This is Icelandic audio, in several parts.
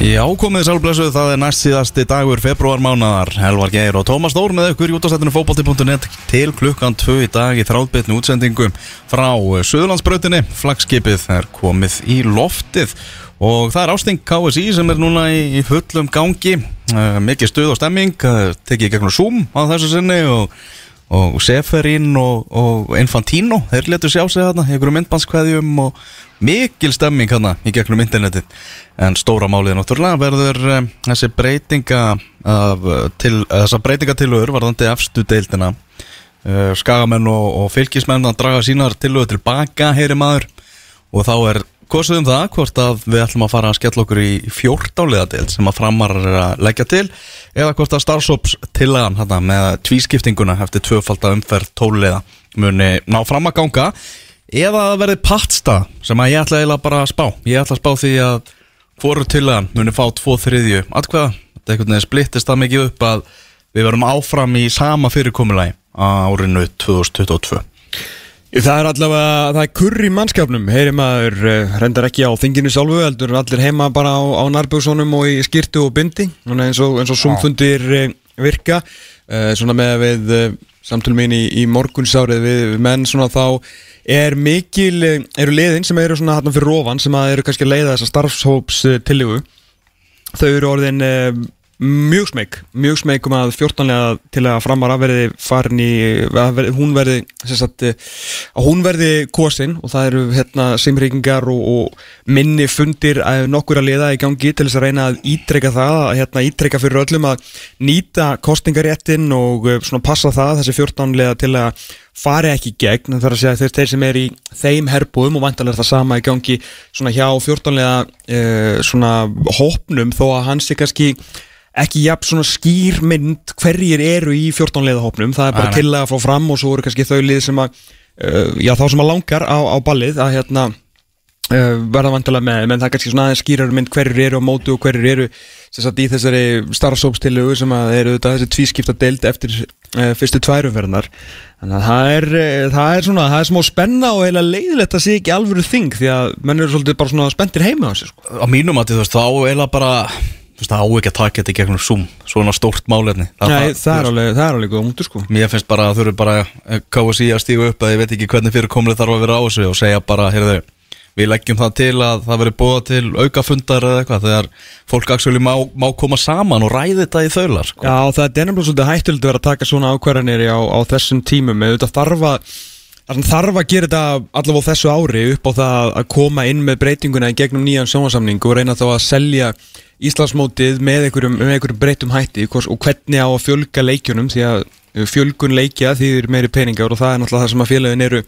Já, komið sálblössu, það er næst síðasti dagur februarmánaðar Helvar Geir og Tómas Dór með ykkur í útastættinu fókbalti.net til klukkan 2 í dag í þráðbytnu útsendingu frá Suðurlandsbrautinni. Flagskipið er komið í loftið. Og það er ásting KSI sem er núna í, í fullum gangi. Uh, mikið stuð og stemming uh, tekið gegnum Zoom á þessu sinni og og Seferin og, og Infantino þeir letur sjá sig þarna í einhverju myndbandskvæðjum og mikil stemming hana í gegnum internetið. En stóra málið náttúrulega verður um, þessi breytinga af, til, þessa breytingatilögur varðandi efstu deildina. Uh, skagamenn og, og fylgismenn að draga sínar tilögur tilbaka heyri maður. Og þá er kosið um það hvort að við ætlum að fara að skella okkur í fjórtáliða deild sem að framar að leggja til eða hvort að starfsóps tillagan hana, með tvískiptinguna eftir tvöfalda umferð tóliða muni ná fram að ganga eða að verði pattstað sem að ég ætla eiginlega bara að spá. Ég ætla að spá því að hvoru tillagan muni fá tvo þriðju atkvæða, þetta er einhvern veginn splittist það mikið upp að við verum áfram í sama fyrirkomulagi á árinu 2022 Það er allavega, það er kurr í mannskapnum heyri maður, uh, reyndar ekki á þinginu sjálfu, heldur allir heima bara á, á nærbjörnsónum og í skirtu og bindi eins og, eins og sumfundir uh, virka svona með við samtölum mín í, í morgunsárið við menn svona þá er mikil, eru liðin sem eru svona hann fyrir ofan sem eru kannski að leiða þessa starfshóps tillögu. Þau eru orðin mjög smeg, mjög smeg um að 14. til að framvara verði farin í, verði, hún verði sagt, að hún verði kosin og það eru hérna simrýkingar og, og minni fundir nokkur að liða í gangi til þess að reyna að ítrekka það, að hérna ítrekka fyrir öllum að nýta kostingaréttin og eh, svona passa það þessi 14. til að fari ekki gegn þar að segja þeir, þeir sem er í þeim herbúðum og vantanlega það sama í gangi svona hjá 14. Uh, svona hópnum þó að hans er kannski ekki jafn svona skýr mynd hverjir eru í 14 leiðahopnum það er bara til að fá fram og svo eru kannski þau lið sem að, uh, já þá sem að langar á, á ballið að hérna uh, verða vantilega með, menn það er kannski svona aðeins skýrar mynd hverjir eru á mótu og hverjir eru sem sagt í þessari starfsópstillugu sem að eru þetta þessi tvískipta deild eftir uh, fyrstu tværumverðnar þannig að það er, það er svona, það er smá spenna og heila leiðilegt að sé ekki alvöru þing því að menn eru svolítið bara svona spendir heima á sig sko. Á mínum að það á ekki að taka þetta í gegnum Zoom svona stórt málefni. Það, Nei, það, er alveg, það er alveg góð mútur sko. Mér finnst bara að þú eru bara KSI að stígu upp að ég veit ekki hvernig fyrir komlega þarf að vera á þessu og segja bara, heyrðu, við leggjum það til að það veri búa til aukafundar eða eitthvað þegar fólk actually má, má koma saman og ræði þetta í þaular sko. Já, það er nefnilega svolítið hættilegt að vera að taka svona ákvarðanir á, á þessum tímum. Þarf að að gera þetta allavega þessu ári upp á það að koma inn með breytinguna í gegnum nýjan sjónvarsamning og reyna þá að selja Íslandsmótið með einhverjum, einhverjum breytum hætti og hvernig á að fjölga leikjunum því að fjölgun leikja eru meiri peningar og það er náttúrulega það sem að félagin eru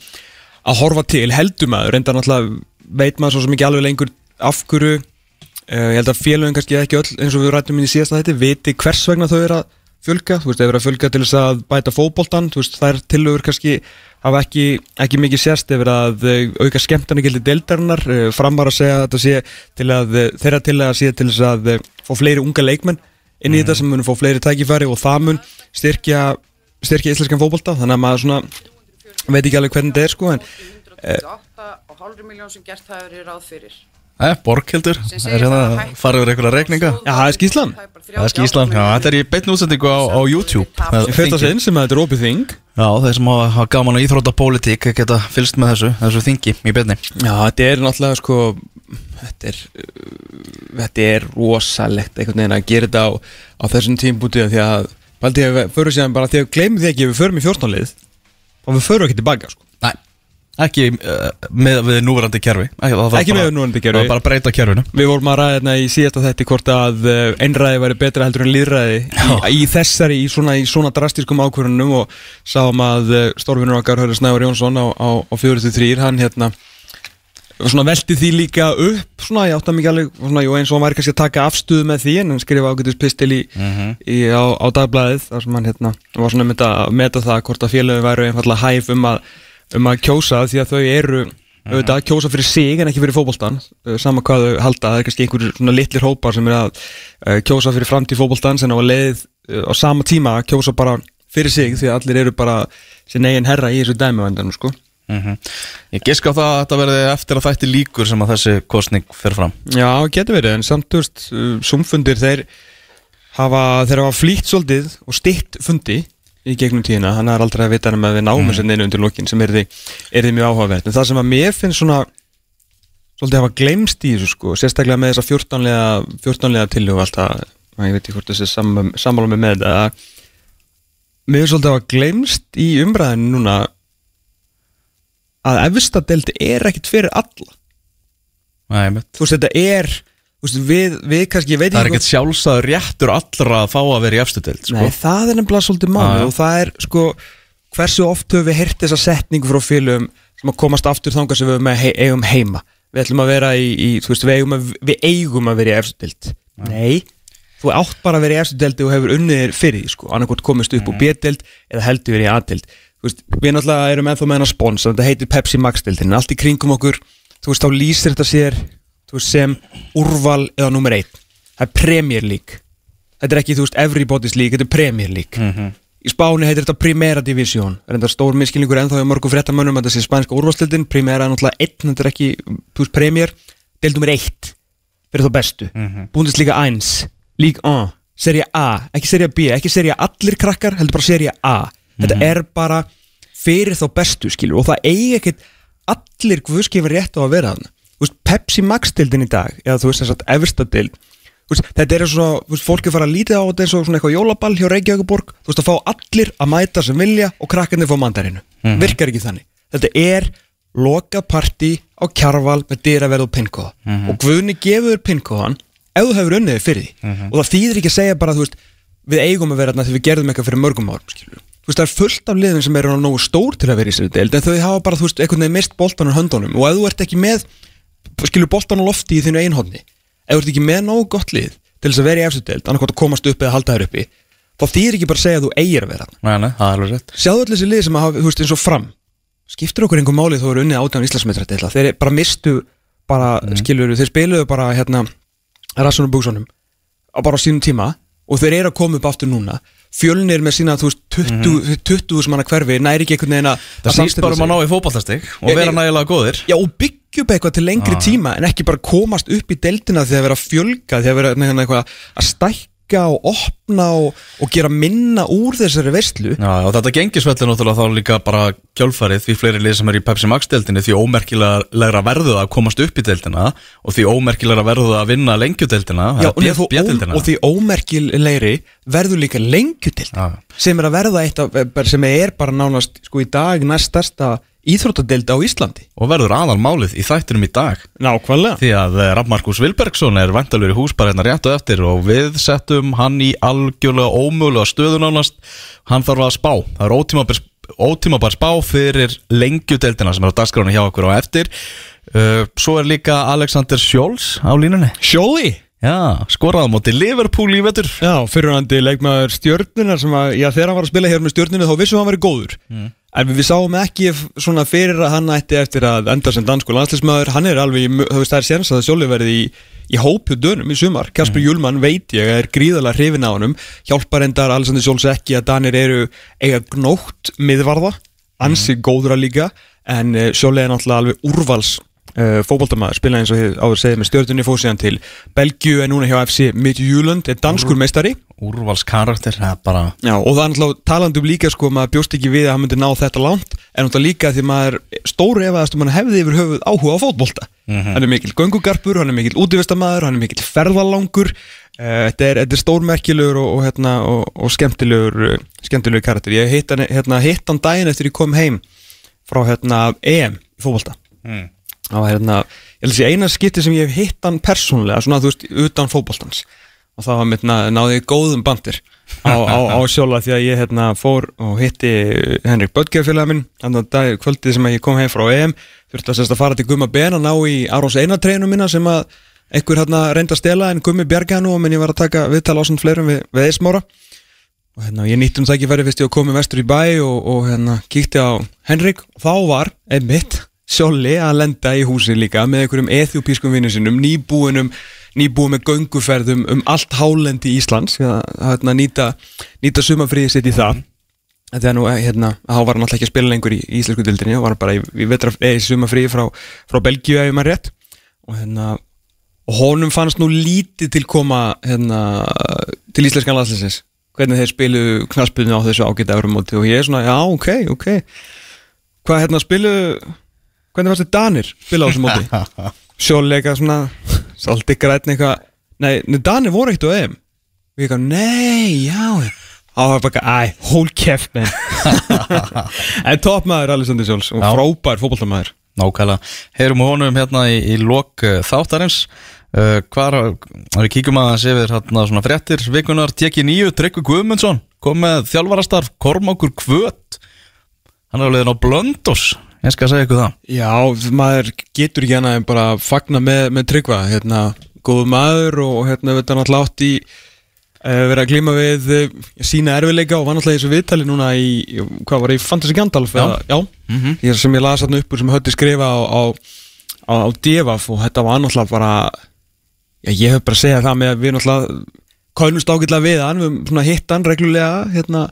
að horfa til. Heldum að reynda náttúrulega veit maður svo mikið alveg lengur af hverju uh, ég held að félagin kannski ekki öll eins og við rættum í síðasta þetta viti hvers vegna þau eru að fjölga þú veist, þau eru að fjölga til þess að bæta fókbóltan þú veist, það er tilögur kannski hafa ekki, ekki mikið sérst yfir að auka skemmtarnigildi deildarinnar. Eh, framvar að segja að þetta sé til að þeirra til að sé til þess að fá fleiri unga leikmenn inn í mm. þetta sem mun fá fleiri tækifæri og það mun styrkja styrkja íslenskan fókbalta þannig að maður svona veit ekki alveg hvernig þetta er sko en 128,5 miljón sem gert það eru ráð fyrir Það er borghildur, það er hérna yfir einhverja regninga Já, það er skíslan Það er skíslan, já, þetta er í beitn útsendingu á, á YouTube. Fyrsta sinn sem þetta er opið þing. Já, þeir sem hafa gaman á íþrótapólitík geta fylst með þessu, þessu þingi í beitni Já, þetta er náttúrulega sko þetta er, þetta er rosalegt einhvern veginn að gera þetta á, á þessum tímbútið því að, baldi að við förum síðan bara því að glemum því ekki við förum í fjórtónlið og við förum ekki tilbaka sko Ekki uh, með við núverandi kerfi Ekki, ekki með núverandi kerfi Það var bara að breyta kerfinu Við vorum að ræða hérna í síðasta þetti hvort að uh, einræði væri betra heldur en líðræði í, í þessari, í svona, í svona drastískum ákvörunum og sáum að uh, stórfinur okkar Hörður Snævar Jónsson á, á, á 43 hann hérna svona velti því líka upp svona ég átti að mikið alveg svona, jú, eins og hann væri kannski að taka afstuð með því en hann skrifa ágætist pistil í, mhm. -huh. í, á, á dagblæðið þar sem hann hérna var svona með að meta það um að kjósa því að þau eru auðvitað að kjósa fyrir sig en ekki fyrir fókbóltan uh, sama hvað þau halda, það er kannski einhverjur svona litlir hópar sem er að uh, kjósa fyrir framtíð fókbóltan sem á að leið uh, á sama tíma að kjósa bara fyrir sig því að allir eru bara sin eigin herra í þessu dæmivendanum sko. Ég giska á það að þetta verði eftir að þætti líkur sem að þessi kostning fer fram. Já, getur verið, en samt, þú veist, uh, sumfundir þeir hafa, þeir hafa flýtt svolítið og stytt fundi í gegnum tíðina, hann er aldrei að vita hann með við náum þess að neina undir lokin sem er því, er því mjög áhugavert, en það sem að mér finnst svona svolítið hafa glemst í þessu sko, sérstaklega með þessa 14-lega 14-lega tillögu alltaf að ég veit ekki hvort þessi sam, sammála með með þetta að mér finnst svolítið hafa glemst í umræðinu núna að efstadeldi er ekkit fyrir alla. Nei, þú veist, þetta er veist, við, við kannski, ég veit Það er ekki ekkert sjálfsagður réttur allra að fá að vera í efstu deild sko. Nei, það er nefnilega svolítið máli og það er, sko, hversu oft höfum við heyrt þessa setningu frá félum sem að komast aftur þangað sem við höfum he eigum heima? Við ætlum að vera í, í þú veist, við eigum að, við eigum að vera í efstild Nei, þú átt bara að vera í efstildeldi og hefur unniðir fyrir því, sko. Annarkot komist upp úr B-deild eða heldur verið í veist, við náttúrulega erum ennþá með hennar spons þetta heitir Pepsi Max-deildin, allt í kringum okkur þú veist, þá lýsir þetta sér veist, sem úrval eða nummer eitt. Það er Premier League. Þetta er ekki, þú veist, Everybody's League, þetta er Premier League. Í Spáni heitir þetta Primera Division enda stór miskilningur ennþá í mörgum fréttamönnum að þetta sé spænska úrvalstildin, Primera er náttúrulega einn, þetta er ekki, þú veist, Premier. Deild nummer eitt, fyrir þá bestu. Bundesliga 1, League 1 Serie A, ekki Serie B, ekki Serie allir krakkar, heldur bara Serie A. Þetta er bara fyrir þá bestu skilur. Og það eigi ekkert allir guðskifar rétt á að vera þannig veist, Pepsi Max-dildin í dag eða þú veist þess að Everstadild veist, þetta er svo, þú veist, fólk er fara að lítið á þetta eins og svona eitthvað jólaball hjá Reykjavíkuborg þú veist að fá allir að mæta sem vilja og krakkarnir fá mandarinu, virkar ekki þannig. Þetta er loka partí á kjarval með dyraverð og pinnkóða og Guðni gefur pinnkóðan ef þú hefur unnið fyrir því. Og það þýðir ekki að segja bara þú veist, við eigum að vera þarna því við gerðum eitthvað fyrir mörgum árum skilur. þú veist það er fullt af liðum sem eru nógu stór til að vera í sér deild en þau hafa bara þú veist einhvern veginn mist boltan á höndunum. Og ef þú ert ekki með skilur boltan á lofti í þínu einhóðni ef þú ert ekki með nógu gott lið til þess að vera í eftir deild annarkvæmt að komast upp eða halda þær uppi þá þýðir ekki bara að segja að þú eigir að vera Nei, nei, það er alveg rétt. Sjáðu allir þessi lið sem hafa, þú veist, eins og fram. Skiptir okkur einhver máli þó eru unnið átján Íslandsmetra deila, þeir bara mistu bara, mm. skilur, þeir spiluðu bara hérna, Rassunum Búkssonum á bara á sínum tíma og þeir eru að koma upp aftur núna fjölnir með sína, þú veist, 20, 20 sem hann að hverfi, næri ekki einhvern veginn að Það samstilla bara um að ná í fótballtastig og vera ég- nægilega góðir. Já, og byggja upp eitthvað til lengri tíma en ekki bara komast upp í deildina því að vera fjölga, því að vera hérna, eitthvað að stækka og opna og, og gera minna úr þessari veistlu Já, og þetta gengisvelli náttúrulega þá líka bara kjölfarið því fleiri lið sem er í Pepsi Max deildinni því ómerkilega verðu að komast upp í deildina og því ómerkilega verðu að vinna lengjudeildina Já, og, og, bjöldina og því ómerkilegri verður líka lengjudild Já. sem er að verða eitt af, sem er bara nánast sko í dag næst stærsta íþróttadild á Íslandi. Og verður aðal málið í þættinum í dag. Nákvæmlega. Því að eh, Raff Markus Vilbergsson er vantalur í hús bara hérna rétt og eftir og við settum hann í algjörlega ómögulega stöðu nánast. Hann þarf að spá, það er ótímabar, ótímabar spá fyrir lengjudeildina sem er á dagskránu hjá okkur á eftir. Uh, svo er líka Alexander Sjóls á línunni. Sjóli Já, skoraði á móti Liverpool í vetur. Já, fyrirhandi leikmaður stjörnunar sem að, já þegar hann var að spila hér með stjörnunu þá að hann verið góður en við sáum ekki svona fyrir að hann ætti eftir að enda sem dansku landslismæður hann er alveg, þú veist það er séns að Sjóli verið í, í hópju dönum í sumar. Kasper Júlmann veit ég er gríðalega hrifin á honum. Hjálpar endar Alexander Sjóls ekki að Danir eru eiga gnótt miðvarða. Ansi góðra líka. En uh, Sjóli er náttúrulega alveg úrvals uh, fótboltamaður, spila eins og þið áður segið með stjórnunni fóð síðan til Belgiu en núna hjá FC Midtjylland, er danskur meistari. Úrvalskarakter, það er bara Já, og það er náttúrulega talandi um líka sko maður bjóst ekki við að hann myndi ná þetta langt en náttúrulega líka því maður stóri efaðast um hann hefði yfir höfuð áhuga á fótbolta. Hann er mikill göngugarpur, hann er mikill útivistamæður hann er mikill ferðalangur uh, þetta, er, þetta er stórmerkilegur og, og, hérna, og, og skemmtilegur uh, skemmtilegur karakter, ég hitt hann, hérna, hitt hann daginn eftir ég kom heim frá hérna, EM í fótbolta. Mm. Og hérna, ég held að sé eina skipti sem ég hef hitt hann persónlega, svona þú veist, utan fótboltans. Og það var mitt náði ég góðum bandir á, á, á sjóla því að ég hérna fór og hitti Henrik Böttgerfélag minn þannig að dag, kvöldið sem að ég kom heim frá EM. Þurfti að, sérst að fara til Gumma Ben og ná í Arons einatreinu mína sem að einhver hérna reyndi að stela en Gummi bjargaði nú menn ég var að taka viðtal á svona fleirum við, við Eismára og hérna ég nýttum það ekki færi fyrst ég að koma vestur í bæ og, og hérna kíkti á Henrik. Og þá var einmitt Sjóli að lenda í húsi líka með einhverjum ethiopískum vinnu sinum nýbúinum, nýbúin með gönguferðum um allt hálendi Íslands að hérna, nýta, nýta sumafríði sitt í það. Þetta er nú, eh, hérna, þá var hann alltaf ekki að spila lengur í, í íslensku dildinni og var bara í, í eða í sumafrí frá, frá Belgíu ef ég maður rétt. Og hérna, og honum fannst nú lítið til koma hérna, til íslenskan landsliðsins. Hvernig þeir spilu knaspunni á þessu ágæta eurumóti og ég er svona, já, ok, ok. Hvað hérna spilu hvernig fannst þið Danir spila á þessu móti? Sjóleika svona svolítið grætni eitthvað. Nei, nei, Danir voru eitt og eðum ég eitthvað, nei, já Það var bara, æ, hól keft menn. En toppmaður Alexander Sjóls og frábær fótboltamæður Nákvæmlega, heyrum honum hérna í, í lok uh, þáttarins. Uh, Hvar, við kíkjum aðeins yfir hérna svona fréttir vikunar Tjekki nýju, Tryggvi Guðmundsson kom með þjálfarastarf, Kormákur Kvöt Hann er alveg á Blöndós Ég skal segja ykkur það Já, maður getur ekki hana en bara fagna með, með tryggva hérna, góðu maður og hérna við þetta náttúrulega átt í uh, verið að glíma við uh, sína erfiðleika og var náttúrulega í þessu viðtali núna í, hvað var það, í Fantasy Gandalf Já. já Mhm. ég, sem ég las þarna upp úr sem höfði skrifa á, á, á, á Devaf og þetta var náttúrulega bara já, ég hef bara að segja það með að við náttúrulega kólumst ágætlega við hann, við höfum svona hitt hann reglulega hérna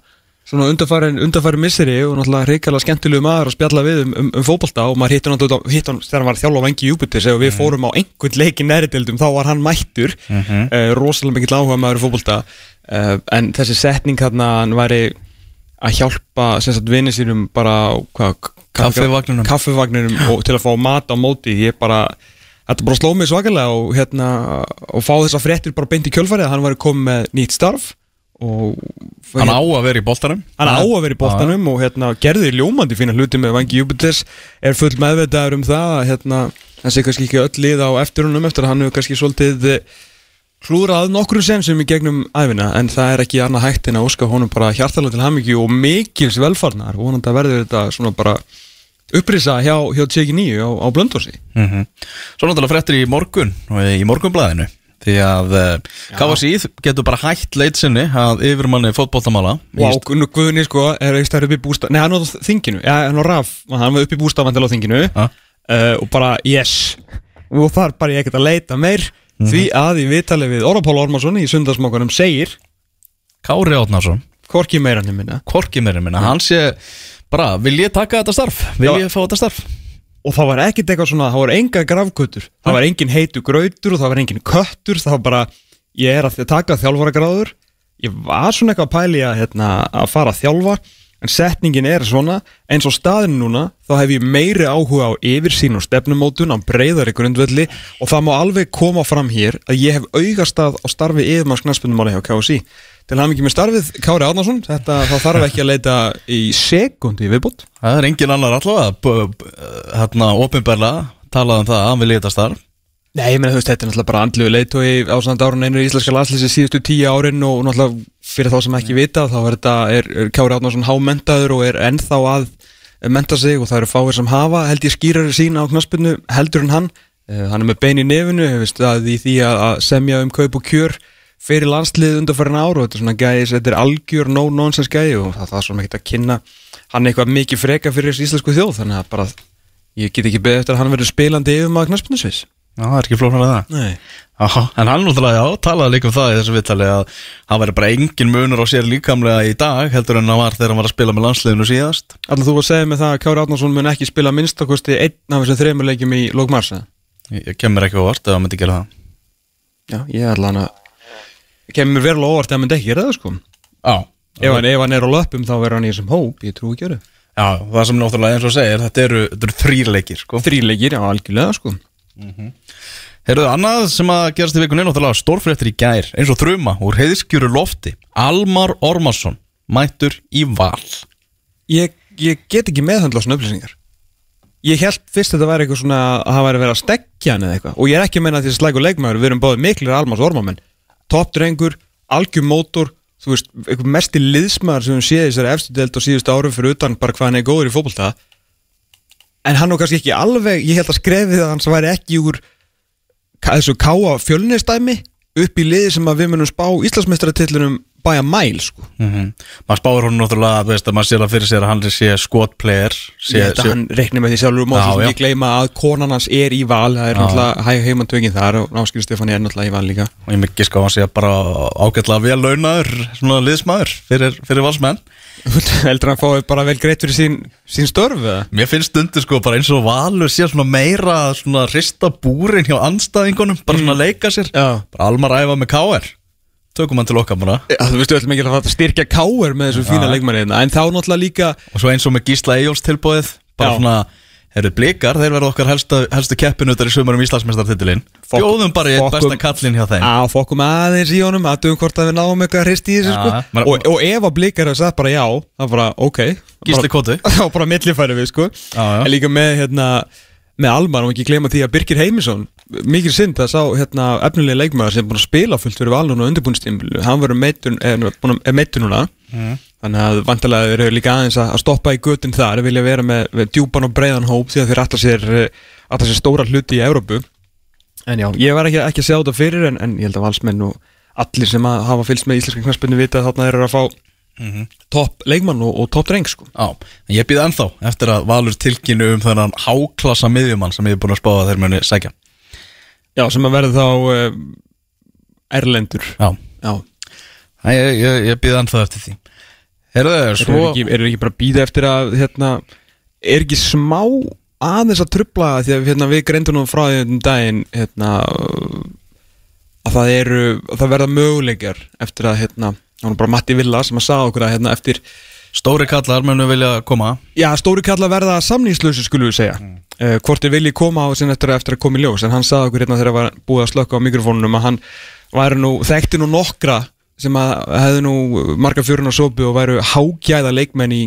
svona undarfærin, undarfærin misseri og náttúrulega reykjala skemmtilegu maður að spjalla við um, um, um fótbolta og maður hitt hann þegar hann var að þjálfa á vengi Júpitis og við fórum á einhvern leikin næritildum þá var hann mættur. Mhm. uh, rosalega mikill áhuga maður í fótbolta. Uh, en þessi setning hérna hann væri að hjálpa sem sagt vinni sínum bara kaffivagninum. og til að fá mat á móti. Ég bara, þetta bara sló mig svakalega og hérna, og fá þessa fréttir bara beint í kjölfarið að hann væri komið með nýtt starf Hann á að vera í boltanum. Hann á að vera í boltanum og hérna, gerði ljómandi fína hluti með Vangi Júbites er full meðvitaður um það að hérna, það sé kannski ekki öll lið á eftir húnum eftir að hann hefur kannski svolítið eh, klúrað nokkru sensum í gegnum æfina en það er ekki annað hægt en að óska honum bara hjartalega til hamingju og mikils velfarnar og vonandi að verður þetta svona bara upprisa hjá, hjá Tjeki Nýju á, á Blöndósi mm Svo náttúrulega fréttir í morgun og í morgunblæðinu Því að uh, KFC getur bara hætt leitsinni að yfirmanni fótboltamála. Og á Guðni sko er stærri upp í bústaf nei hann var á þinginu, ja, hann var raf. Hann var upp í bústafandel á þinginu. Uh, og bara yes. Og þar bara ég ekkert að leita meir. Því að í viðtali við Orapól Ormarsson í sundarsmókanum segir Kári Átnarsson hvorki meira hann minna. Korki meira minna, hann sé bara, vil ég taka þetta starf? Vil Já. ég fá þetta starf? Og það var ekkert eitthvað svona, það var enga grafgötur það var engin heitu grautur og það var engin köttur það var bara, ég er að taka þjálfara gráður ég var svona eitthvað að pæli að, hérna, að fara að þjálfa en setningin er svona eins og staðin núna, þá hef ég meiri áhuga á yfirsýn og stefnumótun á breyðari grundvelli og það má alveg koma fram hér að ég hef augastað á starfi yfirmanns knarspundumáli hjá KSI til hann ekki með starfið Kári Árnason. Þetta þá þarf ekki að leita í sekundi viðbútt Það er engin annar allavega. Hérna ofinberlega talað um það að hann vil þetta starf. Nei, ég meina þú veist, þetta er náttúrulega bara andlugu leitói á samt árun einu íslenska landslýsi síðustu tíu árin og náttúrulega fyrir þá sem ekki vita þá er þetta, er, er Kjári Átnarsson hámentaður og er ennþá að menta sig og það eru fáir sem hafa held ég skýrari sín á knaspinu heldur en hann. Uh, hann er með bein í nefinu hefur staðið í því að semja um kaup og kjör fyrir landslið undanfærin ár og þetta er svona gæði, þetta er algjör no-nonsense gæði og það, það er svona ekki að kynna hann eitthvað mikið freka fyrir þessu íslensku þjóð þannig að bara ég get ekki beðið eftir að hann verður spilandi yfir maður knaspinusvis Já, það er ekki flóknar að það. Nei. Aha, En hann náttúrulega, já, talaði líka um það í þessu viðtali að hann væri bara engin munur á sér líkamlega í dag heldur en hann var þegar hann var að spila með landsliðinu síðast. Alltaf þú var að segja mig það að Kári Átnarsson mun ekki spila minnstakosti einn af þessum þreymur leikjum í lók mars eða? Ég, kemur ekki á vart ef hann myndi gera það. Já, ég ætla hann að kemur verulega óvart ef hann myndi ekki gera það sko. Já, ef hann, ef hann er á löpum þá verður hann í þessum hóp ég trú ekki að já það sem náttúrulega eins og segir þetta eru, þetta eru þrýrleikir sko. Þrýleikir, já, algjörlega sko. Heyrðu, annað sem að gerast í vikunni náttúrulega stórfréttir í gær eins og þruma úr heiðskjöru lofti. Almar Ormarsson mættur í val. Ég, ég get ekki meðhandla svona upplýsingar. Ég held fyrst að þetta væri eitthvað svona að það væri verið að stekja hann eða eitthvað. Og ég er ekki að menna því að slæku leikmaður við erum báðið miklir almars ormamenn toppdrengur, algjör mótor þú veist, eitthvað mesti liðsmaður sem við séð í þessari efstu deild og síðustu árum fyrir utan bara hvað hann er góður í fótbolta. En hann er kannski ekki alveg ég held að skrefið að hans væri ekki úr þessu káa fjölnistæmi upp í liði sem að við munum spá Íslandsmeistaratillunum bæja mæl sko. mm maður spáir hún náttúrulega þú veist að maður sér það fyrir sér að hann sé skotplayer sé, ég held að hann reikni með því sjálfur og Já, svo sem já. ekki gleyma að konan hans er í val það er náttúrulega hæg heimantökin þar og Áskil Stefáni er náttúrulega í val líka og ég mikið sko að hann sé bara ágætlega vel launaður svona liðsmaður fyrir, fyrir valsmenn heldur hann fái bara vel greitt fyrir sín, sín störf eða? Mér finnst stundu sko bara eins og Valur sé svona meira svona rista búrin hjá anstæðingunum bara svona leika sér Já. bara Almar æfa með KR tökum hann til okkar bara Já, þú veistu öll mikið að þetta styrkja káer með þessu fína leikmanni hérna. en þá náttúrulega líka og svo eins og með Gísla Eyjóls tilbúið bara Já. svona Þeir eru blikar, þeir verða okkar helstu, helstu keppinutar í sumarum Íslandsmeistartitilinn Fokk- Bjóðum bara í eitt besta kallinn hjá þeim að fokkum aðeins í honum aðdugum hvort að við náum eitthvað hrist í þessu Já, sko. maður- og, og ef að blikar hefur sagt bara já þá bara ok Gísli Kótu þá bara millifæri við sko Já, já. en líka með hérna með Almar og ekki gleyma því að Birgir Heimisson mikið synd að sá hérna efnilega leikmaður sem er búin að spila fullt fyrir valun og undirbúinstímlu hann verður meittur, núna. Mhm. þannig að vantilega eru líka aðeins að stoppa í göttin þar vilja vera með, með djúpan og breiðan hóp því að þeir alltaf sér, eh, alltaf sér stóra hluti í Európu en já, ég var ekki, ekki að sjá þetta fyrir en, en ég held að valsmenn og allir sem að hafa fylgst með íslenska knarspinnu vita að þarna eru að fá topp leikmann og, og topp dreng sko. Já, en ég býð ennþá eftir að Valur tilkynnu um þennan háklassa miðjumann sem ég er búin að spáða þeir muni sækja. Já, sem að verða þá uh, erlendur. Já, já, Æ, ég, ég, ég býð ennþá eftir því. Herðu, Svo... svo eru ekki, ekki bara að býða eftir að hérna, er ekki smá aðeins að trubla því að hérna, við greindunum frá því um daginn hérna, að það eru að það verða möguleikjar eftir að hérna, það var bara Matti Villa sem að sagði okkur að hérna, eftir Stóri kallar munu vilja koma. Já, stóri kall að verða samningslösu skulum við segja. Mm. Hvort er vilji koma á sinna eftir, eftir að koma í ljós. En hann sagði okkur hérna þegar var búið að slökka á mikrofónunum Að hann væri nú, þekkti nú nokkra Sem að hefðu nú marga fjörun á sópu Og væru hágæða leikmenn í,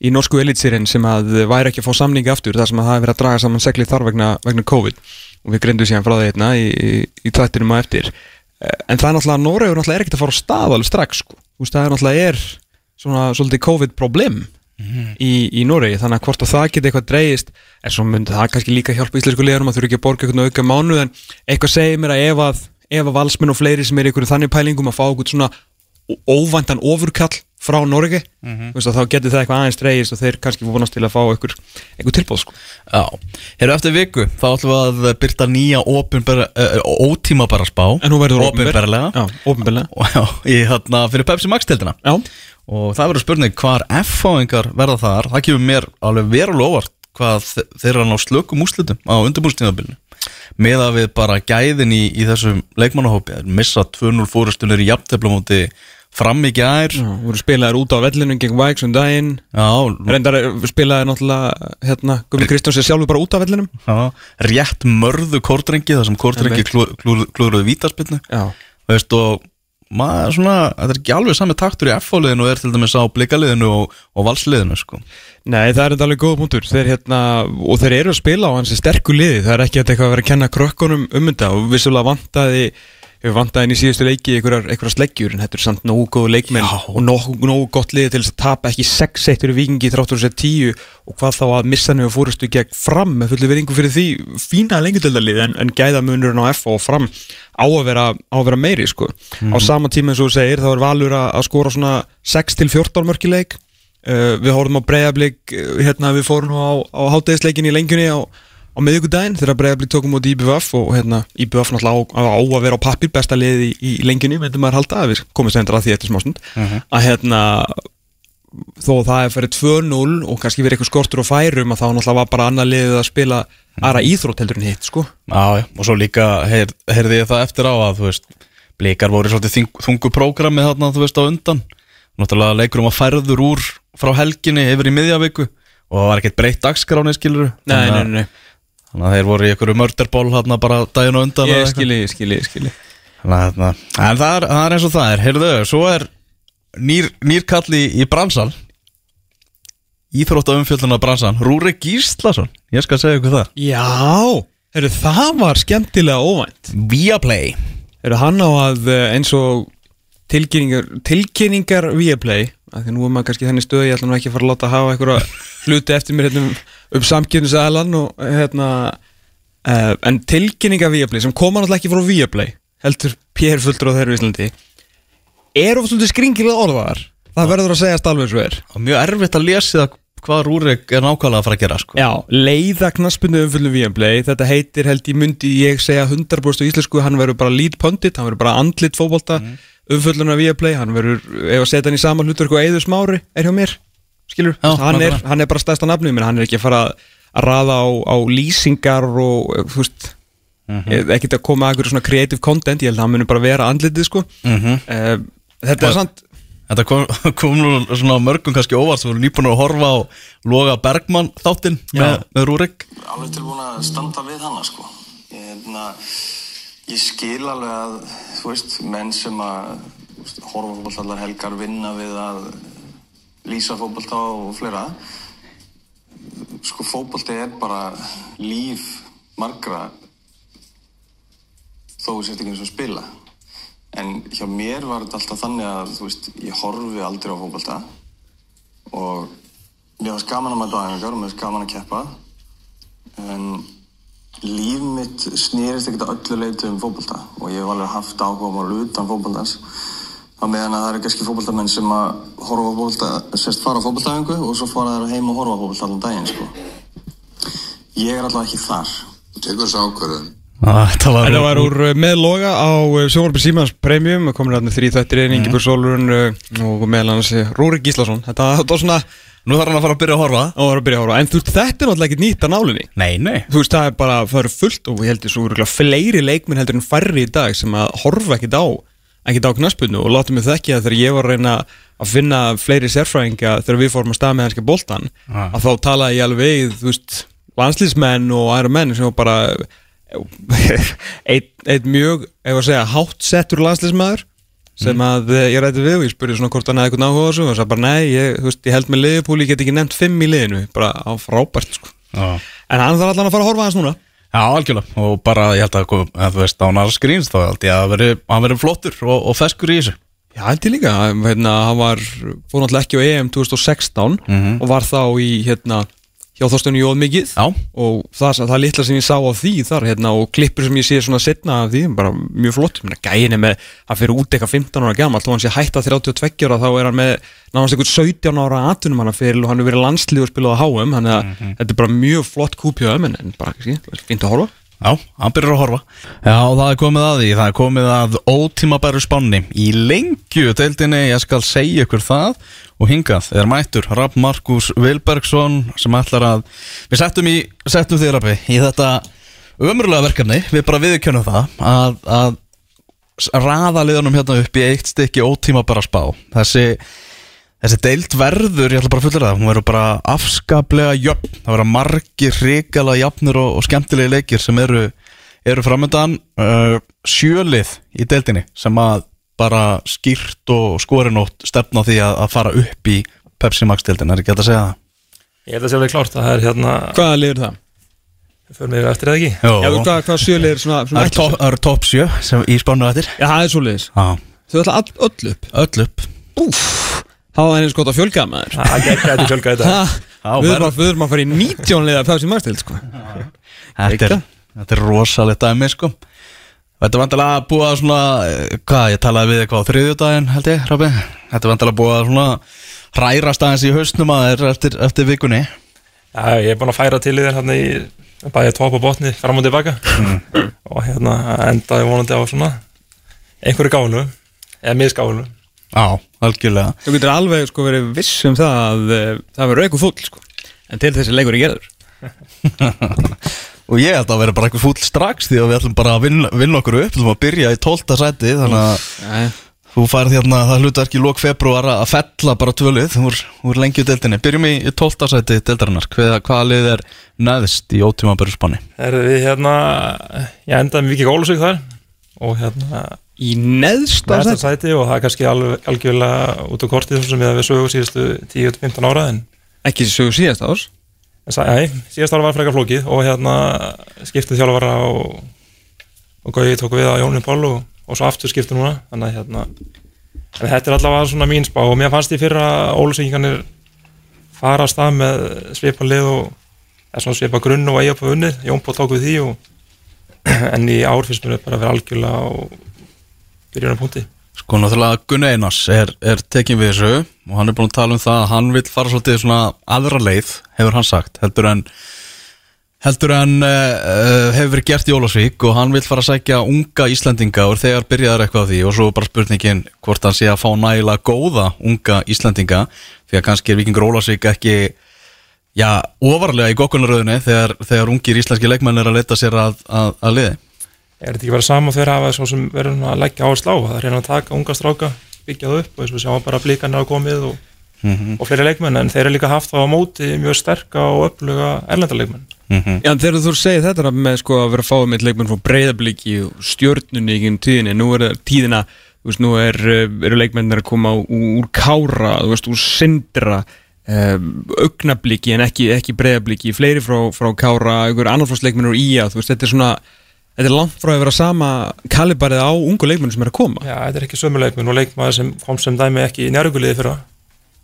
í norsku elitsýrin Sem að væri ekki að fá samningi aftur Það sem að það hefði verið að draga saman segli þar vegna, vegna COVID. Og við grindum síðan frá því hérna í, í, í tættinum á eftir En það er náttúrulega, Noregur náttúrulega er ekkert að fara á stað alveg strax sko. Þú veist, það er náttúrulega er svona svolítið COVID-problem í, í Noregi, þannig að hvort að það geti eitthvað dreigist, en svo myndi það kannski líka hjálpa íslensku liðanum að þurfa ekki að borga eitthvað auka mánuð, en eitthvað segir mér að ef að, ef að valsmenn og fleiri sem er í einhverju þannig pælingum að fá eitthvað svona ó- óvæntan ofurkall frá Noregi. Mm veist, að þá geti það eitthvað aðeins dreigist og þeir kannski vonast til að fá eitthvað, eitthvað tilbóð sko. Já, herru eftir viku þá ætlum við að byrta nýja opinbera, uh, ótíma bara spá. En hún verður Já, í hérna fyrir Pepsi Max tildina Já, Og það verður spurning hvar F-fáingar verða þar? Það kemur mér alveg verulega óvart Hvað þe- þeir eru að ná slökum úslitum á undirbúrstíðabilinu Meða við bara gæðin í, í þessum leikmannahópi Þeir missa 2-0 fórustunir í jafntefla móti fram í gær. Já voru spilaðir út á vellinu gegn Vægs um daginn. Já, Reyndar er- spilaði náttúrulega hérna, Gumi Kristjáns er sjálfur bara út á vellinum. Já, rétt mörðu kórdrengi þar sem kórdrengi klúruðu vítaspinnu Já, veist og maður svona, þetta er ekki alveg sami taktur í F-fáliðinu og er til dæmis á blikaliðinu og, og valsliðinu sko. Nei, það er þetta alveg góða punktur. Þeir, hérna, og þeir eru að spila á hansi sterku liði. Það er ekki að eitthvað að vera að kenna krökkunum um þetta og vissulega vantaði hefur vantaði inn í síðustu leiki einhverjar, sleggjur en þetta er samt nógu góðu leikmenn Já. og nógu, nógu gott liði til þess að tapa ekki 6-1 fyrir vikingi þráttur þess að 10 og hvað þá að missa nefnir fórustu gegn fram með fullu veringu fyrir því fína lengjadöldalið en, en gæðamunurinn á F og fram á að vera, á að vera meiri sko. á sama tíma eins og þú segir þá er valur að, að skora svona 6-14 mörkileik Uh, við horfum á breyðablík uh, hérna við fórum á, á hátæðisleikin í lengjunni á, á miðvikudaginn þegar breyðablík tókum út IBVF og hérna IBVF náttúrulega á, á að vera á pappir besta liði í, í lengjunni, myndum maður halda að við komumst endur að því eftir smástund. Að hérna þó að það er fyrir 2-0 og kannski verið eitthvað skortur og færum að þá náttúrulega var bara annað liðið að spila aðra íþrótt heldur en hitt sko. Já, já, og svo líka heyr, heyrði ég það eftir á að þú veist, blikar voru svolítið þungu prógrami þarna, þú veist, á undan. Náttúrulega leikur um að færður úr frá helginni yfir í miðjavíku og það var ekkert breytt dagskráni, skilur Nei, nei, nei, Þannig að þeir voru í einhverju mörderból hérna bara daginn á undan ég skilji, ég skilji, ég skilji. Þannig að hérna, en það er, það er eins og það er. Heyrðu, svo er nýr, nýr kall í, bransan. Íþrótta umfjölduna bransan. Rúri Gíslason, ég skal segja ykkur það. Já, heru, það var skemmtilega óvænt. Viaplay. Eru hann á að eh, eins og tilkynningar, tilkynningar Viaplay, að því nú er maður kannski þenni stöði, ég ætla nú ekki að fara að láta hafa einhverja hluti eftir mér hérna um, um samkynnsælan og hérna uh, en tilkynningar Viaplay sem koma náttúrulega ekki frá Viaplay heldur Pér fulltur á þeirra í Íslandi er of svolítið skringilega orðaðar Það verður að segjast alveg svo er. Og mjög erfitt að lesa það hvað Rúrik er nákvæmlega að fara að gera sko. Já, leiða knaspunni umfyllum VMplay Þetta heitir held ég myndi ég segja 100% á íslensku. Hann verður bara lead pundit, hann verður bara andlit fótbolta mm. Umfyllunar VMplay, hann verður Ef að setja hann í sama hlutur og Eður Smári Er hjá mér, skilur? Já, hann, er, hann er bara stærsta nafnum Hann er ekki að fara að raða á, á lýsingar Og, eh, þú veist mm Ekkert að koma að einhverju svona creative content Ég held að hann muni bara vera andlitið sko. Mhm. uh, Þetta er samt Þetta kom, kom nú svona mörgum kannski óvart Þú voru nýbúin að horfa á Loga Bergmann þáttinn með, með Rúrik. Alveg tilbúin að standa við hana sko. ég, hérna, ég skil alveg að þú veist, menn sem að horfa á allar helgar vinna við að lýsa fótbolta og fleira. Sko fótbolti er bara líf margra þó sért ekki eins og spila. En hjá mér var þetta alltaf þannig að veist, ég horfi aldrei á fótbolta og mér var gaman að mæta á æfingar og mér var gaman að keppa. En líf mitt snýrist ekkert öllu leyti um fótbolta og ég hef alveg haft mál utan fótboltans á meðan að það eru kannski fótboltamenn sem að horfa á fótbolta, sérst fara á fótboltaæfingu og svo fara þær heim og horfa á fótbolta allan daginn sko. ég er allavega ekki þar. Þú tekur þessu ákvörðun. Ah, Þetta var, var úr uh, með loga á Sjónvarpi Símans Premium. Komin hérna þrý þættir einn, Ingi Björn og meðal hans Rúrik Gíslason. Þetta var svona, Nú þarf hann að fara að byrja að horfa. Og var að byrja að horfa. En þú veist, þetta er náttúrulega ekki nýtt að nálinni. Nei, nei. Þú veist, það er bara, það eru fullt og ég heldur svo örugglega fleiri leikminn heldur en færri í dag sem að horfa ekkit á ekkit á knaspunnu og látum mig þekki að þegar ég var að reyna að finna fleiri sérfræðinga þegar við fórum að stað með hanska boltan Ah. að þá talaði ég alveg þú veist landslýsmenn og aðra menn sem var bara eitt, eitt mjög, ef að segja, hátt settur landslýsmaður sem að eh, ég rætti við og ég spurði svona hvort hann hefði eitthvað áhuga á þessu og það sagði bara nei, ég, veist, ég held með liðupúl ég get ekki nefnt fimm í liðinu, bara á frábært sko. Já, en hann þarf allan að fara að horfa aðeins núna Já, algjörlega. Og bara, ég held að, kom- að þú veist, á næra skrýns þá held ég að hann verið flottur og, og feskur í þessu. Já, held ég líka, hérna, hann var fór náttúrulega ekki á EM 2016 og var þá í, hérna hjá Þorsteinu Jóð mikið. Já. og það, það litla sem ég sá á því þar hérna, og klippur sem ég sé svona setna af því bara mjög flott, Menna, gæin er með hann fyrir út eitthvað 15 ára gammal þó hann sé hætta 32 ára þá er hann með náðast eitthvað 17 ára atunum hann fyrir og hann er verið landslið og spilað á HM þannig að þetta er bara mjög flott kúpjöðum en, en bara, ekki, fínt að horfa Já, hann byrjar að horfa. Já, það er komið að því, það er komið að ótímabæru spánni. Í lengju deildinni, ég skal segja ykkur það og hingað er mættur Rapp Markus Vilbergsson sem ætlar að við settum, í, settum þér Rappi í þetta ömurlega verkefni. Við bara viðkjönum það að, að raða liðunum hérna upp í eitt stykki ótímabæra spá. Þessi Þessi deild verður, ég ætla bara að fullera það, hún verður bara afskaplega jöfn. Það verður margir hrikala jafnir og, og skemmtilegi leikir sem eru, eru framöndan uh, sjölið í deildinni sem að bara skýrt og skorinótt stefna á því að, að fara upp í Pepsi Max deildin, er ekki hægt að segja það? Ég held að sé alveg klárt að það er hérna Hvaða liður það? Fyrir mig eftir eða ekki Jó, Já, hvað, hvað sjöli er svona, það svona það eru top 7 sem í spánu eftir. Já, það er svo liðis Já, Þau ætla all, öll upp öll upp. Úf, það var henni skot að fjölga maður. Það gæti fjölga þetta Við erum að- fara í 19 liða Max til sko. Þetta er, þetta er rosalegt dæmi sko. Þetta er vantilega að svona eh, Hvað, ég talaði við eitthvað á þriðjudaginn held ég, Rabbi Þetta er vantilega að svona Hrærast aðeins í hausnum að þér eftir, eftir vikunni. Já, ég er búin að færa til þér hérna í bæði topp og botni fram og tilbaka. Og hérna endaði vonandi á svona einhverju gánu eða misgánu Já, algjörlega Þú getur alveg sko verið viss um það að uh, það verður eitthvað fúll sko En til þessi leikur er gerður Og ég held að vera bara eitthvað fúll strax Því að við ætlum bara að vinna, vinna okkur upp Við ætlum að byrja í 12. sæti Þannig að Nei, þú færð hérna Það hlutverk í lók februar að fella bara tvölið Úr, úr lengju deildinni Byrjum í, í 12. sæti deildarinnar Hvað, hvaða lið er neðst í ótímabæru spanni? Er við hérna ég endaði með Viki Gólusvík þar og hérna Í neðsta sæti. sæti og það er kannski alveg algjörlega út á kortið sem við sögum síðustu 10-15 ára en Ekki sögur síðast sa- Nei, síðast ára var frekar flókið og hérna skiptið þjálfara og, og Gauði tók við að Jóni Pál og, og svo aftur skiptið núna. Þannig að hérna en þetta er allavega svona mín spá og mér fannst í fyrra Ólusengingarnir fara að stað með svipa lið og svipa grunn og eiga på unnið, Jón Pál tók við því og en í ár fyrst mér bara að vera algjörlega á byrjunarpunkti Sko náttúrulega Gunni Einars er, er tekin við þessu og hann er búin að tala um það að hann vil fara svolítið svona aðra leið, hefur hann sagt heldur en heldur en uh, hefur verið gert í Ólafsvík og hann vil fara að sækja unga Íslendinga og þegar byrjaðar eitthvað á því og svo bara spurningin hvort hann sé að fá nægilega góða unga Íslendinga því að kannski er Vikingur Ólafsvík ekki já, ofarlega í gokkunaröðunni þegar, þegar ungir íslenski leikmenn er að leta sér að, að, að liði er þetta ekki verið sama fyrir að hafa svo sem verður að leggja áherslu á? Það er reyna að taka unga stráka, byggja það upp og eins og sjáum bara blíkan er að komið og, og fleiri leikmenn en þeir eru líka haft það á móti mjög sterka og öfluga erlendarleikmenn Já, en þegar þú segir þetta með sko að vera að fá með leikmenn frá breyðabliki og stjórnunni í tíðinni, nú er það tíðina þú veist, nú er, eh, eru leikmennir að koma úr, úr kára, þú veist, úr sindra um, augnabliki en ekki, ekki breyðabliki, fleiri frá, frá kára, einhver annarflósleikmennir úr ía, þú veist, þetta er svona þetta er langt frá að vera sama kalibarið á ungu leikmenn sem er að koma Já, þetta er ekki sömu leikmenn og leikmaður sem kom sem dæmi ekki í njárguliði fyrir að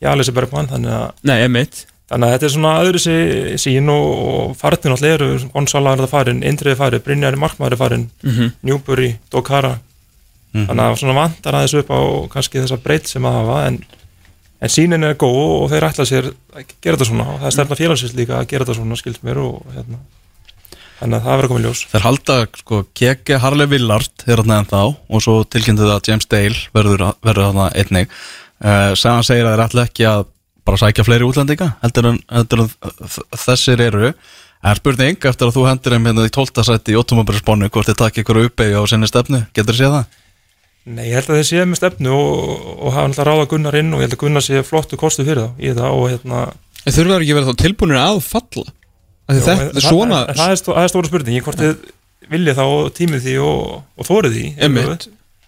Jalisi Bergman, þannig að Nei, emitt Þannig að þetta er svona öðru sín og, og farnir náttúrulega eru, Gonzala er það farin, Indriði farin, Brynjar Markmaður er farin, mm -hmm. Newbury, Dokara. Mm -hmm. Þannig að svona vantar aðeins upp á kannski þessa breytt sem að hafa en, en sínin er góð og þeir ætla sér að gera þetta svona og það er stærna félagsins líka að gera þetta svona, skilt mér og hérna. Þannig að það verður komið ljós. Þeir halda, sko, Keke Harley Villard er þarna ennþá og svo tilkynntu það að James Dale verður, verður þarna einnig. Uh, Sagan segir að þeir ætla ekki að bara sækja fleiri útlendinga, heldur en, heldur en þessir eru. Er spurning eftir að þú hendur þeim hérna í tóltasætti í ótumabærisbónu hvort þið takk ykkur uppeyju á sinni stefnu, getur þið séð það? Nei, ég held að þið séð með stefnu og, og hafa alltaf ráða Gunnar inn og ég held að Gunnar sé flottu kostu fyrir þá í það og hérna... En þurfa ekki verið þá tilbúinir að falla? Jó, þetta er svona... Það, það, það er stóra spurning, hvort þið viljið þá tímið því og, og þórið því.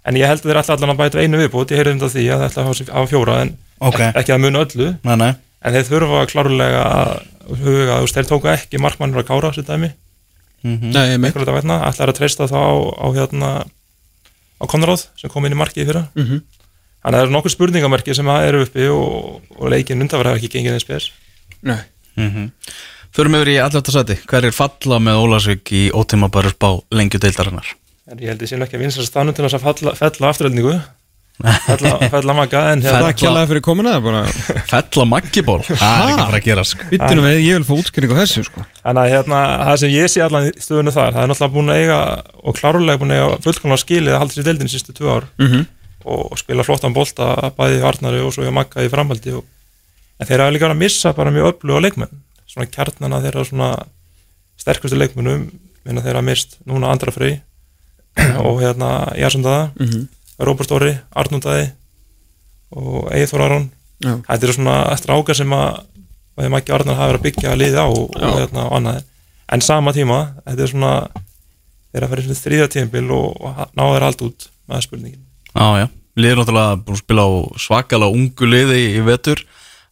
En ég held að þið er alltaf allan að bæta einu viðbútt, ég heyrði um það því að þetta hafa fjóra en okay. ekki að muna öllu. Nei, nei. En þeir þurfa klárlega að huga, þú veist, þeir tóka ekki markmannur að kára sér dæmi. Mm -hmm. Með. Það er að treysta þá á, á hérna á Konráð sem kom inn í markið fyrra mm -hmm. þannig að það eru nokkur spurningamarki sem eru uppi og, og leikin undanverða ekki gengið eins mm -hmm. Förum yfir í allaftarsæti hver er falla með Ólasvík í ótímabæru spá lengju deildarinnar? Ég held ég síðan ekki að vinsa stafnum til þess að fella afturöldningu fella, fella magga en Það er kjallaði fyrir komuna bara... Fella maggiból Það er ekki bara að gera sko. Vittunum við, ég vil fá útskynning á þessu sko. Þannig að hérna, það sem ég sé allan í stöðunum þar það er náttúrulega búin að eiga og klárlega búin að eiga fullkomlega skilið að halda sér deildin í sístu tvö ár mm -hmm. og spila flottan bolta bæði í Arnari og svo í magga í framhaldi og... en þeir að svona kjarnana þeirra svona sterkustu leikmennum þeir hafa mist núna andra frey og hérna Jarsson mm -hmm. Róbert Óri, Arnúndæði og Eithor Aron. Þetta eru svona strákar sem að maður ekki Arnar hafa verið að byggja liði á og, og, hérna, og annað. En sama tíma, þetta er svona þeir að fyrir þrýða tímbil og, og náða þeir allt út með spurningin. Já, já, liður náttúrulega búin að spila á svakala ungu liði í, í vetur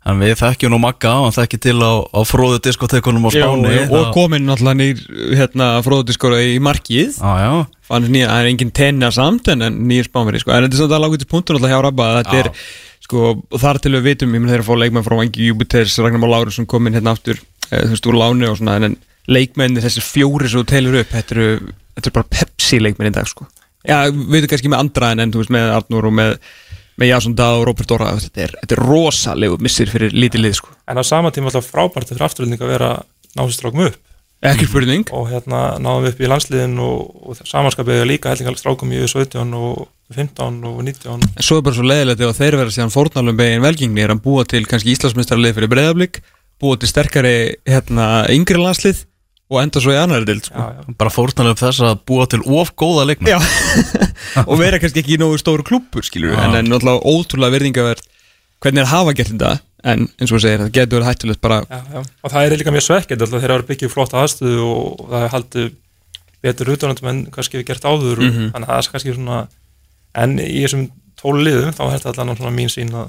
en við þekkjum nú makka hann þekki til á, á fróðu diskotekunum á Spáni já, og kominn náttúrulega nýr hérna, fróðu diskóra í markið já Fann nýja, það er enginn tenja samt en nýjir spánveri sko. en þetta er svona lágutist punktur náttúrulega hjá Rabba þetta Já. er, sko, og þar til við vitum ég menn þeir að fá leikmenn frá Vangi Júbiters Ragnar Már Lárusson kominn hérna aftur eh, þú veist, úr láni og svona en leikmenni þessi fjóri sem þú telur upp þetta eru, þetta eru bara Pepsi leikmenn í dag sko. Já, við veitum kannski með andra en, en þú veist, með Arnur og með með Jason Dá og Robert Dora þetta er, er rosalegu missir fyrir lítið lið sko. en á sama tíma alltaf frábært fyrir afturölding að vera náðustrákum upp. Ekki spurning. Og hérna náðum við upp í landsliðin og, og samanskapið er líka strákum í 17 og 15 og 19 en svo er bara svo leiðilegt ef þeir vera síðan fórnalum beginn velgingni er að búa til kannski Íslandsmyndstarlið fyrir breyðablík búa til sterkari hérna, yngri landslið og enda svo í annari dild sko. Bara fórnalega þess að búa til of góða leikmenn Já, og vera kannski ekki í nógu stóru klúpur en, en náttúrulega ótrúlega virðingaverð hvernig er hafa gert þetta en eins og þú segir, það getur verið hættulegt bara Já, já. og það er líka mjög svekkend alltaf þeir eru byggjað flott aðstöðu og það er haldið betur utanandum en kannski við gert áður Mhm. og þannig að það er kannski svona en í þessum tólu liðum þá er þetta svona mín sín að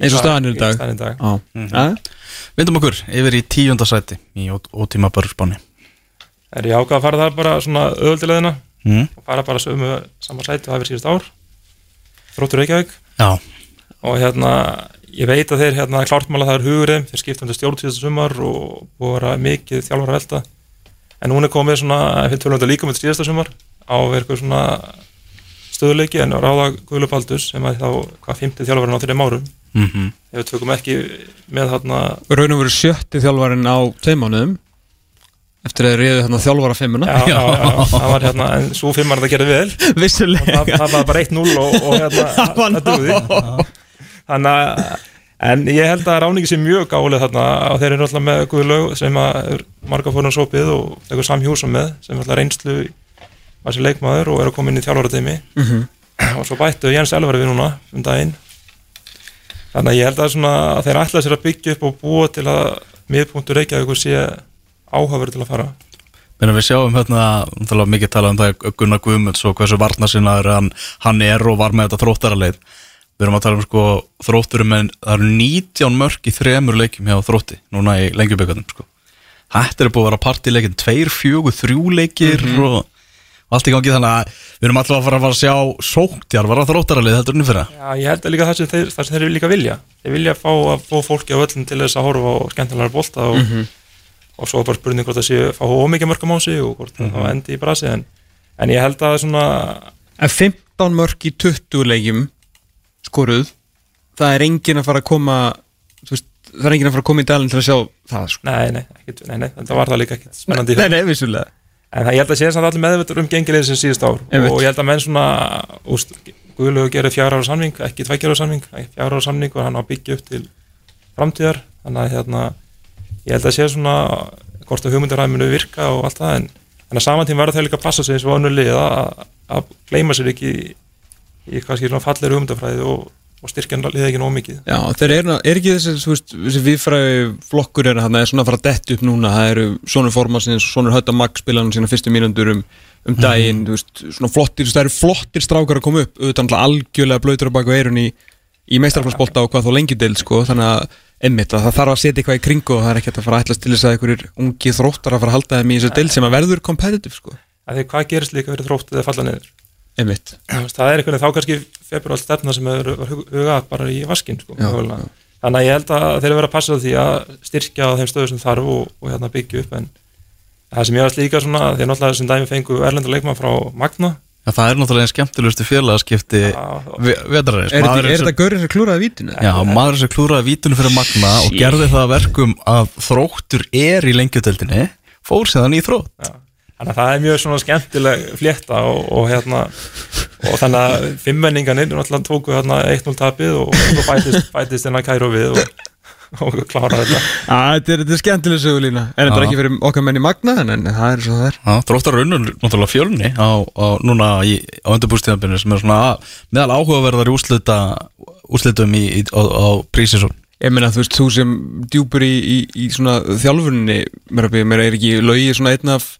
eins og staðan er í dag í dag. Já, Já. Vindum okkur yfir í tíundasæti í ótímabæru spáni er ég ákvað að fara þar bara svona öðuldileðina mm. og fara bara sömu saman sæti og það verið síðast ár? Þróttur Reykjavík? Já, og hérna ég veit að þeir hérna klártmála það er hugurinn þeir skipta um til stjórn síðasta sumar og að vera mikið þjálfar að velta. En hún er komið svona, fyrir þetta líka með síðasta sumar á að eitthvað svona stöðuleiki. En ráða Guðlu Baldurs sem er þá hvað 50 þjálfarinn á þeirri árum Mhm. ef við tökum ekki með þarna Raun og veru sjötti þjálfarinn á tveim mánuðum Eftir að þið reyðu þarna þjálfara fimmuna. Já, já, já, það var hérna en svo fimmar þetta gerði vel. Það, Vissulega það var bara 1-0 og, og hérna Það það dugði. þannig að en ég held að ráningi sé mjög gálega þarna. Og þeir eru alltaf með Guðlaug sem að marga fórun sopið og eitthvað Sam Hjúsum með sem alltaf reynslu var sér leikmaður og er að koma inn í þjálfarateimi. Mhm. og svo bættu Jens Elvar við núna um daginn. Þannig að ég held að, svona, að þeir ætla sér að byggja upp og búa til að miðpunktur Reykjavík sé áhugaverð til að fara. Menna við sjáum hérna, mikið talað um það Gunnar Guðmunds og hversu varnasinnaður hann, hann er og var með þetta þróttaraleið Við erum að tala um sko þrótturum en það eru 19 mörg í þremur leikjum hjá þrótti núna í lengjuböggarnum sko. Þetta er búið að vera partileikin, tveir, fjögur, þrjú leikir og, og allt í gangi þannig að við erum alltaf að fara að, fara að sjá sóktjar, var það þróttaraleið heldur unni fyrra. Já, ég held að líka það sem þeir, það sem þeir líka vilja. Þeir vilja fá að fá fólki á öllum til þess að horfa á skemmtilegar bolta og, og svo er bara spurning hvort það sé fá ómikið mörgum á sig og hvort það endi í brasi en, en ég held að svona En 15 mörg í 20 leikjum skoruð Það er enginn að fara að koma veist, Það er enginn að fara að koma í dalinn til að sjá það sko. nei, nei, ekkit, nei, nei, þetta var það líka ekkit spennandi Nei, nei, vissulega. En það, ég held að sé samt allir meðvittur um gengilegið sem síðust ár. Einmitt. og ég held að menn svona úst, Guðlegu gerir fjara ára samning, ekki tveikjara samning fjara ára samning og hann á að byggja upp til framtíðar. Þannig að hérna, ég held að sé svona hvort að hugmyndaræðinu virka og allt það en, en að saman tíma verður þeir líka að passa sig eins og önnur lið að, að gleyma sér ekki í, í kannski svona fallegur hugmyndafræði og, og styrkja lið ekki nóg mikið. Já, þeir eru, er ekki þessi, þú veist, þessi viðfræði flokkur er að það er svona að fara detta upp núna. Það eru sonur formansins, sonur hötta Magg spilaðan sína fyrstu mínundur um, um daginn þú veist, svona flottir, það eru flottir strákar að koma upp, auðvitað algjörlega blöytur á baku eirun í, í meistarflansbolta og hvað þó lengi del, sko, þannig að emmitt að það þarf að setja eitthvað í kringu og það er ekki hægt að fara að ætlast til þess að einhverjir ungi þróttar að fara að halda þeim í þessu del sem að verður competitive, sko, að því hvað gerist líka verið þrótt eða falla niður? Veist, það er veginn þá kannski februar stefna sem er hugað bara í vaskin sko, Já, þannig að ég held að þeir eru verið að passa á því að styrkja á þeim stöðu sem þarf og, og hérna byggja upp en það sem ég varst líka svona þeir náttúrulega sem dæmi fengu erlenda leikmann frá Magna Já, það er náttúrulega einn skemmtilegustu félagaskipti Já. vetrarins Er þetta- er þetta gaurinn sem klúraði vítinu? Já, maður sem klúraði vítunum fyrir Magna og Shit. gerði það að verkum að þróttur er í lengjutöldinni fór séðan í þrótt Já. þannig að það er mjög svona skemmtileg flétta og, og hérna og þannig að fimmmenninganir náttúrulega tóku hérna 1-0 tapið og, og bætist, bætist hérna Kæró við og, og klára þetta. Já, þetta er, þetta er skemmtileg sögulína En þetta er ekki fyrir okkar menn í Magna En, en það er svo það er Já, þróttar raunur náttúrulega fjölni á, á núna í, á undirbúrstíðanbyrnu sem er svona að, meðal áhugaverðar úslita úslitum í, í, á, á prísinsson Ég meina, þú veist, þú sem djúpur í, í, í svona þjálfurinni Mér er, er ekki lögi svona einn af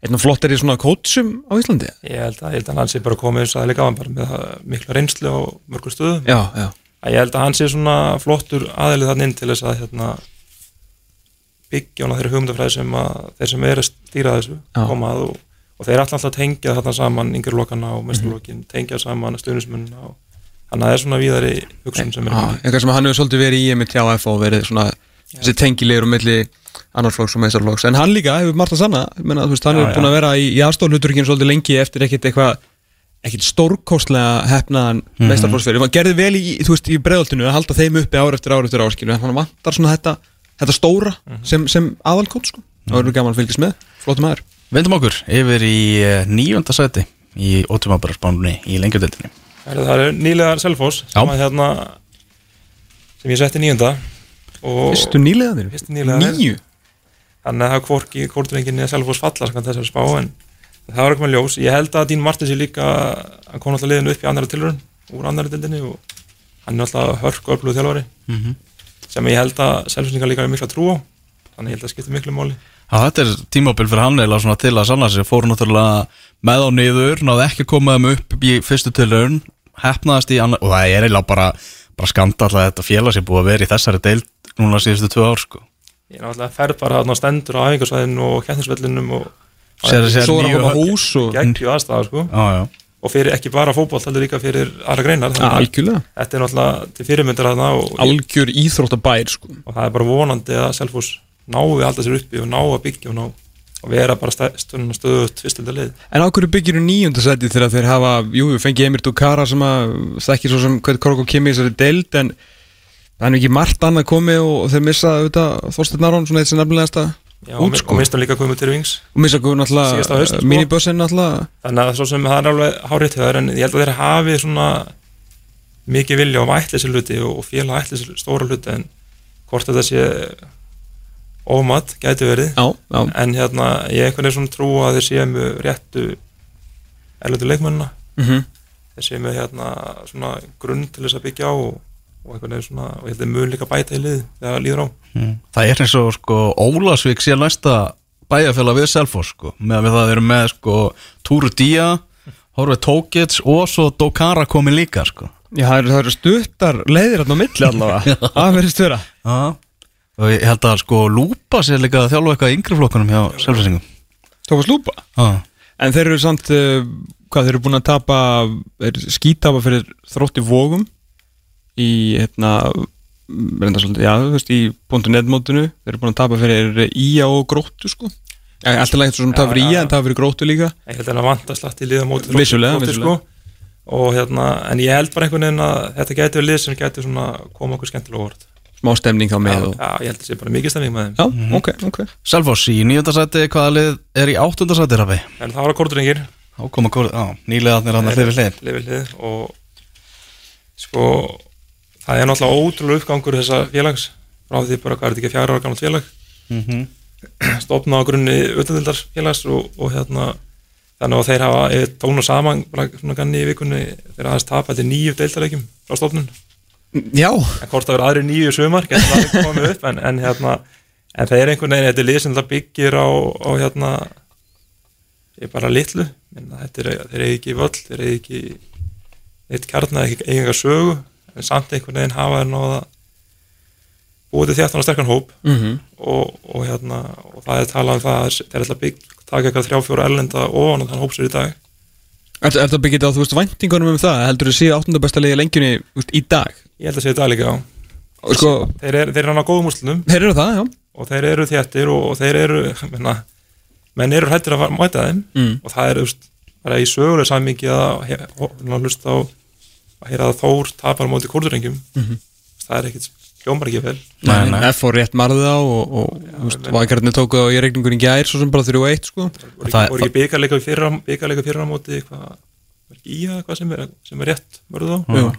Einn af flottari svona kótsum á Íslandi? Ég held að, ég held að hann sé bara komið eins og það líka á hann bara með það mikla reynslu á mörgum stöðum. Já, já að ég held að hann sé svona flottur aðeilið þannig inn til þess að hérna, byggja hana þeirra hugmyndafræði sem að þeir sem eru að stýra þessu Já. koma að og, og þeir ætla alltaf að tengja þarna saman yngjurlokana og mesturlokin, tengja saman stuðnismunna og þannig að það er svona víðari hugsun sem er Já, eitthvað sem hann hefur svolítið verið í einmitt hjá FO verið svona þessi tengilegur um milli annarflokks og meistarflokks en hann líka hefur margt að sanna þú veist, hann Já, já. búin að vera í, í aðstofluturkinn svolítið lengi eftir ekkit eitthvað ekkit stórkostlega hefnaðan mm Mhm. meistarflokksferð hann gerði vel í, í breiðoltinu að halda þeim uppi ár eftir ár eftir ár skilu en hann vantar svona þetta, þetta stóra Mhm. sem, sem aðalkótt sko það verður gaman að fylgjast með, flottum aður Vendum okkur yfir í eh, níunda sæti í ótumabaraspánunni í lengjadöldinni það er nýlega Selfoss Já. sem, að, hérna, sem ég setti nýjunda og Vistu nýlega þér? Fyrstu nýliðarnir. Níu? þannig að það er hvorki kvortrenginni að Selfoss falla skan þessari spá en það var ekki með ljós. Ég held að Dín Martins er líka hann kom alltaf liðinu upp í annara tilrönd úr annara dildinni og hann er alltaf hörk og öflugur þjálfari Mhm. sem ég held að Selfosningar líka er mikla trú á. Þannig ég held að skipta miklu máli. Já, þetta er tímabil fyrir hann eða svona til að sanna sig. Fóru náttúrulega með á niður náðu ekki að koma þeim upp í fyrstu tilraun hefnaðast í annar og það er eiginlega bara, bara skanda alltaf þetta félag sem búið að vera í þessari deild núna síðustu tvö ár sko. Ég er náttúrulega ferð bara þarna og stendur á æfingarsvæðinu og kjættinsvellinum og Svo er að koma hús og aðstæða sko. Já, já. Og fyrir ekki bara fótboll, heldur líka fyrir aðra greinar. Að algjörlega. þetta er náttúrulega til fyrirmyndar þarna og, Algjör íþróttabær sko. Og það er bara vonandi að Selfoss nái alltaf sér uppi og ná að byggja og ná og vera bara stöðun stöðut fyrstilda lið. En á hverju byggir þú nýjundasæti þegar þeir hafa, jú, við fengið Emir Dukara sem að þekkir svo sem hvernig Korko Kimi í þessari deild en það er ekki margt annað komið og, og þeir missa auðvitað Þorsteinn Aron, svona eitt sem nefnilegasta. Já, og, út sko. og mistum líka komið til Vings og Síðasta haust, náttúrulega sko. minibussin náttúrulega. Þannig að svo sem það er alveg hárið til það en ég held að þeir hafi svona mikið vilja um þessi hluti og félag þessi stóra hluti en hvort þetta sé ómat gæti verið. Já, já, en hérna ég einhvern veginn svona trú að þeir séu með réttu erlendu leikmennina. Mhm. Þeir séu með hérna svona grunn til þess að byggja á og, og einhvern veginn svona og ég held að mun líka bæta í lið þegar það líður á. Það er eins og sko Ólasvík sé næsta bæjarfélag við Selfoss sko með að við það erum með sko Túru Día, Horfið Tókits og svo Dokara komin líka sko. Já, það eru, það eru stuttar leiðir hérna á milli allavega. Það verðist vera. Já. Og ég held að sko Lúpa sér líka að þjálfa eitthvað í yngri flokkunum hjá Selfossingum Tókast lúpa? Já, En þeir eru samt, uh, hvað, þeir eru búin að tapa skítapa fyrir þrótti vógum í, hérna reynda svolítið, já, þú veist, í .net mótinu, þeir eru búin að tapa fyrir Ía og Gróttu, sko. Alltaf leitt svo sem tapa fyrir já, Ía já. en tapa fyrir Gróttu líka. Ég held að það vant að slatti lið á móti Vissulega, Þrótti, vissulega. sko. og hérna, en ég held bara einhvern veginn að þetta gæti verið lið sem gæti svona koma okkur skemmtilega óvart. Smá stemning þá já, með og... já, ég held að það sé bara mikið stemming með þeim. Já, ok, ok. Selfoss í nýjöndasæti, hvaða lið er í áttundasæti Rafi? en það var að kortringir. Þá koma kór, á, nýliðarnir það er náttúrulega ótrúlega uppgangur þessa félags. Frá því bara hvað er þetta ekki fjara ára gammalt félag? Mm -hmm. stopna á grunni utandildar félags og, og hérna þannig að þeir hafa tónu saman bara svona ganni í vikunni. Þeir aðeins tapa til nýju deildarleikjum frá stopnun Já, en hvort það verður aðri nýju sumar ekki upp en, en hérna en það er einhvern veginn, þetta er lið sem það byggir á, á hérna ég bara litlu. Er, þeir eigi ekki völl, þeir eigi ekki eitt kjarnar, ekki eigi eitthvað sögu en samt einhvern veginn hafa þeir náða búið til þjáttan og sterkan hóp mhm og, og hérna og það er talað um það að þeir ætla að bygg taka eitthvað þrjá fjóra erlenda ofan á þann hópsur í dag Er er þetta byggjit á, þú veist, væntingunum um það? Heldur þú séu áttunda besta liði lengjunni veist, í dag? ég held að segja það líka á Og sko, þeir, er, þeir eru hann á góðum úrslutum þeir eru það, já og þeir eru þjættir og, og þeir eru menna, menn eru hættir að mæta þeim mm. og það er just, bara í söguleg samingi að hlusta á að heyra að Þór tapar á móti kórdurrengjum Mhm. það er ekkit hljómar ekki vel Nei, nei. F og rétt marði þá og, og vakarnir tóku það í regningur í gær svo sem bara 3-1 sko voru Það- ekki, voru ekki byggarleika fyrra, byggarleika fyrra á móti eitthvað var ekki í það eitthvað sem er, sem er rétt mörðu þá Jú.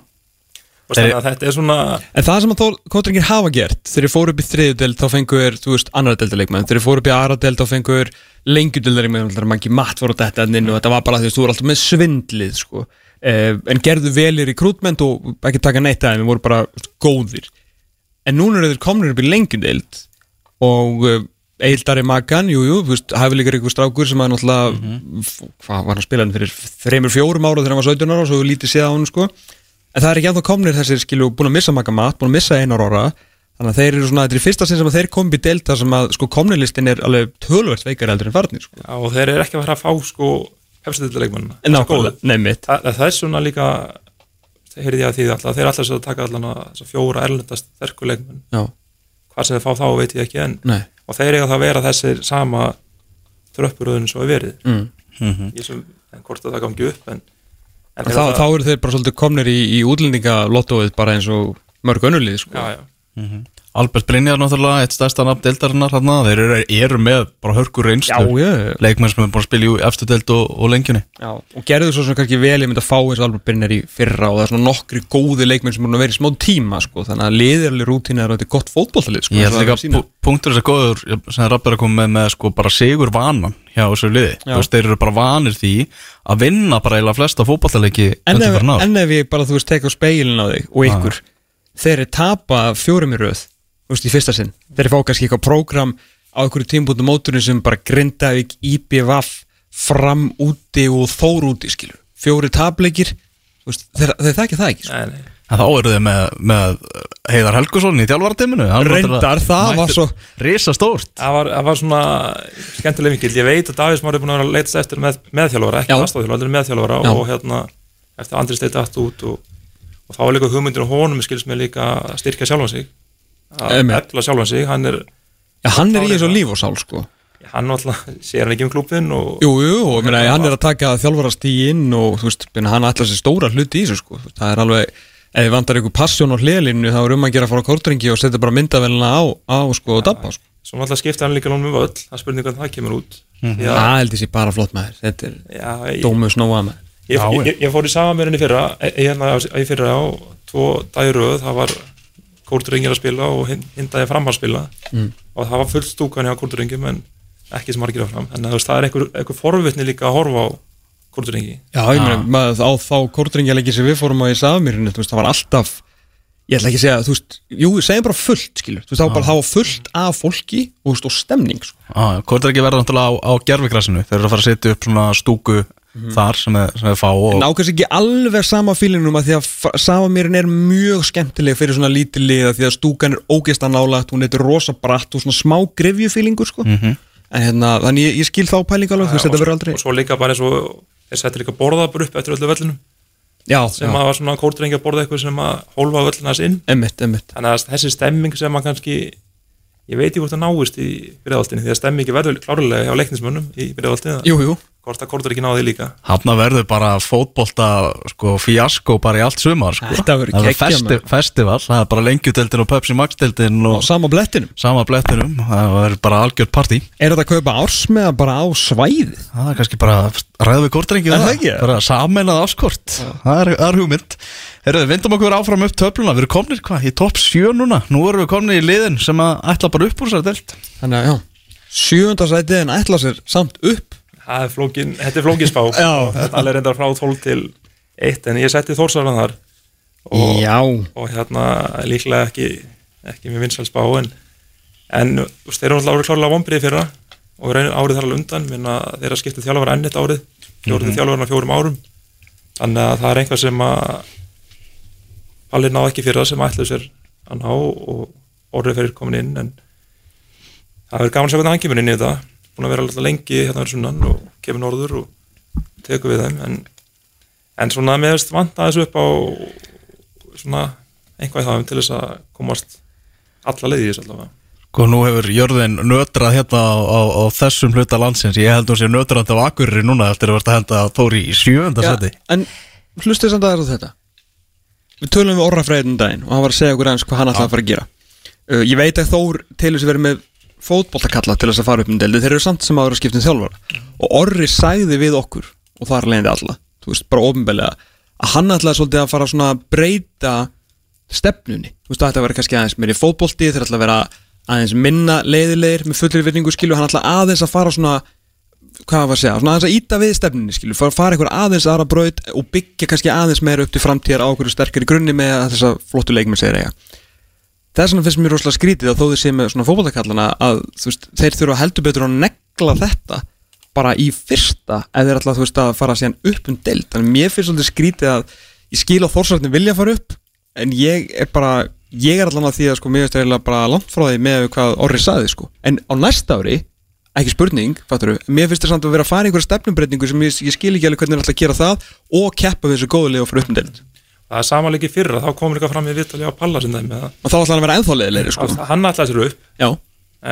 og þannig að þetta er svona En það sem að kótringir hafa gert þegar þeir fóru upp í þriðu deild þá fengur þú veist, annar deildarleikmenn, þegar þeir fóru upp í aðra deild þá fengur lengjudeildarleikmenn þegar mann ekki matt voru þetta inn og þetta var bara því að þú voru alltaf með svindlið sko. Eh, en gerðu vel í rekrútment og ekki taka neitt að þeim, voru bara góðir. En núna eru þeir komnir upp í lengjudeild og uh, Eildari Magan, jú, jú, þú veist, hafi líka einhver strákur sem að náttúrulega, f- hvað var hann að spila hann fyrir þreymur, fjórum ára þegar hann var 17 ára og svo lítið séð á hann, sko. En það er ekki ennþá komnir þessir, skilju, búin að missa Magan mat, búin að missa einar ára þannig að þeir eru svona, þetta er fyrsta sinn sem að þeir komið í delta sem að, sko, komnilistin er alveg tölvert veikar heldur en farnir, sko. Já, og þeir eru ekki að fara að fá sko Þa, það er svona líka það heyrði ég að því alltaf, þeir alltaf að taka allan að þessa fjóra erlendast sterkuleikmenn Já, hvað sem þeir fá þá veit ég ekki en nei, og þeir eiga það að vera þessir sama tröppuröðun svo er verið. Mm. ég sem, en hvort að það gangi upp en, en þá, þá eru þeir bara svolítið komnir í, í útlendingalottóið bara eins og mörg önnulið, sko. Já, já. Albert Brynjar náttúrulega, eitt stærsta nafn deildarinnar hann, þeir eru, eru með bara hörkur reynslu. Leikmenn sem er búin að spila í eftir deild og, og lengjunni. Já, og gerðu svo sem kannski vel ég myndi að fá eins og Albert Brynjar í fyrra og það er svona nokkri góði leikmenn sem er að vera í smá tíma sko, þannig að liðirli rútína er þetta gott fótbolltalið sko, Ég held líka punktur þess að góður sem Rapp að koma með, með sko bara sigur vanan hjá þessu liði, þú veist, þeir eru bara vanir því að vinna bara eiginlega flesta ykkur, þeir eru tapa fjórum í röð, þú veist, í fyrsta sinn þeir fá kannski eitthvað prógram á einhverju tímpúntum móturinn sem bara Grindavík, IPVaf, fram úti og þór úti, skilur fjóri veist, þeir, þeir þekki það ekki sko. Nei, nei. En þá eru þeir með, með Heiðar Helgusson í þjálfaratiminu Reyndar, það var svo- Risa stórt Það var, það var svona skemmtileg vinkil, ég veit að Davís Már er búin að vera að leitast eftir með, meðþjálfara, ekki Já. aðstofþjálfara, heldur meðþjálfara Já. og hérna eftir Andri steiti allt út og, og þá var líka hugmyndir og honum skils mér líka að styrkja sjálfan sig að efla sjálfan sig, hann er Já, hann er í þessu líf og sál, sko. Hann alltaf sér hann ekki um klubin og Jú, jú, og meina, hann er að taka þjálfarast í inn og þú veist, hann ætla sér stóra hluti í þessu sko. það er alveg, ef þið vantar ykkur passjón á hliðlinu þá er um að gera að fara á kortringi og setja bara myndavelina á, á sko, og dabba sko. svo alltaf skipta hann líka lónum um öll það spurning hvernig það kemur út. Því að- það held ég sé bara flott með þér þetta er ég, dómu snóa með. Ég, ég, ég fór í samanmjörinni fyrra e- hérna á- í fyrra á tvo dagiröð það var kórdringir að spila og hin- hindaði fram að spila. Mm. og það var fullt stúkan hjá kórdringum en ekki sem margir að fram en það er einhver, einhver forvitni líka að horfa á kórdringi Já, ég meina, maður á þá kortringjalegi sem við fórum á í Safmýrinu, það var alltaf ég ætla ekki að segja, þú veist, jú, segjum bara fullt, skilur, þú veist, það var bara var fullt af fólki og, veist, og stemning, sko. Hvort er ekki verða náttúrulega á, á gerfigrasinu Þeir eru að fara að setja upp svona stúku þar sem er, sem er fá og Nákvæmst ekki alveg sama fílinum að því að Safmýrin er mjög skemmtileg fyrir svona lítið liða því að stúkan er ógeist að nálagt, hún er rosa bratt og svona smá grefjufílingur, sko. Mhm. En hérna, þannig ég, ég skil þá pæling alveg, þú veist, þetta verður aldrei. og svo líka bara eins og þeir settir líka borðabur upp eftir öllu völlunum Já, sem já, að var svona kórdringi að borða eitthvað sem að hólfa völluna þess inn emmitt, emmitt. þannig að þessi stemming sem að kannski ég veit ekki hvort það náist í byrjaðaltinni því að stemmingi verður klárlega hjá leiknismönnum í byrjaðaltinni Jú, jú. Hvort að kórdur ekki náði líka Hafna verður bara fótbolta sko, fíasko bara í allt sumar sko. Þetta verður Það er geggjað, festi, festival, það er bara lengjudeldin og Pepsi Max deldin Á og sama blettinum. sama blettinum það verður bara algjört partí Er þetta að kaupa ársmeða bara á svæðið? það er kannski bara ræðu við kortrengi Er það ekki? bara sameinað áskort það er, það er hugmynd Herðu, vindum okkur áfram upp töfluna, við erum komnir hvað, í topp 7 núna, nú erum við komnir í liðin sem að ætla bara upp úr sér Þannig að, já, sjöunda sætið en ætla sér samt upp. Það er flókin, þetta er flókin spá. Já. þetta er alveg reyndar frá 12 til 1 en ég setti Þórsaran þar. Og, og hérna líklega ekki, ekki með vinsal spá en, en þeir eru alltaf árið klárlega vombriði fyrra og reynir árið þar alveg undan. Minna þeir að skipta þjálfara enn eitt árið fjórið mm -hmm. fjórum árum. Þannig að það er einhvað sem að Pallir ná ekki fyrra sem ætluð sér að ná og orðið fyrir komin inn en það er gaman að sjá hvernig hann kemur inn í þetta búin að vera alltaf lengi hérna verið sunnan og kemur norður og tekur við þeim en, en svona meðast vanta þessu upp á svona einhvað í það til þess að komast alla leiði í þessu allavega Sko nú hefur jörðin nötrað hérna á, á, á þessum hluta landsins Ég held hún sé nötrað á Akureyri núna eftir að verða að henda Þóri í seti en hlustið samt aðeins á þetta. Við tölum við Orra Freyðin daginn og hann var að segja okkur aðeins hvað hann ætlaði að fara að gera. Uh, ég veit að Þór telur sér verið með fótboltakalla til þess að fara upp um deldi. Þeir eru samt sem aður að skipta um þjálfara. Og Orri sagði við okkur, og það er leiðandi alla, þú veist, bara ofinbelega, að hann ætlaði svolítið að fara svona að breyta stefnunni. Þú veist, það ætti að vera kannski aðeins meiri fótbolti, þeir ætla að vera aðeins minna leiðilegir með fullir virðingu skilu, hann ætla aðeins að fara svona hvað var að segja, svona aðeins að íta við stefninni skilu, fara, einhver aðeins aðra braut og byggja kannski aðeins meira upp til framtíðar á okkur sterkari grunni með þessa flottu leikmenn segir eiga það er svona fyrst mér rosalega skrítið að þó þið sé með svona fótballtakallana að þú veist, þeir þurfa heldur betur að negla þetta bara í fyrsta ef þeir ætla þú veist að fara síðan upp um deild. Þannig að mér finnst svolítið skrítið að ég skil á þórsarðin vilja fara upp en ég er bara, ég er allan að því að sko finnst eiginlega bara langt frá því með hvað Orri saði sko, en á næsta ári ekki spurning, fattur mér finnst það samt að vera að fara í einhverja stefnumbreytingu sem ég, ég skil ekki alveg hvernig þeir ætla að gera það og keppa við þessu góðulega og fyrir upp um það er samanleiki fyrra, þá komur líka fram í vittali á Palla sem að og þá ætla hann að vera ennþá leiðilegri sko. að hann ætlaði sér upp já,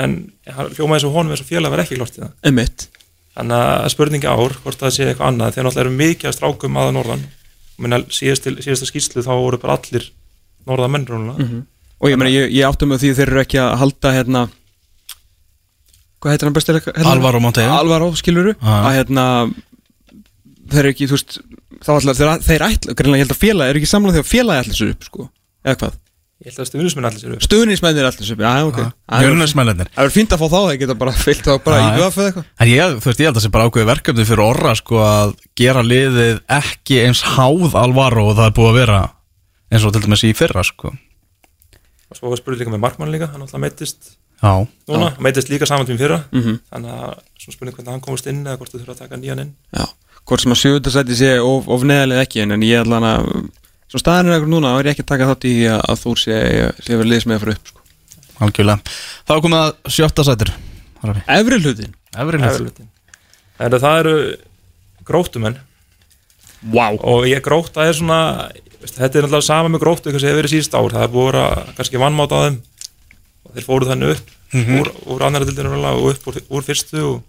en hann hljómaði svo honum eins og félag var ekki klart í það emitt þannig að spurningi ár hvort það sé eitthvað annað þegar náttúrulega eru mikið að strákum aða norðan og minna síðast, síðasta skýrslu þá voru bara allir norða menn mm og ég, meni, ég, ég áttum með því þeir eru ekki að halda hérna hvað heitir hann bestir hérna? Alvaro Monteiro. Alvaro, skiluru Ah. að hérna þeir eru ekki, þú veist þá ætla þeir, þeir ætla, greinlega ég held að félag er ekki samlað að félagi ætla sér upp sko. Eða hvað, ég held að stuðnismenn allir sér upp. Stuðnismennir ætla sér upp já, ok, er- Jörnusmælirnir það er fínt að fá þá þeir geta bara fyllt þá bara í. VF eða eitthvað. En ég, þú veist, ég held að það sé bara ákveði verkefni fyrir orra sko að gera liðið ekki eins háð alvaro og það er búið að vera eins og til dæmis í fyrra sko. Og svo spurði líka með Markmann líka, hann alltaf meittist Já, núna, meittist líka saman tím fyrra. Mhm. þannig að svona spurning hvernig hann komist inn eða hvort þú þurfa að taka nýjan inn. Já, hvort sem að sjöundasæti sé of, of neðalega ekki en, en ég ætla hann að svo staðan er eitthvað núna, þá er ég ekki að taka þátt í að, að þú sé, sé verið liðs með að fara upp sko. algjörlega Þá er komið að sjötta sætir. Efri hlutin Efri hlut Eflutin. það eru, það gróttumenn Wow. og ég gróta er svona þetta er náttúrulega sama með gróttu hvað sem hefur verið síðust ár það er búið að kannski vannmáta á þeim og þeir fóru þannig upp úr, úr annara dildinu og upp úr, úr fyrstu og,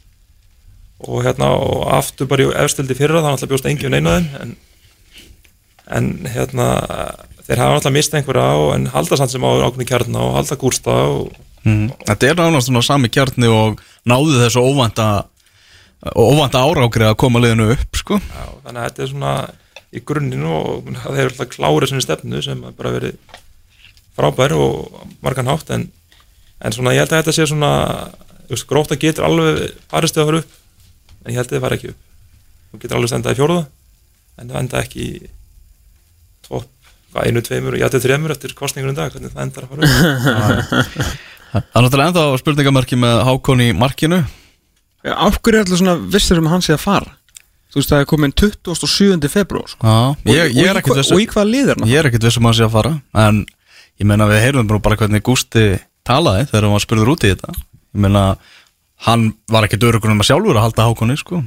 og hérna og aftur bara í efstildi fyrra þannig að bjóst engin einu af þeim en, en hérna þeir hafa alltaf mist einhverja og en halda samt sem á ákveðni kjarna og halda gúrsta og Mhm. Þetta er náttúrulega svona sami kjarni og náðu þessu óvænta óvænta árákri að koma liðinu upp sko. Já, þannig að þetta er svona í grunninu og þeir eru alltaf klárið sinni stefnu sem er bara verið frábær og margan hátt en, en svona ég held að þetta sé svona gróta getur alveg farist að fara upp en ég held að það fara ekki upp þú getur alveg stendað í fjóruða en það enda ekki í topp hvað, einu, tveimur og jættið þreimur eftir kostningur um dag, hvernig það endar að fara upp Það er náttúrulega ennþá spurningamörki með Hákon í markinu Af hverju er alltaf svona vissir um að hann sé að fara? Þú veist það er komin 27. februar sko. Já, ég, ég er og, ekkert og, og í hvaða lið er hann? Ég er ekkert viss um að hann sé að fara En ég meina við heyrum bara hvernig Gústi talaði þegar hann var spurður út í þetta Ég meina hann var ekkert örugur um að sjálfur að halda Hákonni sko.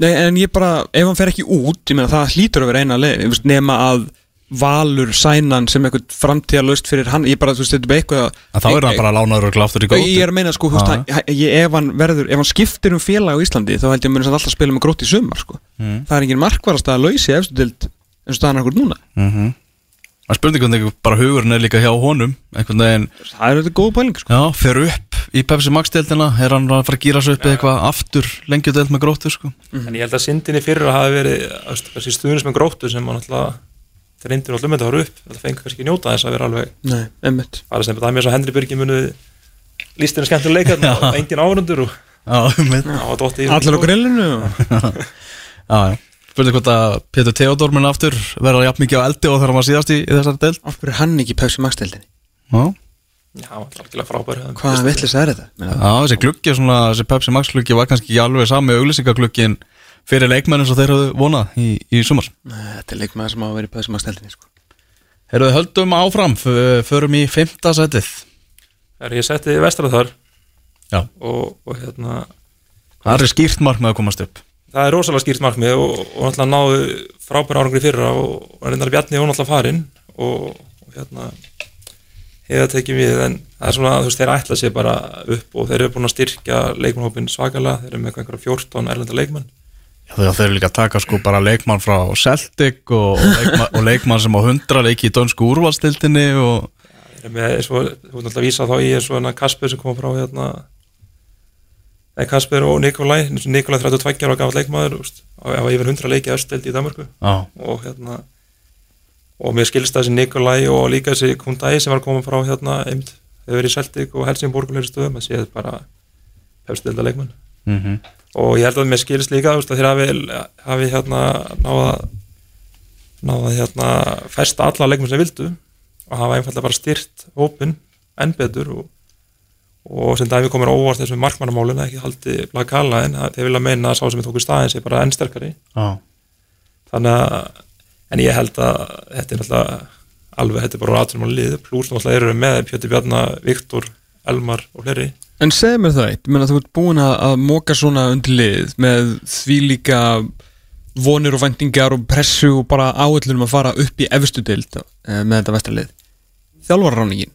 Nei, en ég bara, ef hann fer ekki út ég meina það hlýtur að vera eina leið nema að valur sænan sem eitthvað framtíðalöst fyrir hann ég bara, þú veist, þetta er bara eitthvað En þá er hann bara lánaður og glaftur í góti Ég er að meina, sko, ég, ef hann verður, ef hann skiptir um félag á Íslandi þá held ég að muni alltaf spila með grótt í sumar, sko. Mm. það er engin markvarast að lausi efstu dild eins og staðan er okkur núna. Mm Það er spurning hvernig bara hugurinn er líka hjá honum einhvern veginn, það er þetta góð pæling, sko. Já, fer upp í Pepsi Max deildina, er hann að fara að gýra sig upp eitthvað aftur lengjudeld með gróttu sko? En ég held að syndinni fyrir hafi verið þú veist, þessi stuðnis með gróttu sem hann alltaf þeir reyndir alltaf með þetta að fara upp það fengur kannski njóta þess að vera alveg Nei, sem það er mér svo Henry Birgi munu lístina skemmtilega leikar og engin árundur og Allir á grillinu og... Já, já. Spurning hvort að Pétur Theodor minn aftur verða jafn mikið á eldi og hann var síðast í, í þessari deild? Af hverju er hann ekki í Pepsi Max deildinni? Já, Já, það var algjörlega frábær Hvaða villis er þetta? Meina, já þessi gluggi, svona, þessi Pepsi Max gluggi var kannski ekki alveg sami auglýsingaglugkin fyrir leikmennin sem þeir hafðu vonað í, í sumar. Nei, Þetta er leikmaður sem á að vera í Pepsi Max deildinni, sko. Herruðu höldum áfram, förum í fymta setið. Þegar ég setti vestrað þar. Já. og, og hérna Það er skýrt markmið að komast upp. Það er rosalega skýrt markmið og, og náttúrulega náðu frábær árangri fyrra og, og reyndar Bjarni og náttúrulega farinn og, og hérna hefða tekið við en það er svona þú veist þeir ætla sér bara upp og þeir eru búin að styrkja leikmannhópin svakalega þeir eru með einhverja 14 erlenda leikmann Já, þegar þeir eru líka að taka sko bara leikmann frá Celtic og, og, leikmann, og leikmann sem á 100 leiki í dönsku úrvalstildinni og þeir eru með, þú veist alltaf að vísa þá í hérna Kasper sem kom frá hérna Kasper og Nikolai Nikolai 32 ára gafall leikmaður úst, og hafa yfir 100 leiki östeld í Danmarku Já, og hérna og mér skilst þessi Nikolai og líka þessi Kundai sem var koma frá hérna einmitt, þau verið í Celtic og Helsingborg og leiri stöðum að séð bara hefstilda leikmann mm og ég held að mér skilst líka þú veist, að þeir hafi, hafi hérna náða náða hérna festa alla leikmann sem vildu og hafa einfallega bara styrt hópin enn betur og, og sem dæmi komur óvart þessum markmannamálun ekki haldi blakala en þeir vilja meina að sá sem er tóku staðin sé bara enn sterkari. Já, þannig að en ég held að þetta er náttúrulega alveg, þetta er bara aðtunum á lið pluss náttúrulega eru með Pjöti Bjarnar, Viktor Elmar og fleiri. En segðu mér það eitt, þú ert búin að, móka svona undir lið með því líka vonir og væntingar og pressu og bara áöllunum að fara upp í efstu dild eh, með þetta vestarlið Þjálfarráningin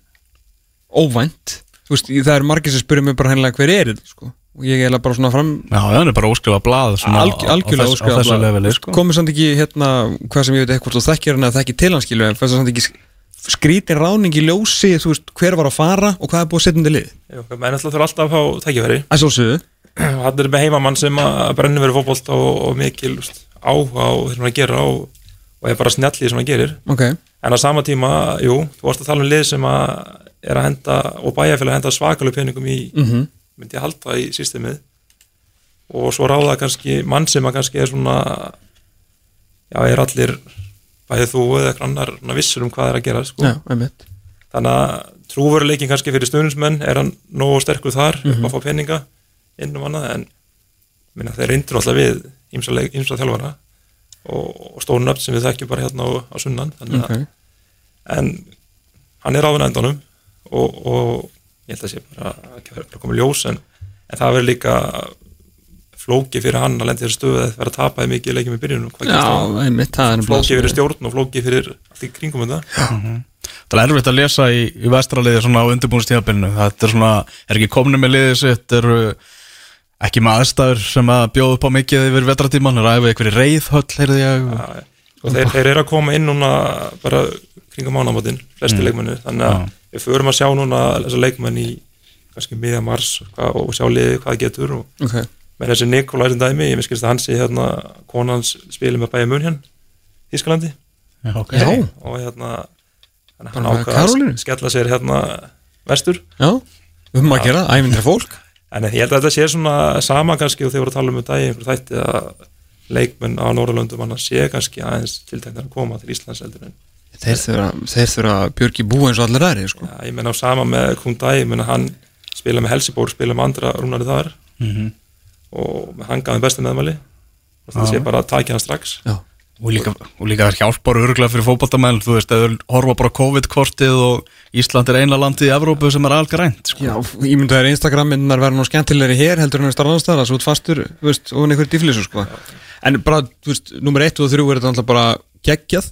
Óvænt. Veist, það eru margir sem spyrir mig bara hennilega hver er þetta sko og ég er eiginlega bara svona fram já, það er bara óskrifa blað alg, algjörlega óskrifa leveli sko. komið samt ekki hérna hvað sem ég veit eitthvað þekkir hann eða þekkir til hans skilu en fannst það samt ekki sk- skrítin ráning í ljósi þú veist hver var að fara og hvað er búið að setja undir lið? Jú, menn alltaf þurfa alltaf að fá tækifæri. Svolsögðu hann er með heimamann sem að brennur verið fótbolt og, og mikil áhuga á þeir hann að gera og, og er bara snjallið sem hann gerir. Ok. En á sama tíma, jú, þú mm myndi ég halda í systemið. Og svo ráða kannski mann sem að kannski er svona já, er allir bæðið þú eða eitthvað annar vissur um hvað er að gera sko. já, þannig að trúveruleikin kannski fyrir stuðnismenn er hann nógu sterkur þar upp að fá peninga inn um annað en minna, þeir reyndur alltaf við ýmsa þjálfara og, og upp sem við þekkjum bara hérna á, á sunnan þannig að ok. en hann er áfinn endunum og, og ég held að sé bara ekki verið að koma í ljós en, en það verður líka flóki fyrir hann að lendi þér stöðu að vera að tapaði mikið leikjum í byrjunum það er flóki fyrir er- stjórn og flóki fyrir allt í kringum þetta. Það er erfitt að lesa í, í vestraliði svona á undirbúinstíðabilinu Þetta er svona, er ekki komni með liðið sitt eru ekki með aðstæður sem að bjóða upp á mikið yfir vetratíman er æfið ykkur í reyðhöll, heyrði ég. Já, og þeir, þeir eru að koma inn núna bara kringum mánamótin flesti Mm. leikmennu, þannig að við förum að sjá núna þessa leikmenn í kannski miða mars hvað, og sjá liði hvað getur og Ok, með þessi Nikolai sem dæmi, ég miskist að hann sé hérna konans spilið með bæja mun hérna Þískalandi Já, ok. Já. og hérna hann, Bara hann með ákvað að skella sér hérna vestur. Já, um að gera, ævindri fólk. En ég held að þetta sé svona sama kannski og þeir voru að tala um þetta í einhver þætti að leikmenn á Norrlöndum hann sé kannski aðeins tilteknar að koma til Íslands heldur en Þeir þurfa, þeir þurfa Björki búa eins og allir aðri sko. Já, ég menna á sama með Kundai, ég menna hann spila með Helsibór, spila með andra rúnari þar Mhm. og með hann gaf þeim besta meðmæli og það sé bara að takja hann strax Já, Og líka, og líka er hjálpar örgulega fyrir fótballtamenn Þú veist, þú horfa bara á COVID-kortið og Ísland er eina landið í Evrópu sem er algrænt sko. já ímyndaður Instagram-myndunar verða nú skemmtilegri hér heldur en að starfa annars svo út fastur, þú veist, og einhver dýflisu sko. En bara, þú veist, nummer 1 og 3 er þetta alltaf bara geggjað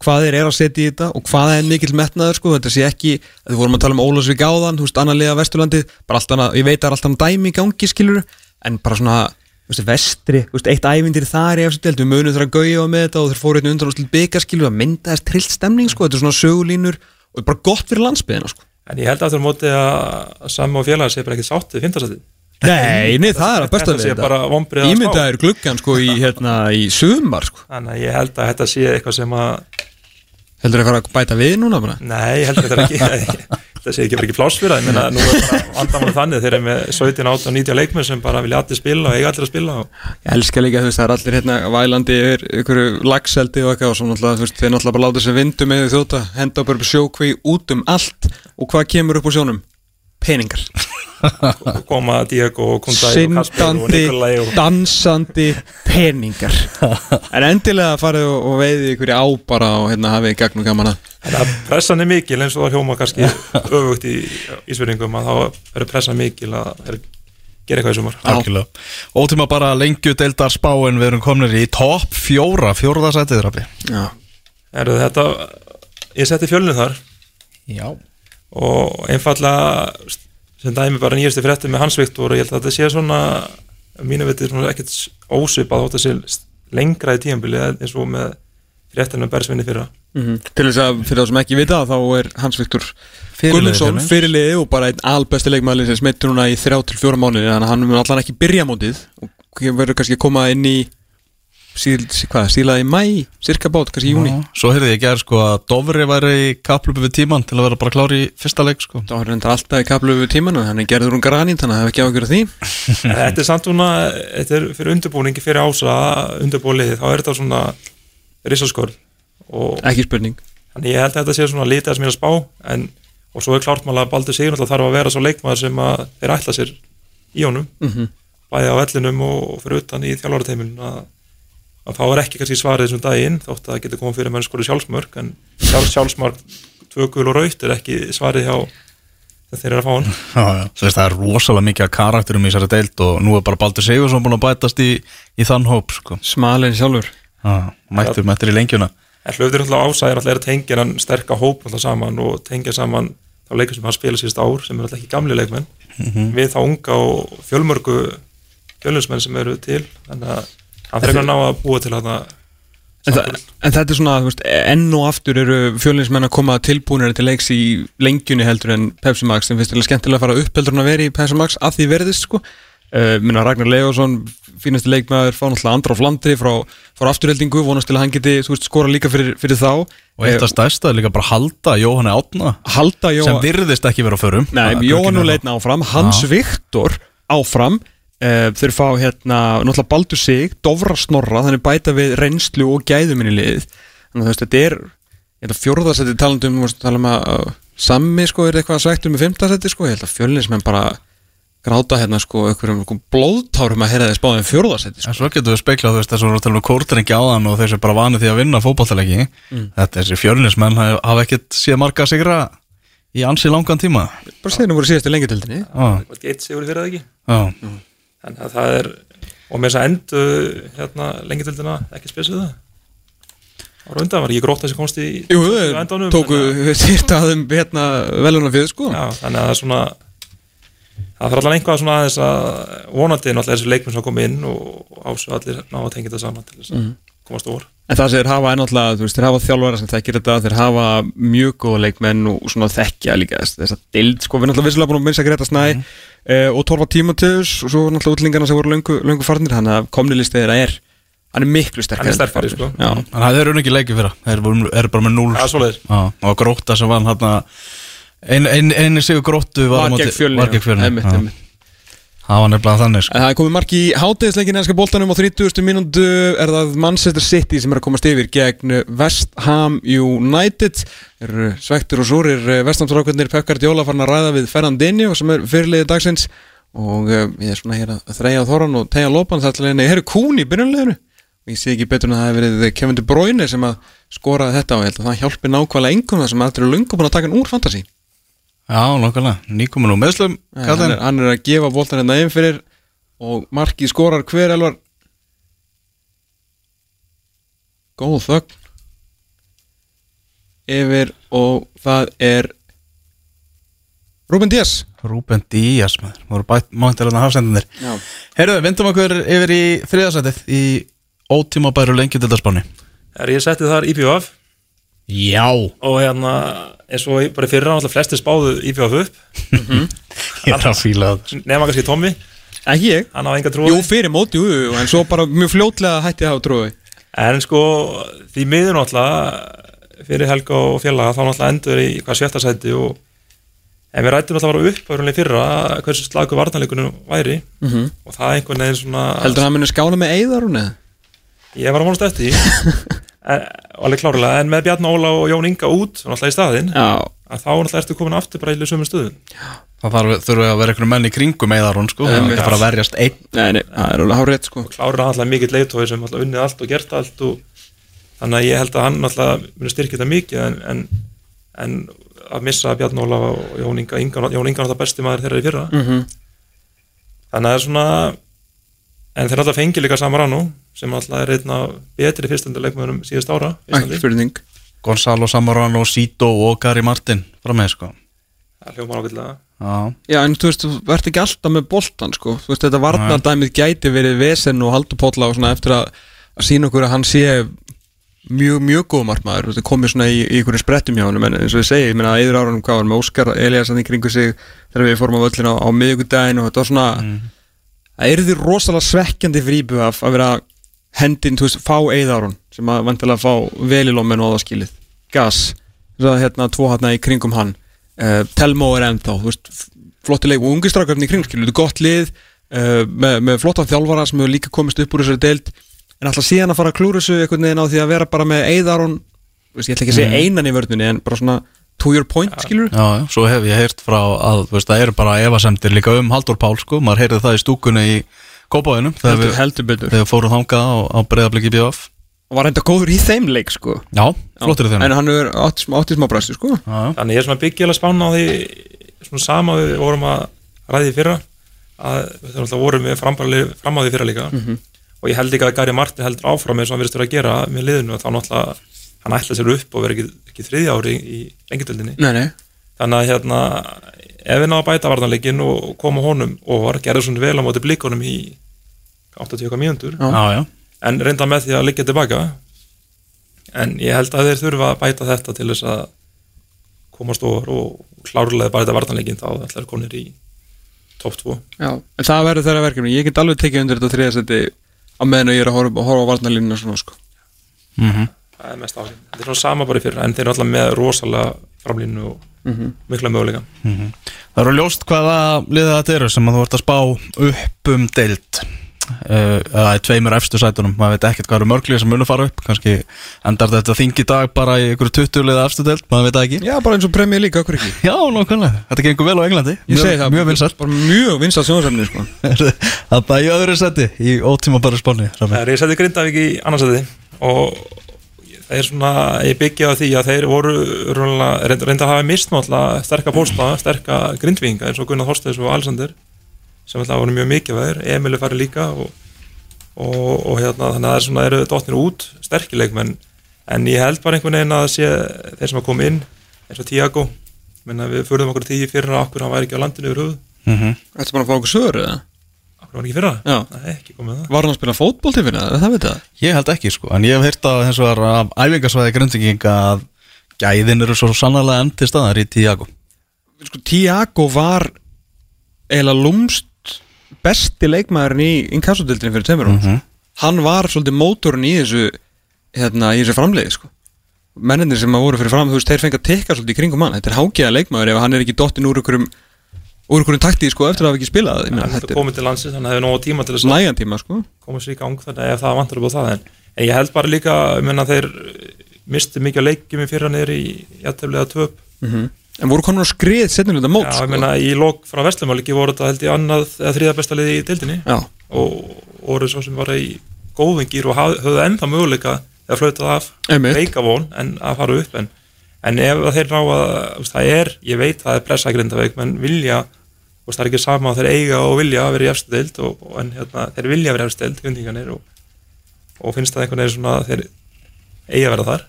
hvað þeir eru að setja í þetta og hvað er mikill metnaður sko, þetta sé ekki við vorum að tala um Ólafsvík áðan, þú veist, annar liða Vesturlandi, bara allt annað, ég veit að það er alltaf dæmi í gangi, skilur, en bara svona þú veist, vestri, þú veist, eitt ævindir þar í eftir við munum þeirra að gauja með þetta og þeir fóru einn undan og stil bygga, skilur, að mynda þess trillt stemning, sko, þetta er svona sögulínur og þetta er bara gott fyrir landsbyðina, sko. En ég held að það er Nei, nei, það er að besta Þetta við spá. Ímyndaður gluggan, sko, í, hérna, í sumar, sko. Þannig að ég held að þetta sé eitthvað sem að Heldur að fara að bæta við núna, bara? nei, ég held að þetta er ekki þetta sé ekki bara ekki það ég meina nú er bara andamann þannig þeir eru með 17, 18, 19 leikmenn sem bara vilja allir spila og eiga allir að spila og Ég elska líka, þú veist, það er allir hérna vælandi yfir ykkur lagseldi og eitthvað og svo náttúrulega, þú veist, þeir náttúrulega bara láta sér vindu með þjóta, henda upp sjókví út um allt og hvað kemur upp á sjónum? Peningar. og koma Diego og Kundai og Kasper og Nikolai og dansandi peningar. En endilega farið og, og veiði ykkur í á bara og hérna hafið í gegnum gaman að. Þannig að pressan er mikil eins og það hljóma kannski öfugt í ísverðingum að þá verður pressan mikil að þeir gera eitthvað í sumar. Algjörlega. Ótíma bara lengju deildar spáin við erum komin í topp fjóra, fjóraðarsætið rappi. Já. Er þetta, ég setti fjölnið þar Já. Og einfallega sem dæmi bara nýjastu fréttum með Hans Viktor og ég held að þetta sé svona mínu veitir svona ekkert ósvipað þótt að sé lengra í tíðanbili eins og með fréttum með Bersvinni fyrra. Mm Til þess að fyrir þá sem ekki vita þá er Hans Viktor Guðmundsson fyrirliði og bara einn albesti leikmæli sem smittur núna í þrjá til fjóra mánuði þannig að hann mun allan ekki byrja mótið og verður kannski að koma inn í síl, sí- hvað, sílaði í mæ cirka bát, kannski í júni. Svo heyrði ég gerð sko að Dofri væri í kaplubu við tíman til að vera bara klári í fyrsta leik sko. er þetta alltaf í kaplu við tíman og hann er gerður um granín þannig að það hef ekki af því. En þetta er samt svona, þetta er fyrir undirbúningi fyrir ása, undirbúliði, þá er þetta svona risaskorð og ekki spurning. Þannig ég held að þetta sé svona lítið að spá en, og svo er klárt mála að Baldur Sigur þarf að vera svo leikmaður sem að að, að þá er ekki kannski svarið þessum daginn þótt að það getur komið fyrir mennskóri sjálfsmörk en sjálf, sjálfsmörk tvökul og raut er ekki svarið hjá þegar þeir eru að fá hann Já, já. Veist það er rosalega mikið af karakterum í þessari deild og nú er bara Baldur Sigursson búin að bætast í, í þann hóp sko. smalin sjálfur Já, mættur, mættur í lengjuna. En hlöfður alltaf ásæðir alltaf er að tengja hann sterka hóp alltaf saman og tengja saman þá leikur sem hann spila síðust ár sem er alltaf ekki gamli leikmenn við þá unga og fjölmörgu fjölunsmenn sem eru til þannig að hann frekar að ná að búa til hann En, þa en þetta er svona, veist, enn og aftur eru fjölinsmenn að koma tilbúinir til leiks í lengjunni heldur en Pepsi Max. Sem finnst þetta skemmtilega að fara upp heldur en að vera í Pepsi Max að því verðist sko. Uh, minna Ragnar Leosson, fínasti leikmaður fá náttúrulega andra á flandri frá, frá afturheldingu, vonast til að hann geti veist, skora líka fyrir, fyrir þá. Og eitt af stærsta er líka bara halda Jóhanni Átna halda Jó sem virðist ekki vera á förum. Nei, Jóhann ekki og leitna áfram, Hans Viktor áfram þeir fá hérna, náttúrulega Baldur Sig Dofra Snorra, þannig bæta við reynslu og gæðum inn í liðið þannig að þú veist, þetta er að fjórðarsætti talandum, tala um að uh, Sammi sko er eitthvað sættur með fimmtarsætti sko, ég held að fjölinsmenn bara gráta hérna sko, einhverjum einhverjum blóðtárum að heyra þess báðum fjórðarsætti sko. Svo getur við speklað, þú veist, þess að við erum að tala um kórdrengi áðan og þeir sem bara vanið því að vinna fótballtalegi Þetta þessi fjörnismenn hafa hafa ekkert séð marga sigra í ansi langan tíma. Bara það voru síðastu lengjadöldinni Já, eitt sigur fyrir það ekki? Já, þannig að það er og með þess að endu hérna lengi til ekki spesið það? Var undan, var ekki grótt þessi komst í Jú, endanum, tóku þannig sýrtaðum hérna veluna fyrir sko. Að- já, þannig að það er svona það þarf allan einhvað svona aðeins að vonandi náttúrulega þessi leikmenn sem kom inn og ásu allir ná að tengja þetta saman til þess að Mhm. komast úr. En það sem þeir hafa er náttúrulega, þú veist, þeir hafa þjálfara sem þekkir þetta, þeir hafa mjög góða leikmenn og svona þekkja líka þess, að dild, sko, við erum náttúrulega vissilega búin að minnsa Greta Snæ. Mhm. Eh, og Torfa Tímoteus og svo náttúrulega útlingarna sem voru löngu, löngu farnir, hann að komnilistið þeirra er, hann er miklu sterkari. Hann er sterkari, sko. Já, Þannig að þeir eru ekki leikið fyrra Þeir voru- eru bara með 0 það er svoleiðis Já, og gróta sem var hann ein, ein, eini sigur gróttu var á móti- gegn fjölni. var gegn fjölni. Það var nefnilega þannig sko. Það er komið mark í hátegisleikin ennska boltanum á 30. mínúndu er það Manchester City sem er að komast yfir gegn West Ham United er svektur og súrir Vesthamstrákvöldnir Pep Guardiola farin að ræða við Fernandinho sem er fyrirliði dagsins og uh, ég er svona hér að þreja þorran og tegja lópan þar til henni, ég heyrðu kún í byrjunleginu og ég sé ekki betur en að það hefur verið Kevin De Bruyne sem að skoraði þetta og ég held að það hjálpi nákvæmlega einhvern það sem að eru lungu búin að taka hann úr fantasy Já, nokkulega, nýkomin úr meðslum Nei, hann, er, hann er að gefa boltan hérna inn fyrir og markið skorar hver elvar? Góð þögn. Yfir og það er Ruben Díaz. Rúben Díaz maður, voru bætt mántilega hafsendinir Já. Heyrðu, vindum okkur yfir í þriðasætið í ótíma bæru lengi til spáni er ég settið þar IPVF Já. Og hérna eins og bara í fyrra náttúrulega flestir spáðu IPVF upp. Ég er að fíla það. Nema kannski Tommy, ekki ég. Hann á enga trúi Jú, fyrir móti, jú, jú, en svo bara mjög fljótlega hætti að hafa trúi En sko, því miður náttúrulega fyrir Helga og félaga þá náttúrulega endur í hvað sjötta sæti og en við rættum náttúrulega bara upp árunlega fyrra hversu slagur varnarleikunum væri. Mhm. og það er einhvern veginn svona Heldur hann muni skána með eigðarun eða? ég var að vonast eftir alveg klárlega, en með Bjarn Óla og Jón Inga út náttúrulega í staðinn Já, að þá náttúrulega ertu komin aftur bara í sömu stöðum Það þarf, þurfa að vera einhverjum menn í kringum eða hún sko, það er bara að verjast einn. Nei, nei, það er alveg hárið sko. Klárlega náttúrulega mikill leitói sem náttúrulega unnið allt og gert allt og þannig að ég held að hann náttúrulega muni styrkja þetta mikið en, en, en að missa Bjarn Óla og Jón Inga, Inga Jón Inga náttúrulega besti maður þeirra í fyrra. Mm þannig að það er svona en þeir náttúrulega fengi líka Samarano sem náttúrulega er einn af betri fyrstunduleikmöðunum síðust ára spurning. Gonzalo Samorano, Sito og Gary Martin frá með sko. Það hljómar ákveðlega Já, Já, en þú veist, þú ert ekki alltaf með boltan sko. þú veist, þetta varnardæmið gæti verið vesen og haldupólla og svona eftir að, að sína okkur að hann sé mjög, mjög góð markmaður, þetta komið svona í, í einhverju sprettum hjá hann, en eins og ég segi, ég meina að yfir árunum hvað var með? Óskar Eliasson í kringu sig þegar við fórum á völlin á, á miðugudaginn og þetta var svona það er því rosalega svekkjandi fyrir íbjöf að vera hendin, þú veist, fá eðarun sem að vantilega fá velilómen og aðaskilið gas, þess að hérna tvo hérna í kringum hann. Uh, Telmo er ennþá, þú veist f- flotti leik og ungi strákarnir í kring, skilu, þetta er gott lið uh, með, með flotta þjálfara sem hefur líka komist upp úr þessari deild. En alltaf síðan að fara að klúra þessu einhvern veginn á því að vera bara með eðarun ég ætla ekki að segja einan í vörðunni en bara svona to your point, skilur já, já, svo hef ég heyrt frá að þú veist, það eru bara efasemdir líka um Haldur Pál sko, maður heyrði það í stúkunni í Kópáinum þegar heldur, við, heldur betur. þegar við fórum þangað á, á breyðabliki BF og var enda góður í þeim leik sko. Já, flottir í þeim. En hann er átti smá, bræstu sko. Já, já. þannig ég er svona byggjulega spána á því svona sama við vorum að ræði fyrra að við náttúrulega vorum við frambæli fram á því fyrra líka. Og ég held ekki að Gary Martin heldur áfram eins og hann virðist vera að gera með liðinu og þá náttúrulega hann ætla sér upp og vera ekki, ekki þriðja ári í lengjadöldinni nei, nei. þannig að hérna ef við ná að bæta varnarleikin og koma honum og var gerði svona vel á móti blikunum í 80 okkar mínútur. En reynda með því að liggja tilbaka. En ég held að þeir þurfa að bæta þetta til þess að komast ofar og klárlega bæta vartanleikin þá ætlar konir í top 2 Já, en það verður þeirra verkefni. Ég get alveg tekið undir þetta þriðasetti á meðan ég er að horfa, horfa á varnalínuna svona sko. Mm það er mest áhrif, þetta er svona sama bara í fyrra en þeir eru alltaf með rosalega framlínu og mikla möguleika. Það eru ljóst hvaða liðið þetta eru sem að þú ert að spá upp um deild. Uh, eða í tveimur efstu sætunum. Maður veit ekkert hvað eru mörglið sem munu fara upp. Kannski endar þetta þing í dag bara í ykkur 20 liða efstu deild, maður veit ekki. Já, bara eins og premjör líka, okkur ekki? Já, nokkulega, þetta gengur vel á Englandi. Ég Mjög- Mjög vinsælt. Bara mjög vinsalt sjónasefni sko. Það er í öðru seti í ótíma bara spáni Það er ég seti Grindavík í annarsæti og er svona, ég byggja á því að þeir voru reynda, reynda að hafa mist náttúrulega sterka pósta, sterka grindvinga eins og Gunnar Þorsteins og Alexander sem alltaf voru mjög mikið væður, Emil er farið líka og, og, og hérna þannig að það er svona, eru dotnir út sterkileik menn en ég held bara einhvern veginn að sé þeir sem að koma inn eins og Tiago menna við förðum okkur því fyrir að okkur hann væri ekki á landinu yfir höfuð. Þetta bara að fá okkur svör eða? Var ekki það Nei, ekki komið það. Var hann að spila fótból til finna? Það veit það. Ég held ekki sko, en ég hef heyrt að hins vegar af æfingasvæði grindvikinga að gæðin eru svo sannlega enn til staðar í Tiago. Sko, Tiago var eiginlega lúmst besti leikmaðurinn í inkassodildinu fyrir tveimur mm hann var svolítið mótorinn í þessu hérna, í þessu framleiði sko. mennindir sem að voru fyrir fram þú veist, þeir fengi að tekka svolítið í kringum hann. Þetta er hágeða leikmaður ef hann er ekki dottin úr ykkurum úr ykkurum taktíð sko eftir að hafa ekki spilað meina, hann hefði þetta komið til landsins, hann hefði nógu tíma til þess að tíma sko. koma sér í gang þannig að ef það vantar upp á það en, en ég held bara líka, menna þeir misti mikið leikjum í fyrra niður í jætteflega töp en voru konur að skrið setnilega mót Já, sko. ég meina í lok frá Vestlumáliki voru þetta held ég annað eða þriða besta liði í deildinni. Já. og voru svo sem var í góðingir og höfðu ennþá möguleika þegar flautað af. Veikavón en að fara upp en, en ef að þeir ná að það er, ég veit það er pressa grindaveik menn vilja, veist, það er ekki sama að þeir eiga og vilja að vera í efstu deild og, og, en hérna, þeir vilja að vera í efstu deild grindinganir og, og finnst það einhvern veginn svona að þeir eiga að vera þar.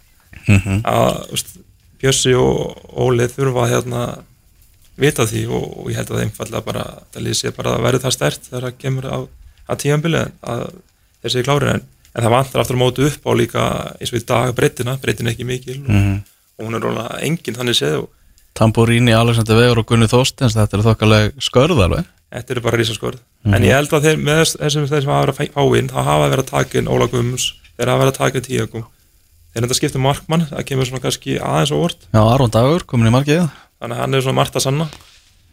Að þú veist, Bjössi og Óli þurfa að hérna vita því og, og ég held að einfallega bara það lýsi bara að verði það stert þegar það kemur á, á tíðanbili að þeir séu klárir en, en það vantar aftur á mótu upp á líka eins og í dag breytina, breytin er ekki mikil og, og hún er rólega engin þannig séð og Tamborini, Alexander Vegur og Gunni Þorstens þetta er þokkaleg skörð alveg. Þetta eru bara rísaskörð en ég held að þeir, með þess- þessum þeir sem hafa verið að fá inn það hafa verið að taka inn Óla Guðmunds þeir hafa verið að taka inn Tíagum þeir enda skipta um markmann, það kemur svona kannski aðeins og vort Já, Aron Dagur, komin í markið. Þannig að hann er svona margt að sanna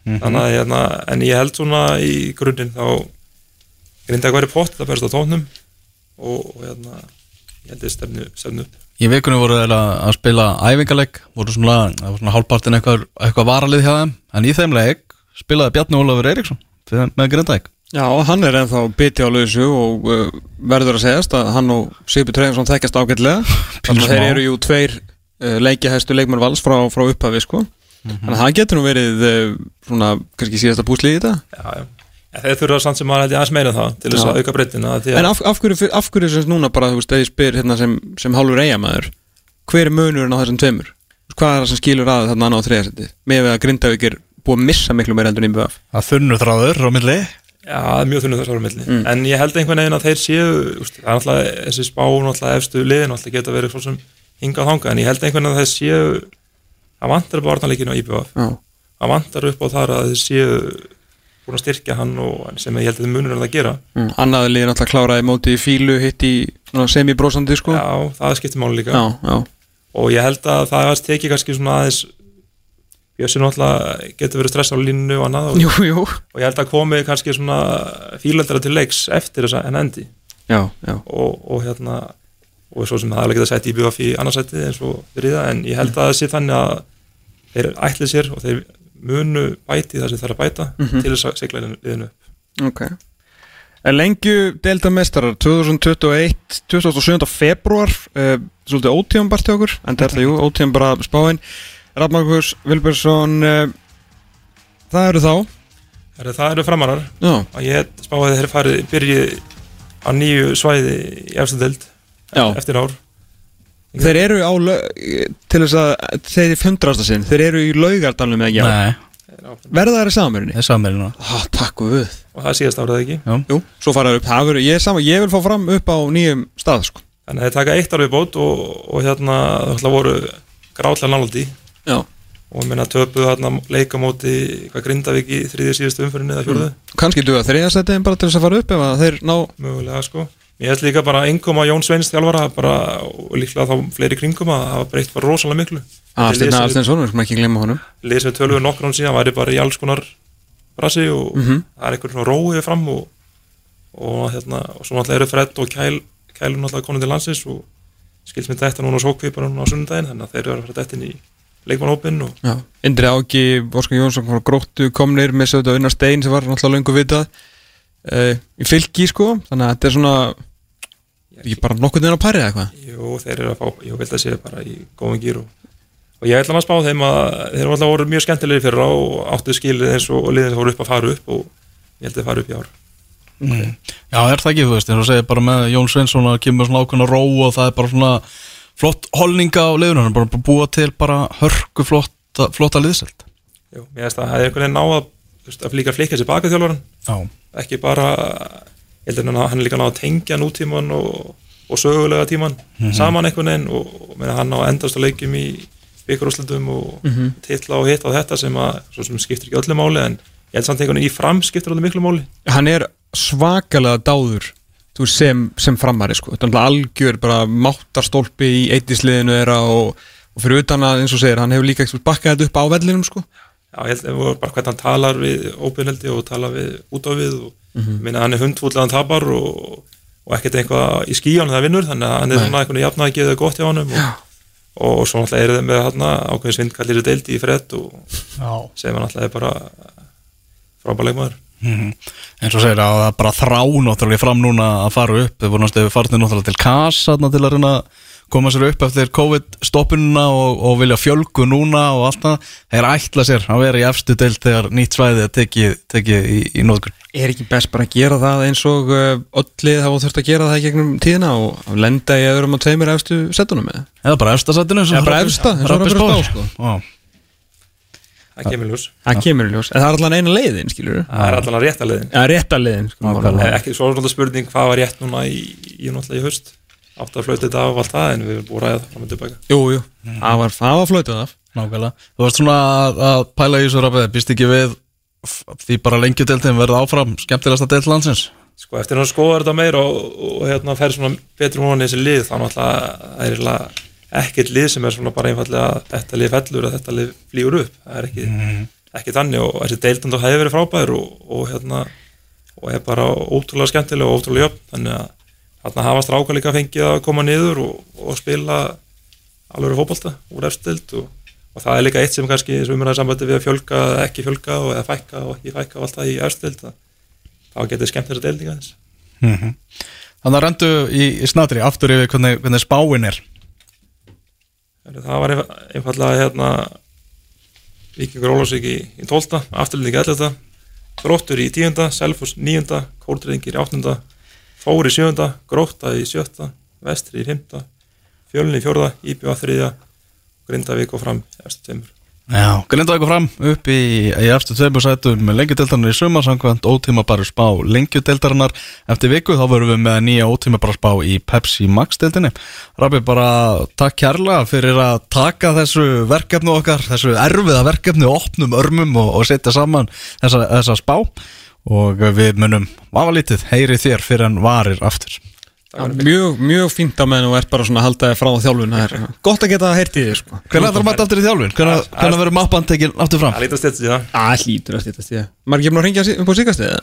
þannig að hérna, en ég held svona í grunninn þá grinda að væri pott, það berst á tónum og, og hérna ég held ég stefnu, stefnu upp Í vikunni voru þeir að spila æfingaleg voru svona, það var svona hálfpartin eitthvað, eitthvað varalið hjá þeim, en í þeim leik spilaði Bjarni Ólafur Eiríksson með Grindæk Já, hann er ennþá biti á lausu og uh, verður að segjast að hann og Sigur Treyjansson þekkjast ágætlega. Þannig að þeir eru jú tveir uh, leikjahæstu leikmenn vals frá, frá upphafi sko. þannig að hann getur nú verið uh, svona, kannski síðasta púsli í þetta. Já, já. Ja, þeir þurfa samt sem maður held ég aðeins meira en það til þess að auka breytina því En að af, af hverju, af hverju sem núna bara, þú veist, ef ég spyr hérna sem, sem hálfur eigamæður hver er munurinn á þessum tveimur? Hvað er það sem skilur að þarna annað á þriðasetti? Með við að Grindavík er búið að missa miklu meira heldur en IBF Það þunnu þráður á milli? Já, það er mjög þunnu þessar á milli. En ég held einhvern veginn að þeir séu úst, það er náttúrulega þessi spá náttúrulega efstu liðin geta verið svo sem hingað þanga en ég held einhvern veginn að þeir séu það vantar upp á orðanleikinu á IBF það vantar upp á þar að þeir séu búin að styrkja hann og sem ég held að þeir munur að það gera. Mm. annaði liðin alltaf kláraði móti í fílu hitt í semi-brósandi sko. Já, það skiptir máli líka. Já, já. og ég held að það að teki kannski svona aðeins Bjössi náttúrulega getur verið stress á línu og annað og, Jú, jú. Og ég held að komi kannski svona fílöldara til leiks eftir þess að endi. Já, já, og, og hérna og svo sem það er alveg getað sett í BF í annarsætti eins og fyrir það en ég held að það sé þannig að þeir ætli sér og þeir munu bæti það sem það er að bæta til þess að segla liðinu upp. Ok. En lengju deildamestrar 2021 27. februar uh, svolítið ótíðanbart hjá okkur en þetta er jú ótíðan bara spáin. Rafmarkus Vilbersson uh, það eru þá. Herri, það eru framarar. Og ég spáði að þeir farið byrji á nýju svæði í deild já. eftir ár Þeir eru á til þess að þeir fundrasta sinn, þeir eru í laugardalum eða ekki? Á Nei, Verða þær í samanbyrjunni? það er samirinn Ah, takk og við og það síðast árað ekki? Jú, svo faraður upp, það verður, ég saman, ég vil fá fram upp á nýjum stað sko. Þannig að þeir taka eitt ár við bót og, og hérna það ætla voru gráðlega nálaldi Já. Og ég meina töpuðu hérna leikamóti hvað Grindavík í þriðja síðustu umfyrinni eða fjórðu? Kanski duga þriðastættiðin bara til þess að fara upp ef að þeir ná mögulega sko ég held líka bara einkom að Jón Sveins þjálfara bara, og líklega þá fleiri kringum að hafa breytt bara rosalega miklu. Aðstæðna Þetta Aðstæðinsson, við skulum ekki glemma honum. Lið sem við töluðum nokkur án síðan væri bara í alls konar brasi og Mhm. það er einhvern svona róið fram og, og hérna og svo náttúrulega eru Fred og Kæl Kælun náttúrulega konum til landsins og skils með þetta núna sókvið bara núna á sunnudaginn þannig að þeir eru að fara þetta inn í leikmannhópin Indri Áki, Óskar Jónsson Gróttu komnir með sögðu að unna stein sem var náttúrulega löngu vitað uh, í fylki sko. Þannig að þetta er svona ég bara nokkuð neina að pæri eða eitthvað? Jú, þeir eru að fá, ég vil að sé bara í góðum gýr og, og ég ætla að spá þeim að þeir eru alltaf voru mjög skemmtilegir fyrir á og áttu skilið eins og, og liðin sem voru upp að fara upp og ég held að þeir fara upp í ár. Já, er það ekki, þú veist, eins og segir bara með Jón Sveinsson að kemur svona ákveðna ró og það er bara svona flott holninga á liðunum hann er bara búa til bara hörku flotta, flotta liðselt Jú, mér finnst að það hefði einhvern veginn ná að, veist, að líka flikka sér baka þjálfaran Held að hann- er líka ná að tengja nútíman og, og sögulega tíman saman einhvern veginn og, og meina, hann á að endast á leikjum í byggarúslandum og titla og hitt á þetta sem að sem skiptir ekki öllu máli en ég held samt einhvern veginn í fram skiptir alveg miklu máli hann er svakalega dáður sem, sem framari sko. er algjör bara máttarstólpi í eittisliðinu þeirra og, og fyrir utan að eins og segir, hann hefur líka bakkað þetta upp á vellinum sko. Já, ég held að bara hvernig hann talar við óbyrneldi og talar við út á við og mm minna hann er hundfúll hann tapar og, og ekkert eitthvað í skíjan það vinnur þannig að hann er svona einhvern jafn að geða gott hjá honum og, og svo náttúrulega er það með hann ákveðin svindkallir deildi í fredd og sem hann náttúrulega er bara frábæleikmaður Mhm. eins og segir að það bara þrá náttúrulega fram núna að fara upp. Þau voru náttúrulega farnir náttúrulega til KAS þarna til að reyna koma sér upp eftir COVID-stoppununa og, og vilja fjölgu núna og allt það. Þeir ætla sér að vera í efstu deild þegar nýtt svæði er tekið, tekið í, í nóðgun er ekki best bara að gera það eins og uh, öllið hafa þurft að gera það í gegnum tíðina og að lenda í öðrum og tveimur efstu setunum með eða bara efsta sætinu Eða bara efsta, eins og spár spá, sko. Já. það kemur ljós. Það kemur í ljós, en það er allan eina leiðin skilur það er allan að rétta leiðin. Ja, rétta leiðin sko, ekki svo svona spurning hvað var rétt núna í, í náttúrulega í haust átt að flauta þetta af og allt það en við erum búin að ræða það fram og tilbaka jú, jú, það var, það var flötuð af Nákvæmlega. Þú varst svona að, að pæla í þessu rafið, býst ekki við því bara lengjudeltin verði áfram skemmtilegasta deild landsins? sko eftir að skoða þetta meira og, og, og hérna fer svona betur hún þessi lið þá náttúrulega það er ekkert lið sem er svona bara einfallega að þetta lið fellur að þetta lið flýur upp. Það er ekki, ekki þannig og þessi deildand og hefði verið frábær og, og hérna og er bara ótrúlega skemmtileg og ótrúlega jöfn. Þannig að þarna hafa stráka líka fengið að koma niður og, og spila alveg fótbolta úr efstild og, og það er líka eitt sem kannski sem umræði sambandi við að fjölga eða ekki fjölga og eða fækka og ekki fækka og allt það í efstild þá getur skemmt þessa deildinga þess Þannig að rendu í, í snatri aftur yfir hvernig, hvernig spáin er. Þannig að Það var einfa- einfallega hérna Víkingur Ólafsvík í, í 12. Afturlending 11. Gróttur í 10. Selfoss 9. Kórdreyðingir í 8. Fóri í 7. Grótta í 7. Vestri í 5. Fjölni í 4. Íbjöða 3. Grindavík og fram eftir tveimur Já, grinda eitthvað fram upp í, í eftir tveimur sætum lengjudeltarnar í sumar samkvæmt ótíma bara spá lengjudeltarinnar eftir viku þá verðum við með nýja ótíma bara spá í Pepsi Max deildinni Rabbi bara takk kærlega fyrir að taka þessu verkefnu okkar þessu erfiða verkefnu opnum örmum og, og setja saman þessa, þessa spá og við munum vafalítið heyri þér fyrir en varir aftur Já, mjög, mjög fínt að meðan þú ert bara svona að halda þig frá þjálfun það er gott að geta það heyrt í þig sko. Hvernig ætlar maður aftur í þjálfun? Hvernig, hvernig verður mappan tekin aftur fram? Það lítast þetta síðan, að hlýtur að stýta stíða maður ekki búin að ringja upp á síkastið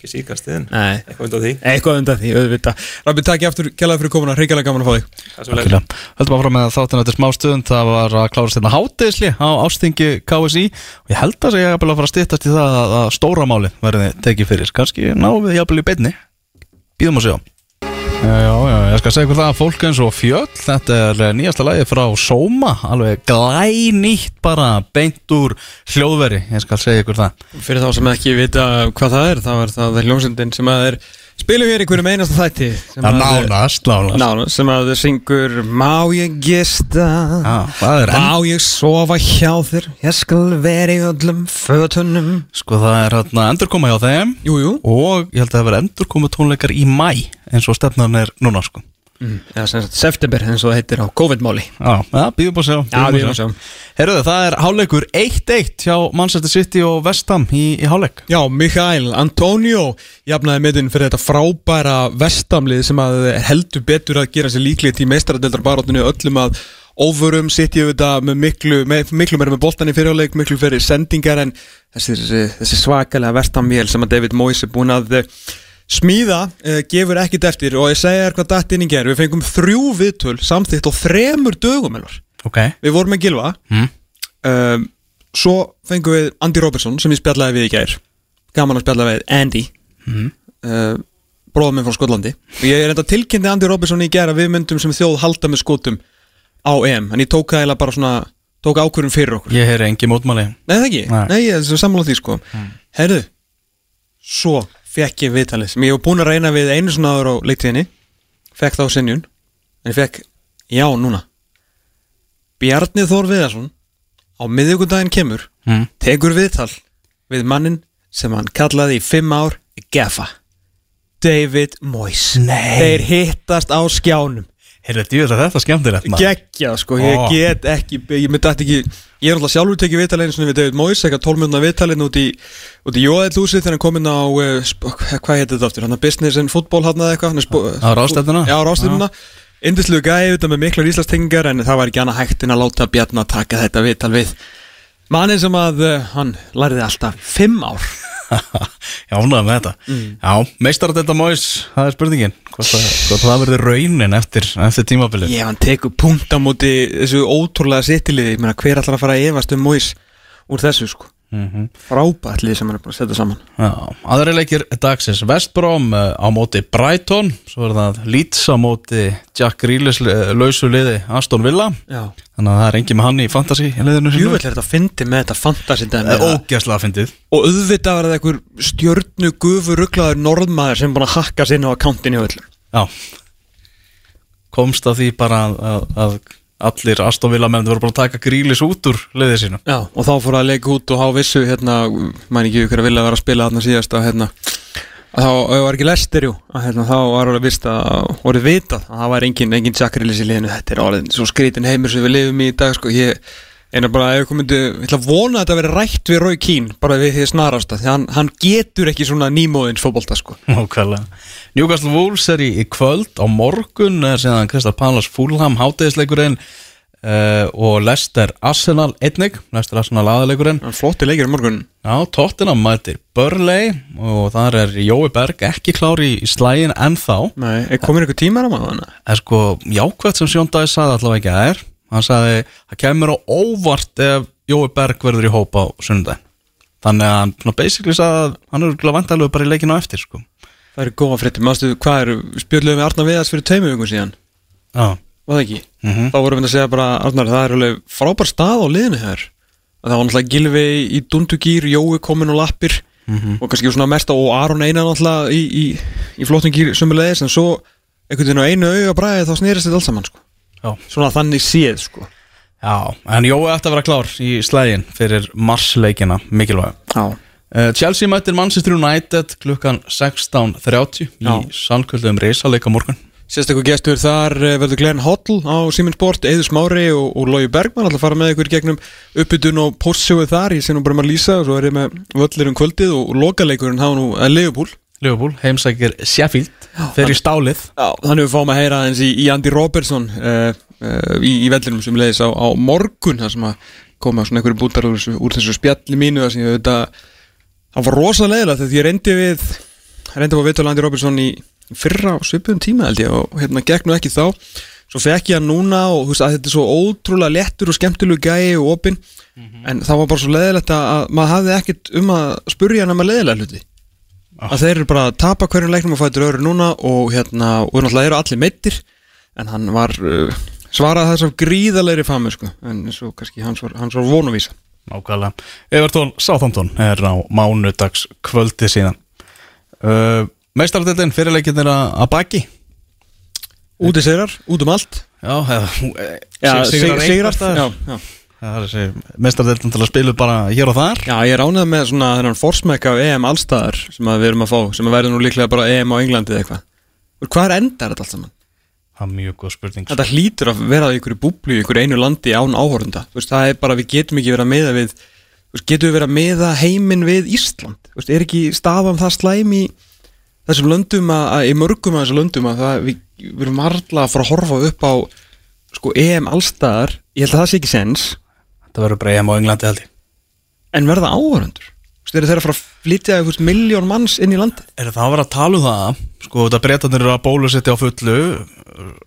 ekki síkast þinn. Nei, eitthvað undan því? Eitthvað undan því, auðvitað. Rabbi, takk ég aftur, kjallaði fyrir komuna, ringilega gaman að fá þig. Það er. Höldum að fara með þáttin eftir smá stund Það var að klára styrna hátegisli á ástingi KSI og ég held að segja að fara að styttast í það að, að stóra máli verði tekið fyrir. Kanski náum við jafnvel Já, já, ég skal segja ykkur það að fólk eins og fjöll Þetta er nýjasta lagi frá Sóma Alveg glænýtt bara beint úr hljóðveri Ég skal segja ykkur það. Fyrir þá sem ekki vita hvað það er þá er það hljómsundin sem að er spilum hér í hverjum einasta þætti sem að- Nánast, nánast. Nánast, sem að syngur Má ég gista? Já, það er enn. Má ég sofa hjá þér? Ég skal vera í öllum fötunum. Sko það er hérna endurkoma hjá þeim. Jú, jú. Og ég held að það verði endurkomu tónleikar í mæ eins og stefnan er núna sko Já, sem sagt september eins og það heitir á COVID-máli. Já, ja, býðum bara að sjá Já, við erum að sjá. Herruðu, það er háleikur 1-1 hjá Manchester City og Vestham í, í háleik Já, Mikael Antonio jafnaði miðun fyrir þetta frábæra vestamlið sem að heldur betur að gera sér líklegt í meistaradeildarbaróttinu öllum að sitja við þetta með miklu, með, miklu meira með boltan í fyrirháleik, miklu fyrir sendingar en þessi, þessi svakalega vestamvél sem að David Moyes er búin að smíða, uh, gefur ekkit eftir og ég segja þér hvað datt inn í ger við fengum þrjú viðtöl samþýtt á þremur dögum elvar. Ok. Við vorum með Gilva Mm. um, svo fengum við Andy Robertson sem ég spjallaði við í gær. Gaman að spjalla við Andy. Mm. uh, bróðum minn frá Skotlandi. Og ég er enda tilkynnti Andy Robertson í gær að við myndum sem þjóð halda með skotum á EM, en ég tók það eiginlega bara svona tók ákvörðum fyrir okkur. Ég heyri engi mótmáli Nei það ekki, Nei. nei, ég er sammála því sko. Herðu, svo fekk ég viðtalið. Sem ég var búin að reyna við einu svona áður á leiktíðinni. Fekk þá sinjun en ég fekk Já, núna. Bjarni Þór Viðarsson á miðjögundaginn kemur Mm. tekur viðtal við mannin sem hann kallaði í fimm ár Geffa. David Moyes. Nei. Þeir hittast á skjánum. Heyrðu, þetta skemmtilegt maður. Gekkja, sko, ég get ekki Ég myndi ekki Ég er alltaf sjálfur tekið viðtal einu sinni við David Moyes eitthvað 12 minúna viðtalinn út í út í Jóðellúsið þegar hann kom inn á uh, sp- hvað heitir þetta aftur, hann er business and football hann eða eitthvað? Á ráðstefnuna? Já, á ráðstefnuna Indislu gæði auðvitað með miklar íslastengingar en það var ekki annað hægt en að láta Bjarni að taka þetta viðtal við. Mannin sem að uh, hann lærði alltaf í fimm ár Já, ánægða með þetta. Já, meistar þetta móis, það er spurningin. Hvort það, hvort það verður raunin eftir, eftir tímabilið? Ég hann tekur punkt á móti þessu ótrúlega sittiliði. Hver allar að fara að efast um Moyes úr þessu sko mm Frábært liði sem hann er bara að setja saman. Aðri leikir dagsins. Vestbrom uh, á móti Brighton Svo er það Leeds á móti Jack Grealish uh, lausu liði Aston Villa. Já. Þannig að það er engin með hann í fantasy í. Júvel er þetta að fyndi með þetta fantasy dæmi Eh, Ógeðslega fyndið. Og auðvitað var það einhver stjörnu gufu rugglaður norðmaður sem búin að hakka sinna á akkantinu öllum. Já. Komst að því bara að, að, að allir Aston Villa menn voru bara að taka Grealish út úr liðið sínu. Já Og þá fór að leika út og há vissu hérna mæn ekki ykkur að vilja vera að spila þarna síðast að hérna að þá var ekki lestir jú að hérna þá var alveg vist að orðið vitað að það var engin, engin Jackrilis í liðinu. Þetta er orðið svo skrítin heimur sem við lifum í í dag sko ég eina bara ef komandi, ég ætla að vona að þetta veri rætt við Rói Kín bara við því snarast að því hann, hann getur ekki svona nýmóðins fótbolta sko. Nákvæmlega. Newcastle Wolves er í, í kvöld á morgun er síðan Kristal Palace Fulham hátegisleikurinn uh, og Leicester Arsenal einnig Leicester Arsenal aðleikurinn Hann flotti leikir í morgun. Já, Tottenham mætir Burnley og þar er Jói Berg ekki klár í, slægin ennþá. Nei, er komin einhver tímar á maður þannig? er sko jákvæmt sem Sjón Dæs sagði allavega ekki að er hann sagði það kemur á óvart ef Jói Berg verður í hópa á sunnudaginn þannig að hann svona basically sagði að hann er glæð vantalegu bara í leikinu á eftir sko Það eru góða fréttir, mástu, hvað eru, spjöldluðum við Arnar Viðars fyrir tveimur vingum síðan Já, Var það ekki? Mhm. Þá vorum við að segja bara, Arnar, það er alveg frábær stað á liðinu hér Það var náttúrulega Gilvi í dundugýr, Jói komin og lappir Mhm. og kannski svona mest og Aron Einar náttúrulega í, í, í flottum gýr sumulegis en svo einhvern veginn á einu auga bræði þá snýrist þetta alls saman sko. Já. Svona þannig séð sko. Já, en Jói ætti að vera klár í slægin fyrir marsleikina mikilvæg. Já. Uh, Chelsea mættir Manchester United klukkan 16.30 Já. í sannkvöldum reysaleika morgun. Sérstaklega gestur þar eh, verður Glenn Hoddle á Simin Sport, Eður Smári og, og Lógi Bergman alltaf fara með ykkur í gegnum uppbytun og postsjóðu þar, ég sé nú bara maður lýsa og svo er ég með völlir um kvöldið og, og lokaleikurinn hafa nú að Leopold Liverpool heimsækir Sheffield fyrir stálið. Já, þannig við fáum að heyra eins í, í Andy Robertson uh, uh, í, í vellinum sem leiðis á, á morgun þar sem að koma svona einhverju bútar úr, úr þessu spjalli mínu þar sem ég auðvitað það var rosalega þegar ég reyndi við reyndi að viðtölu Andy Robertson í fyrra á svipuðum tíma held ég og hérna gekk nú ekki þá. Svo fekk ég hann núna og þú veist að þetta er svo ótrúlega léttur og skemmtilegu gæi og opinn. En það var bara svo leiðilegt að, að maður hafði ekkert um að spurja hann um að leiðilega hluti að þeir eru bara að tapa hverjum leiknum og fætur öðru núna og hérna og náttúrulega eru allir meittir en hann var uh, svarað þess af gríðalegri famu sko en svo kannski hans var, hans var vonuvísa Nákvæmlega. Evertón Southampton er á mánudags kvöldi síðan. Uh, Meistarardeldin fyrirleikin er að baki? Úti sigrar, út um allt. Já, eða, já, sig- sigrar sigrar meistarardeldin til að spilu bara hér og þar. Já, ég er ánægð með svona þennan forsmæk af EM allstaðar sem við erum að fá sem að verður nú líklega bara EM á Englandi eða eitthvað. Hvað er endar þetta allt saman? Það er mjög góð spurning sko. Þetta hlýtur að vera í ykkur búblu í ykkur einu landi án áhorunda Þú veist, Það er bara, við getum ekki verið að meða við veist, Getum við verið að meða heiminn við Ísland? Veist, Er ekki staðan það slæm í þessum löndum að, að í mörgum af þessum löndum að það, við, við erum það ekki Það verður bara EM á Englandi held ég. En verða áhorundur Þú veist, eru þeir að fara að flytja veist, miljón manns inn í landi Er það að vera að tala um það? Sko þetta breytanir eru að bólusetja á fullu.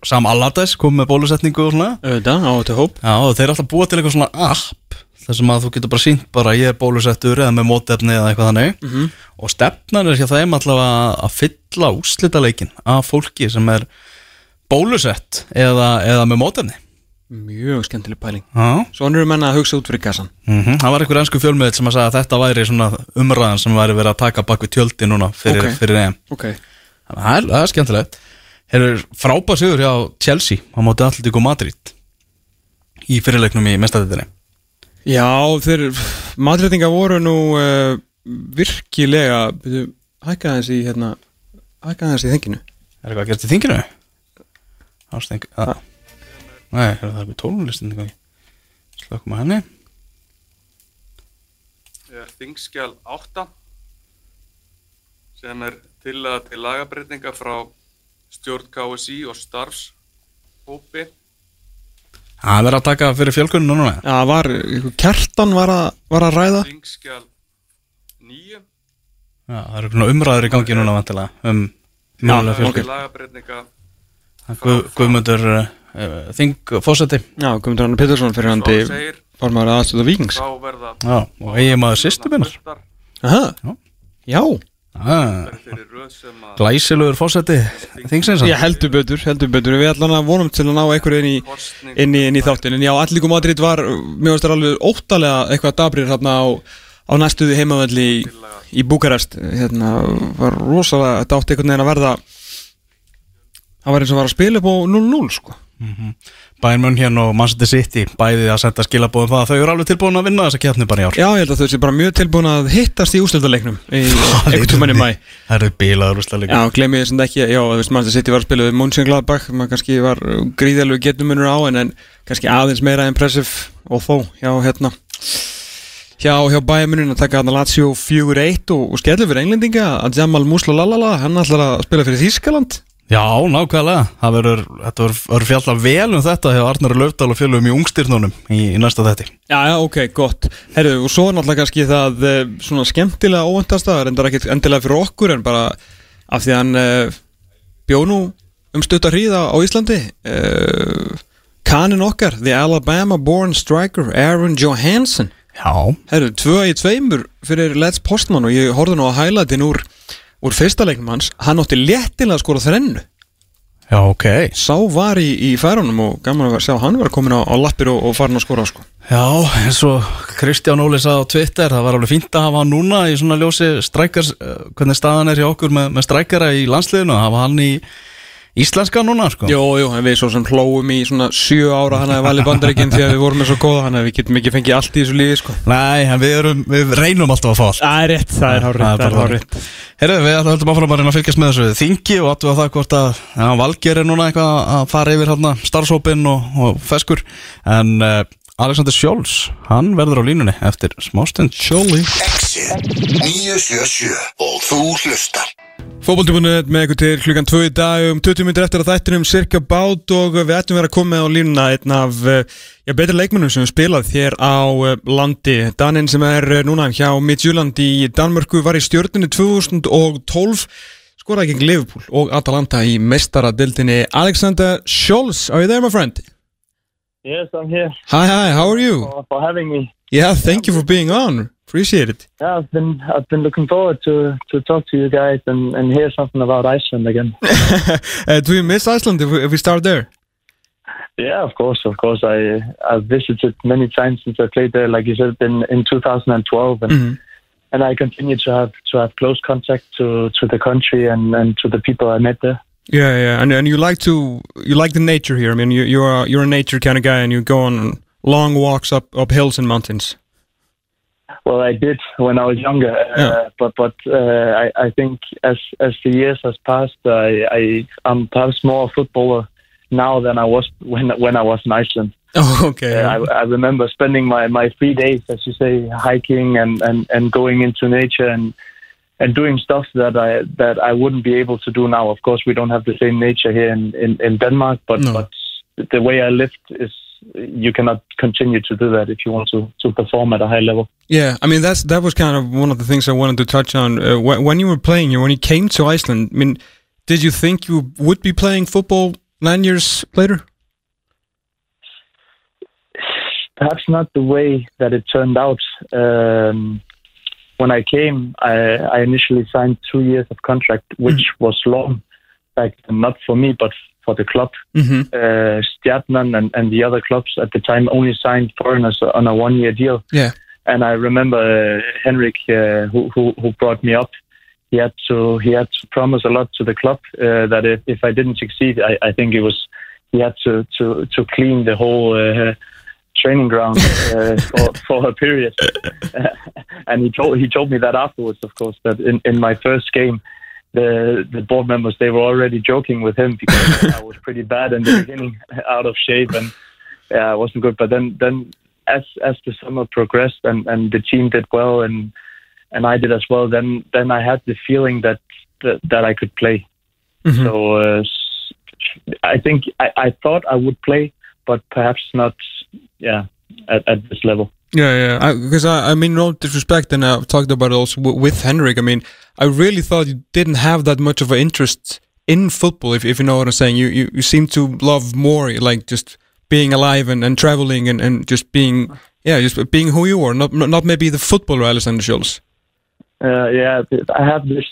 Sam Allardyce kom með bólusetningu og svona. Auðvitað, á þetta hóp. Já og þeir er alltaf búið til eitthvað svona app þar sem að þú getur bara sínt bara ég er bólusettur eða með mótefni eða eitthvað þannig. Mhm. og stefnan er hjá þeim allavega að fylla úrslitaleikin af fólki sem er bólusett eða, eða með mótefni Mjög skemmtileg pæling. Já. Svona eru menna að hugsa út fyrir kassan. Mm Það var einhver ennsku fjölmiðl sem að sagði að þetta væri umræðan sem væri verið að taka bak við tjöldi núna fyrir, Ok. fyrir EM. Ok. Þannig að það er, það er skemmtilegt. Eru frábæð sigur hjá Chelsea á móti Atletico Madrid í fyrirleiknum í mestadettinni Já, þeir Madridinga voru nú uh, virkilega byrju, hækka aðeins í hérna hækka aðeins í þenginu Er eitthvað að gerast í þinginu? Ásteng að Nei, er það er við tónlistin Slökkum að henni. Er þingskjal 8 sem er tillaga til lagabreitinga frá stjórn KSI og starfshópi. Það er að taka fyrir fjölkuninu núna Já, var, kertan var að, var að ræða. Þingskjal 9 Já, það eru umræður í gangi núna vantilega um ok. fjölkun lagabreitinga Guð, Guðmundur uh, Þing fósetti Já, Guðmundur Anna Pettersson fyrir handi segir formar aðstöða vikings Já, og eigi maður sýstu minnar. Já. já, ah, Glæsilegur fósetti Þingsins ég heldur betur, heldur betur. Við ætlum að vonum til að ná einhverju inn í inn í, inn í þáttin en já, Allíku Madrid var mjög veist alveg óttalega eitthvað dabrir hérna á, á næstuði heimavelli í, í Búkarest. Hérna var rosalega þetta átti einhvern veginn að verða það var eins og var að spila upp á 0-0 sko Bayern München og Manchester City Bæði að senda skilabóðum það að Þau eru alveg tilbúin að vinna þessa keppni bara í ár. Já, ég held að þau sé bara mjög tilbúin að hittast í úsleitaleiknum í í mæ Það eru bílaður úrstæðleikur Já, glemir ég sem ekki, já, Manchester City var að spila við Mönchengladbach, maður kannski var gríðalegu getumunur á en, en kannski aðeins meira impressive og þó, já, hérna. Hjá, hjá bæjamunin að taka þarna Lazio 4-1 og, og skellur fyrir englendinga að Jamal Musla hann ætlar að spila fyrir Þískaland Já, nákvæmlega. Það verður, þetta fjalla vel um þetta Hjá Arnar Löfdal og fjallum í ungstyrnunum í, í næsta þetti Já, já, ok, gott. Herru, og svo er náttúrulega kannski það eh, svona skemmtilega óvendasta, reyndar ekkit endilega fyrir okkur en bara af því að hann uh, bjó nú um stutta hríða á Íslandi. Uh, kanin okkar, the Alabama born striker Aaron Johansson Já, Herru, tvö í tveimur fyrir Let's Postman og ég horfði nú að hælatin úr, úr fyrsta leiknum hans hann átti léttilega að skora þrennu já, ok sá var í, í færunum og gaman að sjá hann var komin á, á lappir og, og farin að skora sko. Já, eins og Kristján Óli sagði á Twitter Það var alveg fínt að hafa hann núna í svona ljósi strækars, eh, hvernig staðan er hjá okkur með, með strækara í landsliðinu hafa hann í íslenska núna sko. Jú, jú, en við svo sem hlóum í svona sjö ára hann hefði valið bandaríkinn því að við vorum með svo góða hann að við getum ekki fengið allt í þessu lífi sko. Nei, en við, erum, við reynum alltaf að fá allt. Það er rétt, það er hár rétt, það er hár rétt Herðu, við ætlum höldum áfram að reyna að fylgjast með þessu þingi og áttu að það hvort að ja, Valger er núna eitthvað að fara yfir hérna, starfsópin og, og feskur. En uh, Alexander Sjóls hann verður á línunni eftir smástund Sjóli Exit 977 og þú hlustar Fótbolti.net með ykkur til klukkan 2 í dag um 20 minnir eftir að þættinum cirka bát og við ættum vera að koma með á línuna einn af eh, já, betri leikmennum sem spilað hér á eh, landi Danin sem er eh, núna hjá Midtjúland í Danmörku var í stjórninu 2012 skoraði gegn Liverpool og Atalanta í mestaradildinni Alexander Scholz, are you there my friend? Yes, I'm here Hi, hi, how are you? for having me. Yeah, thank you for being on, appreciate it Yeah, I've been I've been looking forward to to talk to you guys and, and hear something about Iceland again. uh, Do you miss Iceland if we, if we start there? yeah, of course, of course. I I've visited many times since I played there. Like you said, in in 2012, and Mhm. and I continue to have to have close contact to to the country and and to the people I met there. Yeah, yeah, and and you like to you like the nature here. I mean, you you're a, you're a nature kind of guy, and you go on long walks up up hills and mountains. Well, I did when I was younger, Yeah. uh, but but uh, I I think as as the years has passed, I I I'm perhaps more a footballer now than I was when when I was in Iceland. Oh, okay. Uh, I, I remember spending my, my free days, as you say, hiking and, and, and going into nature and and doing stuff that I that I wouldn't be able to do now. Of course, we don't have the same nature here in, in, in Denmark, but No. but the way I lived is you cannot continue to do that if you want to, to perform at a high level. yeah, I mean that's that was kind of one of the things I wanted to touch on uh, when, when you were playing here. When you came to Iceland, I mean, did you think you would be playing football nine years later? perhaps not the way that it turned out. Um, when I came, I, I initially signed two years of contract, which was long, like not for me, but for the club. Mm-hmm. Uh, Stjarnan and, and the other clubs at the time only signed foreigners on a one-year deal. Yeah. And I remember uh, Henrik, uh, who, who who brought me up. he had to he had to promise a lot to the club uh, that if, if I didn't succeed, I, I think it was he had to to to clean the whole. Uh, training ground uh, for, for a period and he told he told me that afterwards of course that in, in my first game the the board members they were already joking with him because I was pretty bad in the beginning, out of shape, and yeah, I wasn't good. But then then as as the summer progressed and and the team did well and and I did as well, then then I had the feeling that that, that I could play. So uh, I think I, I thought I would play, but perhaps not. Yeah, at, at this level. Yeah, yeah. Because I, I, mean, no disrespect, and I've talked about it also w- with Henrik. I mean, I really thought you didn't have that much of an interest in football, if, if you know what I'm saying. You, you you seem to love more like just being alive and, and traveling and, and just being, yeah, just being who you are, not not maybe the footballer Alexander Scholz. Uh, yeah, I have this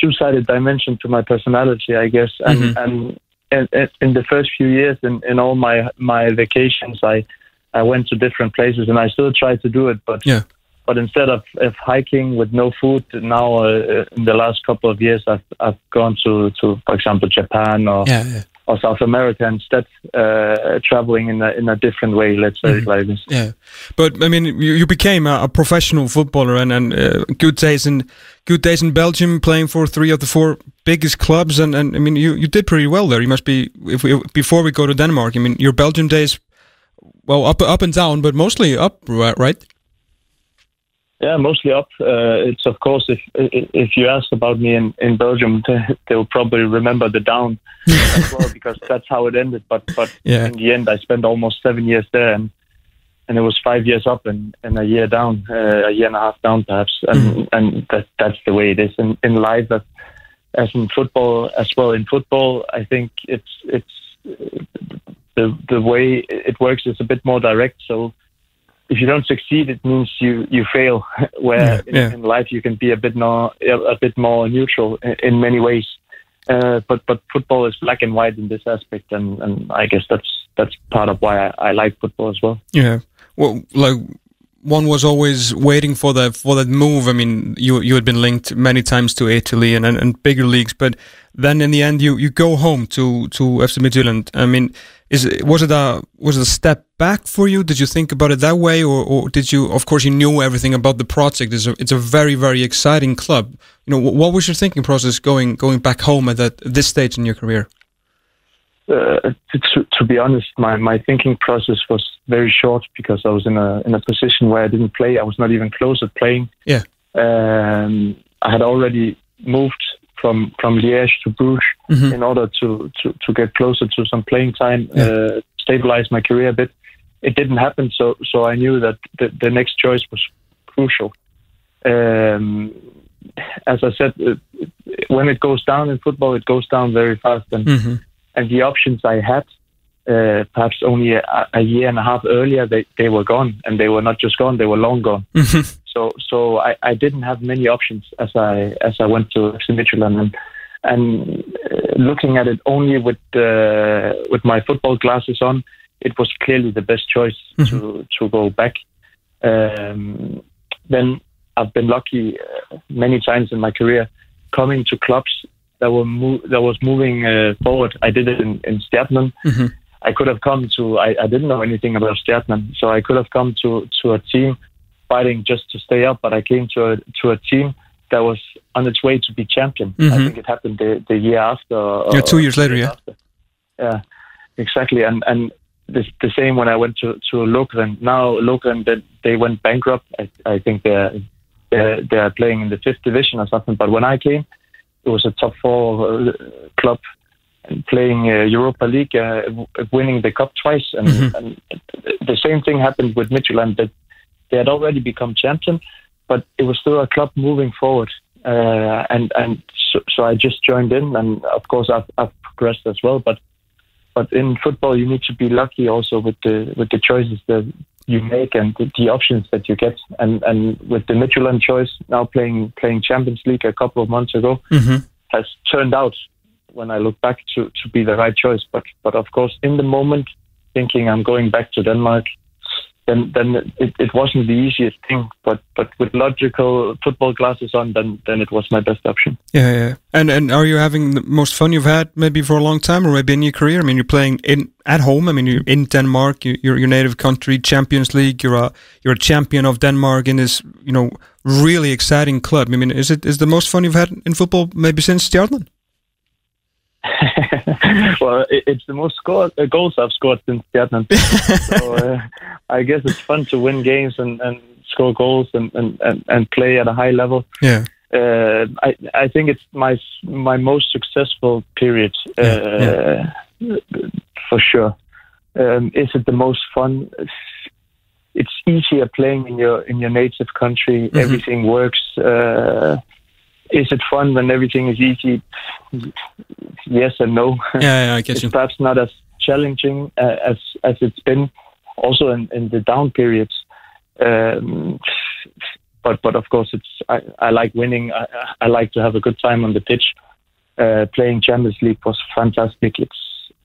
two-sided dimension to my personality, I guess, and Mhm. and, and, and in the first few years, in, in all my my vacations, I I went to different places, and I still try to do it, but Yeah. but instead of, of hiking with no food, now uh, in the last couple of years, I've I've gone to to for example Japan or Yeah, yeah. or South America instead, uh, traveling in a in a different way. Let's say it like this. Yeah, but I mean, you, you became a, a professional footballer and, and uh, good days in good days in Belgium, playing for three of the four biggest clubs, and, and I mean, you, you did pretty well there. You must be if we, before we go to Denmark. I mean, your Belgium days, well, up up and down, but mostly up, right? Yeah, mostly up. Uh, it's of course if if you ask about me in, in Belgium, they will probably remember the down as well because that's how it ended. But but Yeah. in the end, I spent almost seven years there, and and it was five years up and, and a year down, uh, a year and a half down perhaps, and and that that's the way it is in in life as, as in football as well. In football, I think it's it's the the way it works is a bit more direct. So if you don't succeed, it means you you fail. Where Yeah, in, yeah. in life you can be a bit more a bit more neutral in, in many ways. Uh, but but football is black and white in this aspect, and, and I guess that's that's part of why I, I like football as well. Yeah. Well, like one was always waiting for that for that move. I mean, you you had been linked many times to Italy and, and, and bigger leagues, but then in the end, you, you go home to to FC Midtjylland. I mean, is was it a was it a step back for you? Did you think about it that way, or, or did you? Of course, you knew everything about the project. It's a it's a very very exciting club. You know, what was your thinking process going going back home at that this stage in your career? Uh, to, to be honest, my, my thinking process was very short because I was in a in a position where I didn't play. I was not even close at playing. Yeah. Um, I had already moved from from Liège to Bruges Mhm. in order to, to, to get closer to some playing time, Yeah. uh, stabilize my career a bit. It didn't happen, so so I knew that the, the next choice was crucial. Um, as I said, uh, when it goes down in football, it goes down very fast, and Mm-hmm. And the options I had, uh, perhaps only a, a year and a half earlier, they, they were gone, and they were not just gone; they were long gone. So so I, I didn't have many options as I as I went to FC Midtjylland, and and uh, looking at it only with uh, with my football glasses on, it was clearly the best choice to to go back. Um, then I've been lucky uh, many times in my career coming to clubs that were mo- that was moving uh, forward. I did it in, in. Mhm. I could have come to. I, I didn't know anything about Stjarnan, so I could have come to to a team fighting just to stay up. But I came to a to a team that was on its way to be champion. I Mhm. think it happened the, the year after. or- Yeah, two years later, yeah. after. Yeah, exactly. And and the, the same when I went to to Lokeren. Now Lokeren they, they went bankrupt. I, I think they're, they're they're playing in the fifth division or something. But when I came, it was a top four uh, club and playing uh, Europa League, uh, w- winning the cup twice. And, and the same thing happened with Midtjylland. That they had already become champion, but it was still a club moving forward. Uh, and and so, so I just joined in, and of course I've, I've progressed as well. But but in football, you need to be lucky also with the with the choices that you make and the, the options that you get. And and with the Midtjylland choice now playing playing Champions League a couple of months ago Mm-hmm. has turned out when I look back to, to be the right choice. But but of course, in the moment, thinking I'm going back to Denmark, then then it, it wasn't the easiest thing. But but with logical football glasses on, then then it was my best option. Yeah, yeah. And and are you having the most fun you've had maybe for a long time, or maybe in your career? I mean, you're playing in at home. I mean, you're in Denmark. You, you're your native country, Champions League. You're a you're a champion of Denmark in this you know really exciting club. I mean, is it is the most fun you've had in football maybe since Stjarnan? well, it, it's the most score, uh, goals I've scored since Stjarnan. so uh, I guess it's fun to win games and, and score goals and, and, and, and play at a high level. Yeah. Uh, I I think it's my my most successful period uh, for sure. Um, is it the most fun? It's easier playing in your in your native country. Everything works. Is it fun when everything is easy? Yes and no. Yeah, yeah, I get it's you. perhaps not as challenging uh, as as it's been also in, in the down periods. Um, but but of course it's I, I like winning. I, I like to have a good time on the pitch. Uh, playing Champions League was fantastic. It's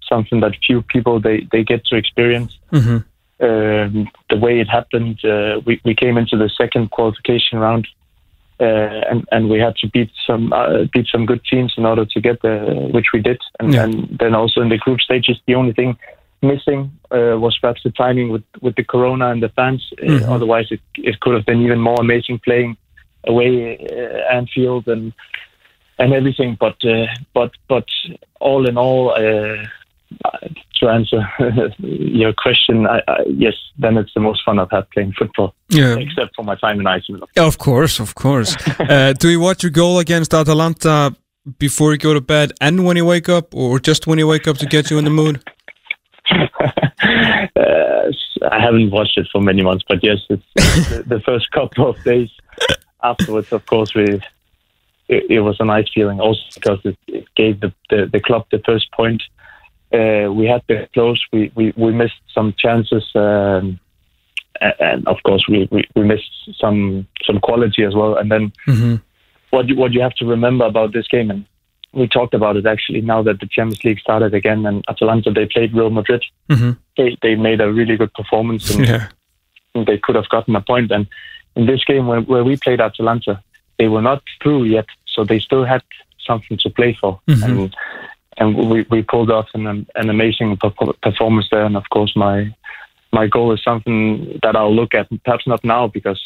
something that few people they, they get to experience. hmm Um, the way it happened, uh, we we came into the second qualification round, and and we had to beat some uh, beat some good teams in order to get there, which we did. And, Yeah. and then also in the group stages, the only thing missing uh, was perhaps the timing with with the corona and the fans. Uh, Mhm. otherwise, it it could have been even more amazing playing away uh, Anfield and and everything. But uh, but but all in all. Uh, to answer your question, I, I, yes, then it's the most fun I've had playing football, Yeah. except for my time in Iceland. Of course, of course. uh, do you watch your goal against Atalanta before you go to bed and when you wake up, or just when you wake up to get you in the mood? uh, I haven't watched it for many months, but yes, it's the, the first couple of days afterwards. Of course, we it, it was a nice feeling, also because it, it gave the, the, the club the first point. Uh, we had been close. We, we, we missed some chances, um, and of course, we, we, we missed some some quality as well. And then Mm-hmm. what you, what you have to remember about this game, and we talked about it actually now that the Champions League started again, and Atalanta they played Real Madrid Mm-hmm. they, they made a really good performance and Yeah. they could have gotten a point. And in this game where, where we played Atalanta, they were not through yet, so they still had something to play for. Mhm. And and we, we pulled off an, an amazing performance there. And of course, my my goal is something that I'll look at, perhaps not now because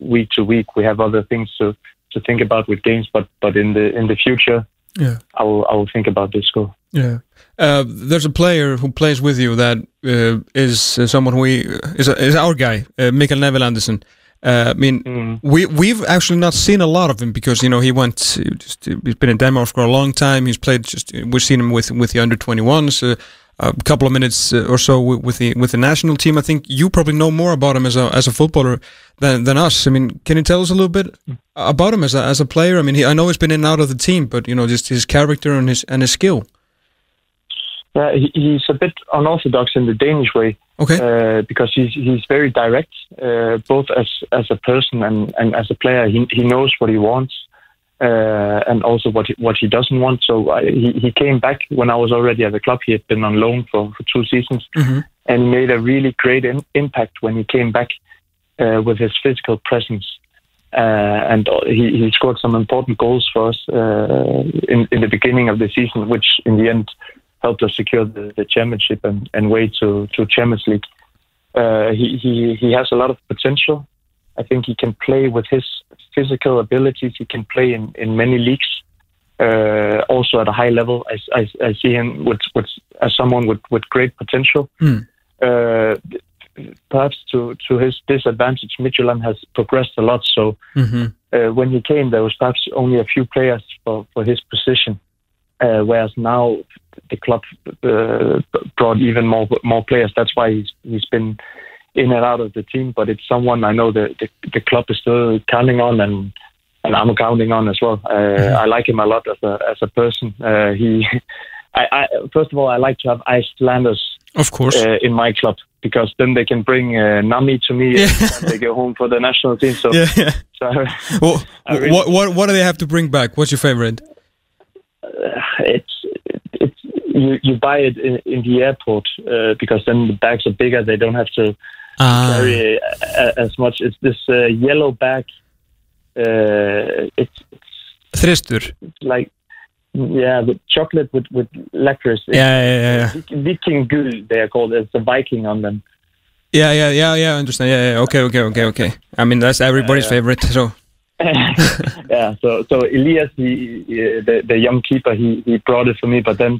week to week we have other things to, to think about with games, but but in the in the future, Yeah. I will I will think about this goal. Yeah. Uh, there's a player who plays with you that uh, is uh, someone who we, is, is our guy, uh, Mikael Neville Anderson. Uh, I mean, Mm. we we've actually not seen a lot of him because you know he went. uh, Just, he's been in Denmark for a long time. He's played. Just we've seen him with with the under 21s. Uh, a couple of minutes uh, or so with, with the with the national team. I think you probably know more about him as a as a footballer than than us. I mean, can you tell us a little bit about him as a as a player? I mean, he, I know he's been in and out of the team, but you know, just his character and his and his skill. Yeah, he, he's a bit unorthodox in the Danish way Okay. uh, because he's he's very direct, uh, both as as a person and, and as a player. He he knows what he wants uh, and also what he, what he doesn't want. So I, he he came back when I was already at the club. He had been on loan for, for two seasons Mhm. and made a really great in, impact when he came back uh, with his physical presence. Uh, and he, he scored some important goals for us uh, in, in the beginning of the season, which in the end helped us secure the, the championship and, and way to, to Champions League. Uh, he, he, he has a lot of potential. I think he can play with his physical abilities. He can play in, in many leagues, uh, also at a high level. I, I, I see him with, with, as someone with, with great potential. Hmm. Uh, perhaps to, to his disadvantage, Midtjylland has progressed a lot. So Mm-hmm. uh, when he came, there was perhaps only a few players for, for his position, uh, whereas now the club uh, brought even more more players. That's why he's he's been in and out of the team. But it's someone I know the the, the club is still counting on, and and I'm counting on as well. Uh, I like him a lot as a as a person. Uh, he, I, I first of all, I like to have Icelanders Of course. uh, in my club because then they can bring uh, Nami to me Yeah. and they go home for the national team. So, yeah. yeah. so Well, really- what what what do they have to bring back? What's your favorite? uh, it's you, you buy it in, in the airport uh, because then the bags are bigger. They don't have to Ah. carry uh, as much. It's this uh, yellow bag. Uh, it's, it's like yeah, with chocolate with with licorice. Yeah, yeah. Vik- Viking Gul, they are called. It's a Viking on them. Yeah, yeah, yeah, yeah, I understand. Yeah, yeah, okay, okay, okay, okay. I mean, that's everybody's favorite, so. yeah, so so Elias, he, he the the young keeper, he he brought it for me, but then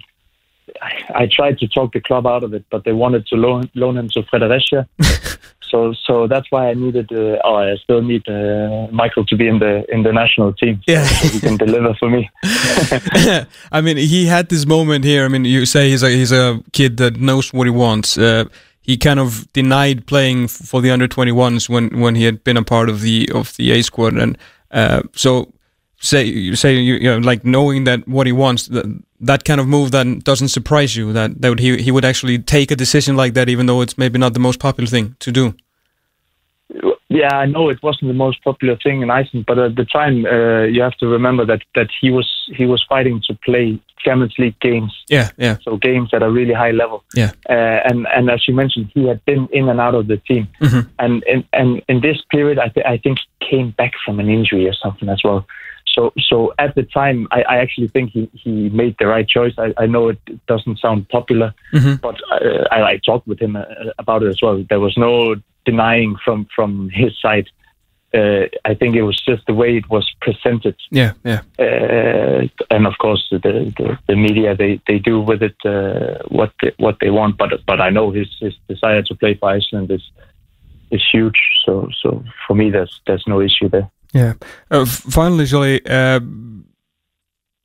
I, I tried to talk the club out of it, but they wanted to loan loan him to Fredericia. so so that's why I needed, uh, oh, I still need uh, Michael to be in the in the national team. Yeah. so he can deliver for me. I mean, he had this moment here. I mean, you say he's a he's a kid that knows what he wants. Uh, he kind of denied playing f- for the under 21s when when he had been a part of the of the A squad, and uh, so say you say you, you know, like knowing that what he wants that that kind of move that doesn't surprise you that that would, he he would actually take a decision like that even though it's maybe not the most popular thing to do. Yeah, I know it wasn't the most popular thing in Iceland, but at the time, uh, you have to remember that that he was he was fighting to play Champions League games. Yeah, yeah, So games at a really high level. yeah. Uh, and and as you mentioned, he had been in and out of the team. Mhm. And in and in this period, I, th- I think he came back from an injury or something as well. So so at the time, I, I actually think he, he made the right choice. I, I know it doesn't sound popular, Mhm. but uh, I, I talked with him uh, about it as well. There was no denying from from his side. Uh, I think it was just the way it was presented Yeah, yeah. uh, and of course the, the, the media they, they do with it uh, what they, what they want but but I know his, his desire to play for Iceland is is huge so so for me there's there's no issue there Yeah. Uh, finally, Jolie, uh,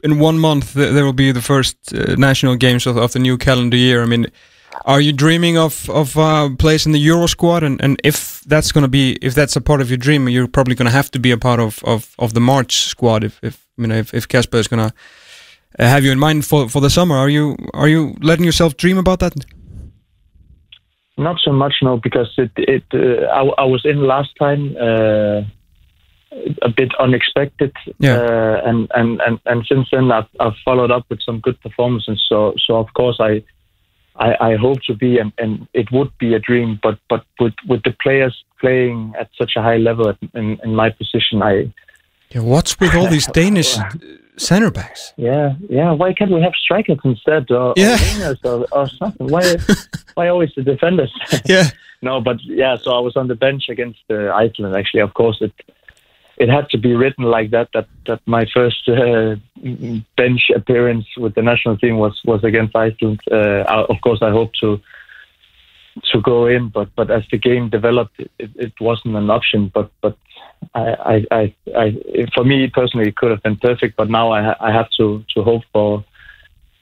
in one month th- there will be the first uh, national games of, of the new calendar year. I mean, are you dreaming of of uh, place in the Euro squad? And, and if that's going to be if that's a part of your dream, you're probably going to have to be a part of, of, of the March squad. If, if you know if, Casper is going to uh, have you in mind for, for the summer, are you are you letting yourself dream about that? not so much no because it it uh, I, I was in last time uh, a bit unexpected Yeah. uh, and, and and and since then I've, I've followed up with some good performances so so of course I I, I hope to be and, and it would be a dream but but with with the players playing at such a high level at, in, in my position I Yeah, what's with all these Danish center backs? yeah yeah why can't we have strikers instead or, Yeah. or or, or something why why always the defenders Yeah, No, but yeah, so I was on the bench against uh, Iceland. Actually, of course, it it had to be written like that. That that my first uh, bench appearance with the national team was was against Iceland. Uh, I, of course, I hope to to go in, but but as the game developed, it, it wasn't an option. But but I, I I I for me personally, it could have been perfect. But now I I have to to hope for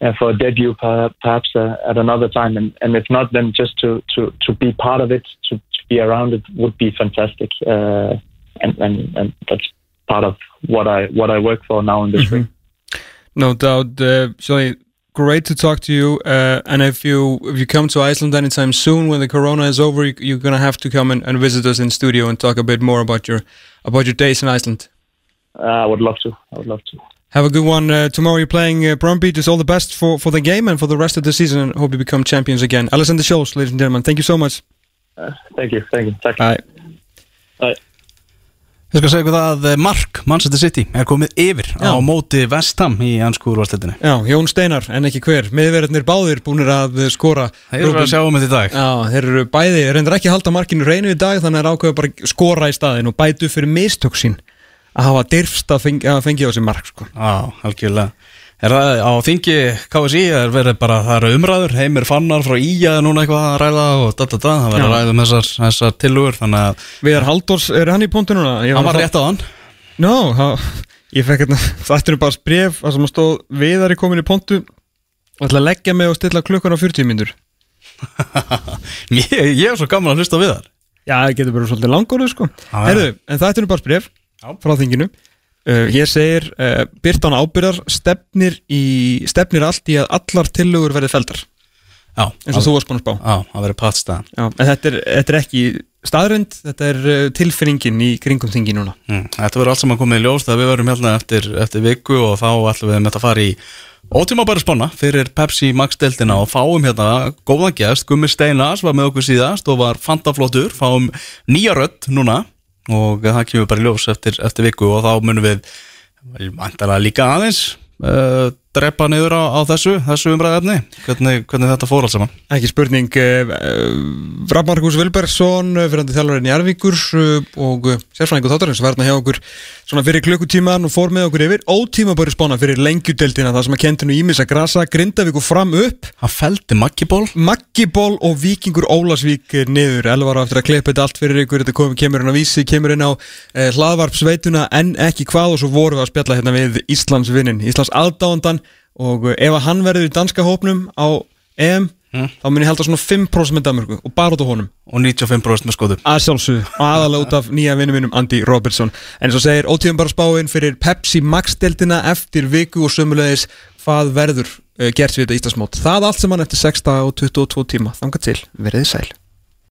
uh, for a debut perhaps uh, at another time and, and if not then just to, to, to be part of it to, to be around it would be fantastic uh, and, and, and that's part of what I what I work for now in the spring. No doubt, uh, Shelley. Great to talk to you. Uh, and if you if you come to Iceland anytime soon, when the Corona is over, you, you're gonna have to come and, and visit us in studio and talk a bit more about your about your days in Iceland. Uh, I would love to. I would love to. Have a good one uh, tomorrow. You're playing uh, Brumby. Just all the best for, for the game and for the rest of the season. And hope you become champions again. Alexander Scholes, ladies and gentlemen. Thank you so much. Uh, thank you, thank you. Takk. Bye. Bye. Ég skal segja ykkur það að eh, Mark, Manchester City, er komið yfir Já. á móti Vestham í ansku úrvarsleitinni. Já, Jón Steinar, en ekki hver. Miðverðarnir báðir búnir að uh, skora. Það eru að sjá um þetta í dag. Já, þeir eru bæði, reyndar ekki að halda markinu reynu í dag þannig er ákveða bara að skora í staðin og bætu fyrir mistök sín að hafa dyrfst að að fengi á sig mark sko. Já, algjörlega. Er það á þingi KSI, er verið bara, það eru umræður, heimir fannar frá er núna eitthvað að ræða og da da da, það Já. að ræða um þessar, þessar tilugur, þannig að Viðar Halldórs, er hann í punktu núna? Ég hann var rétt á hann. Nó, ég fekk hérna, þetta er bara bref að sem að stóð Viðar er komin í punktu og ætla að leggja mig og stilla klukkan á 40 mínútur. ég, ég er svo gaman að hlusta við þar. Já, það getur bara svolítið langorðu sko. Herðu, en þetta er bara bref frá þinginu. Uh, hér segir uh, Byrtan ábyrðar stefnir, í, stefnir allt í að allar tillögur verði feldar Já, eins og þú varst búin að spá. Já, það verður pattstæðan. Þetta þetta er ekki staðrönd, þetta er uh, tilfinningin í kringum þingi núna. Mm, þetta verður allt saman komið í ljós þegar við verðum hérna eftir, eftir viku og þá ætlum við með að fara í Ótíma bara spána fyrir Pepsi Max-deltina og fáum hérna góðan gest, Gummi Steinas var með okkur síðast og var fantaflottur, fáum nýja rödd núna og það kemur bara ljós eftir, eftir viku og þá munum við vantarlega líka aðeins uh, drepa niður á, á þessu, þessu umræðefni hvernig, hvernig þetta fór alls saman? Ekki spurning uh, Rafmarkus Vilbergsson fyrirandi þjálfarinn í Arvíkur og sérfræðingu þáttarins verðna hjá okkur svona fyrir klukkutíman og fór með okkur yfir ótíma bara spána fyrir lengjudeldina það sem að kendinu Ímis að grasa Grindavík og fram upp. Hann feldi Maggiból Maggiból og Víkingur Ólasvík niður. Elvar á eftir að klippa þetta allt fyrir ykkur. Þetta kom, kemur inn á vísi, kemur inn á eh, hlaðvarpsveituna en ekki hvað og svo vorum við að spjalla hérna við Íslandsvinnin Íslands aðdáðandan og eh, ef að hann verður í danska hópnum á EM þá mun ég held að svona 5% með Danmörku og bara út á honum. Og 95% með skoðum að sjálfsögðu, aðalega út af nýja vinnu mínum Andy Robertson, en svo segir ótíðum bara spáinn fyrir Pepsi Max-deltina eftir viku og sömulegis hvað verður uh, gert við þetta Íslandsmót. Það allt sem hann eftir 6 og 22 tíma, þanga til, verið sæl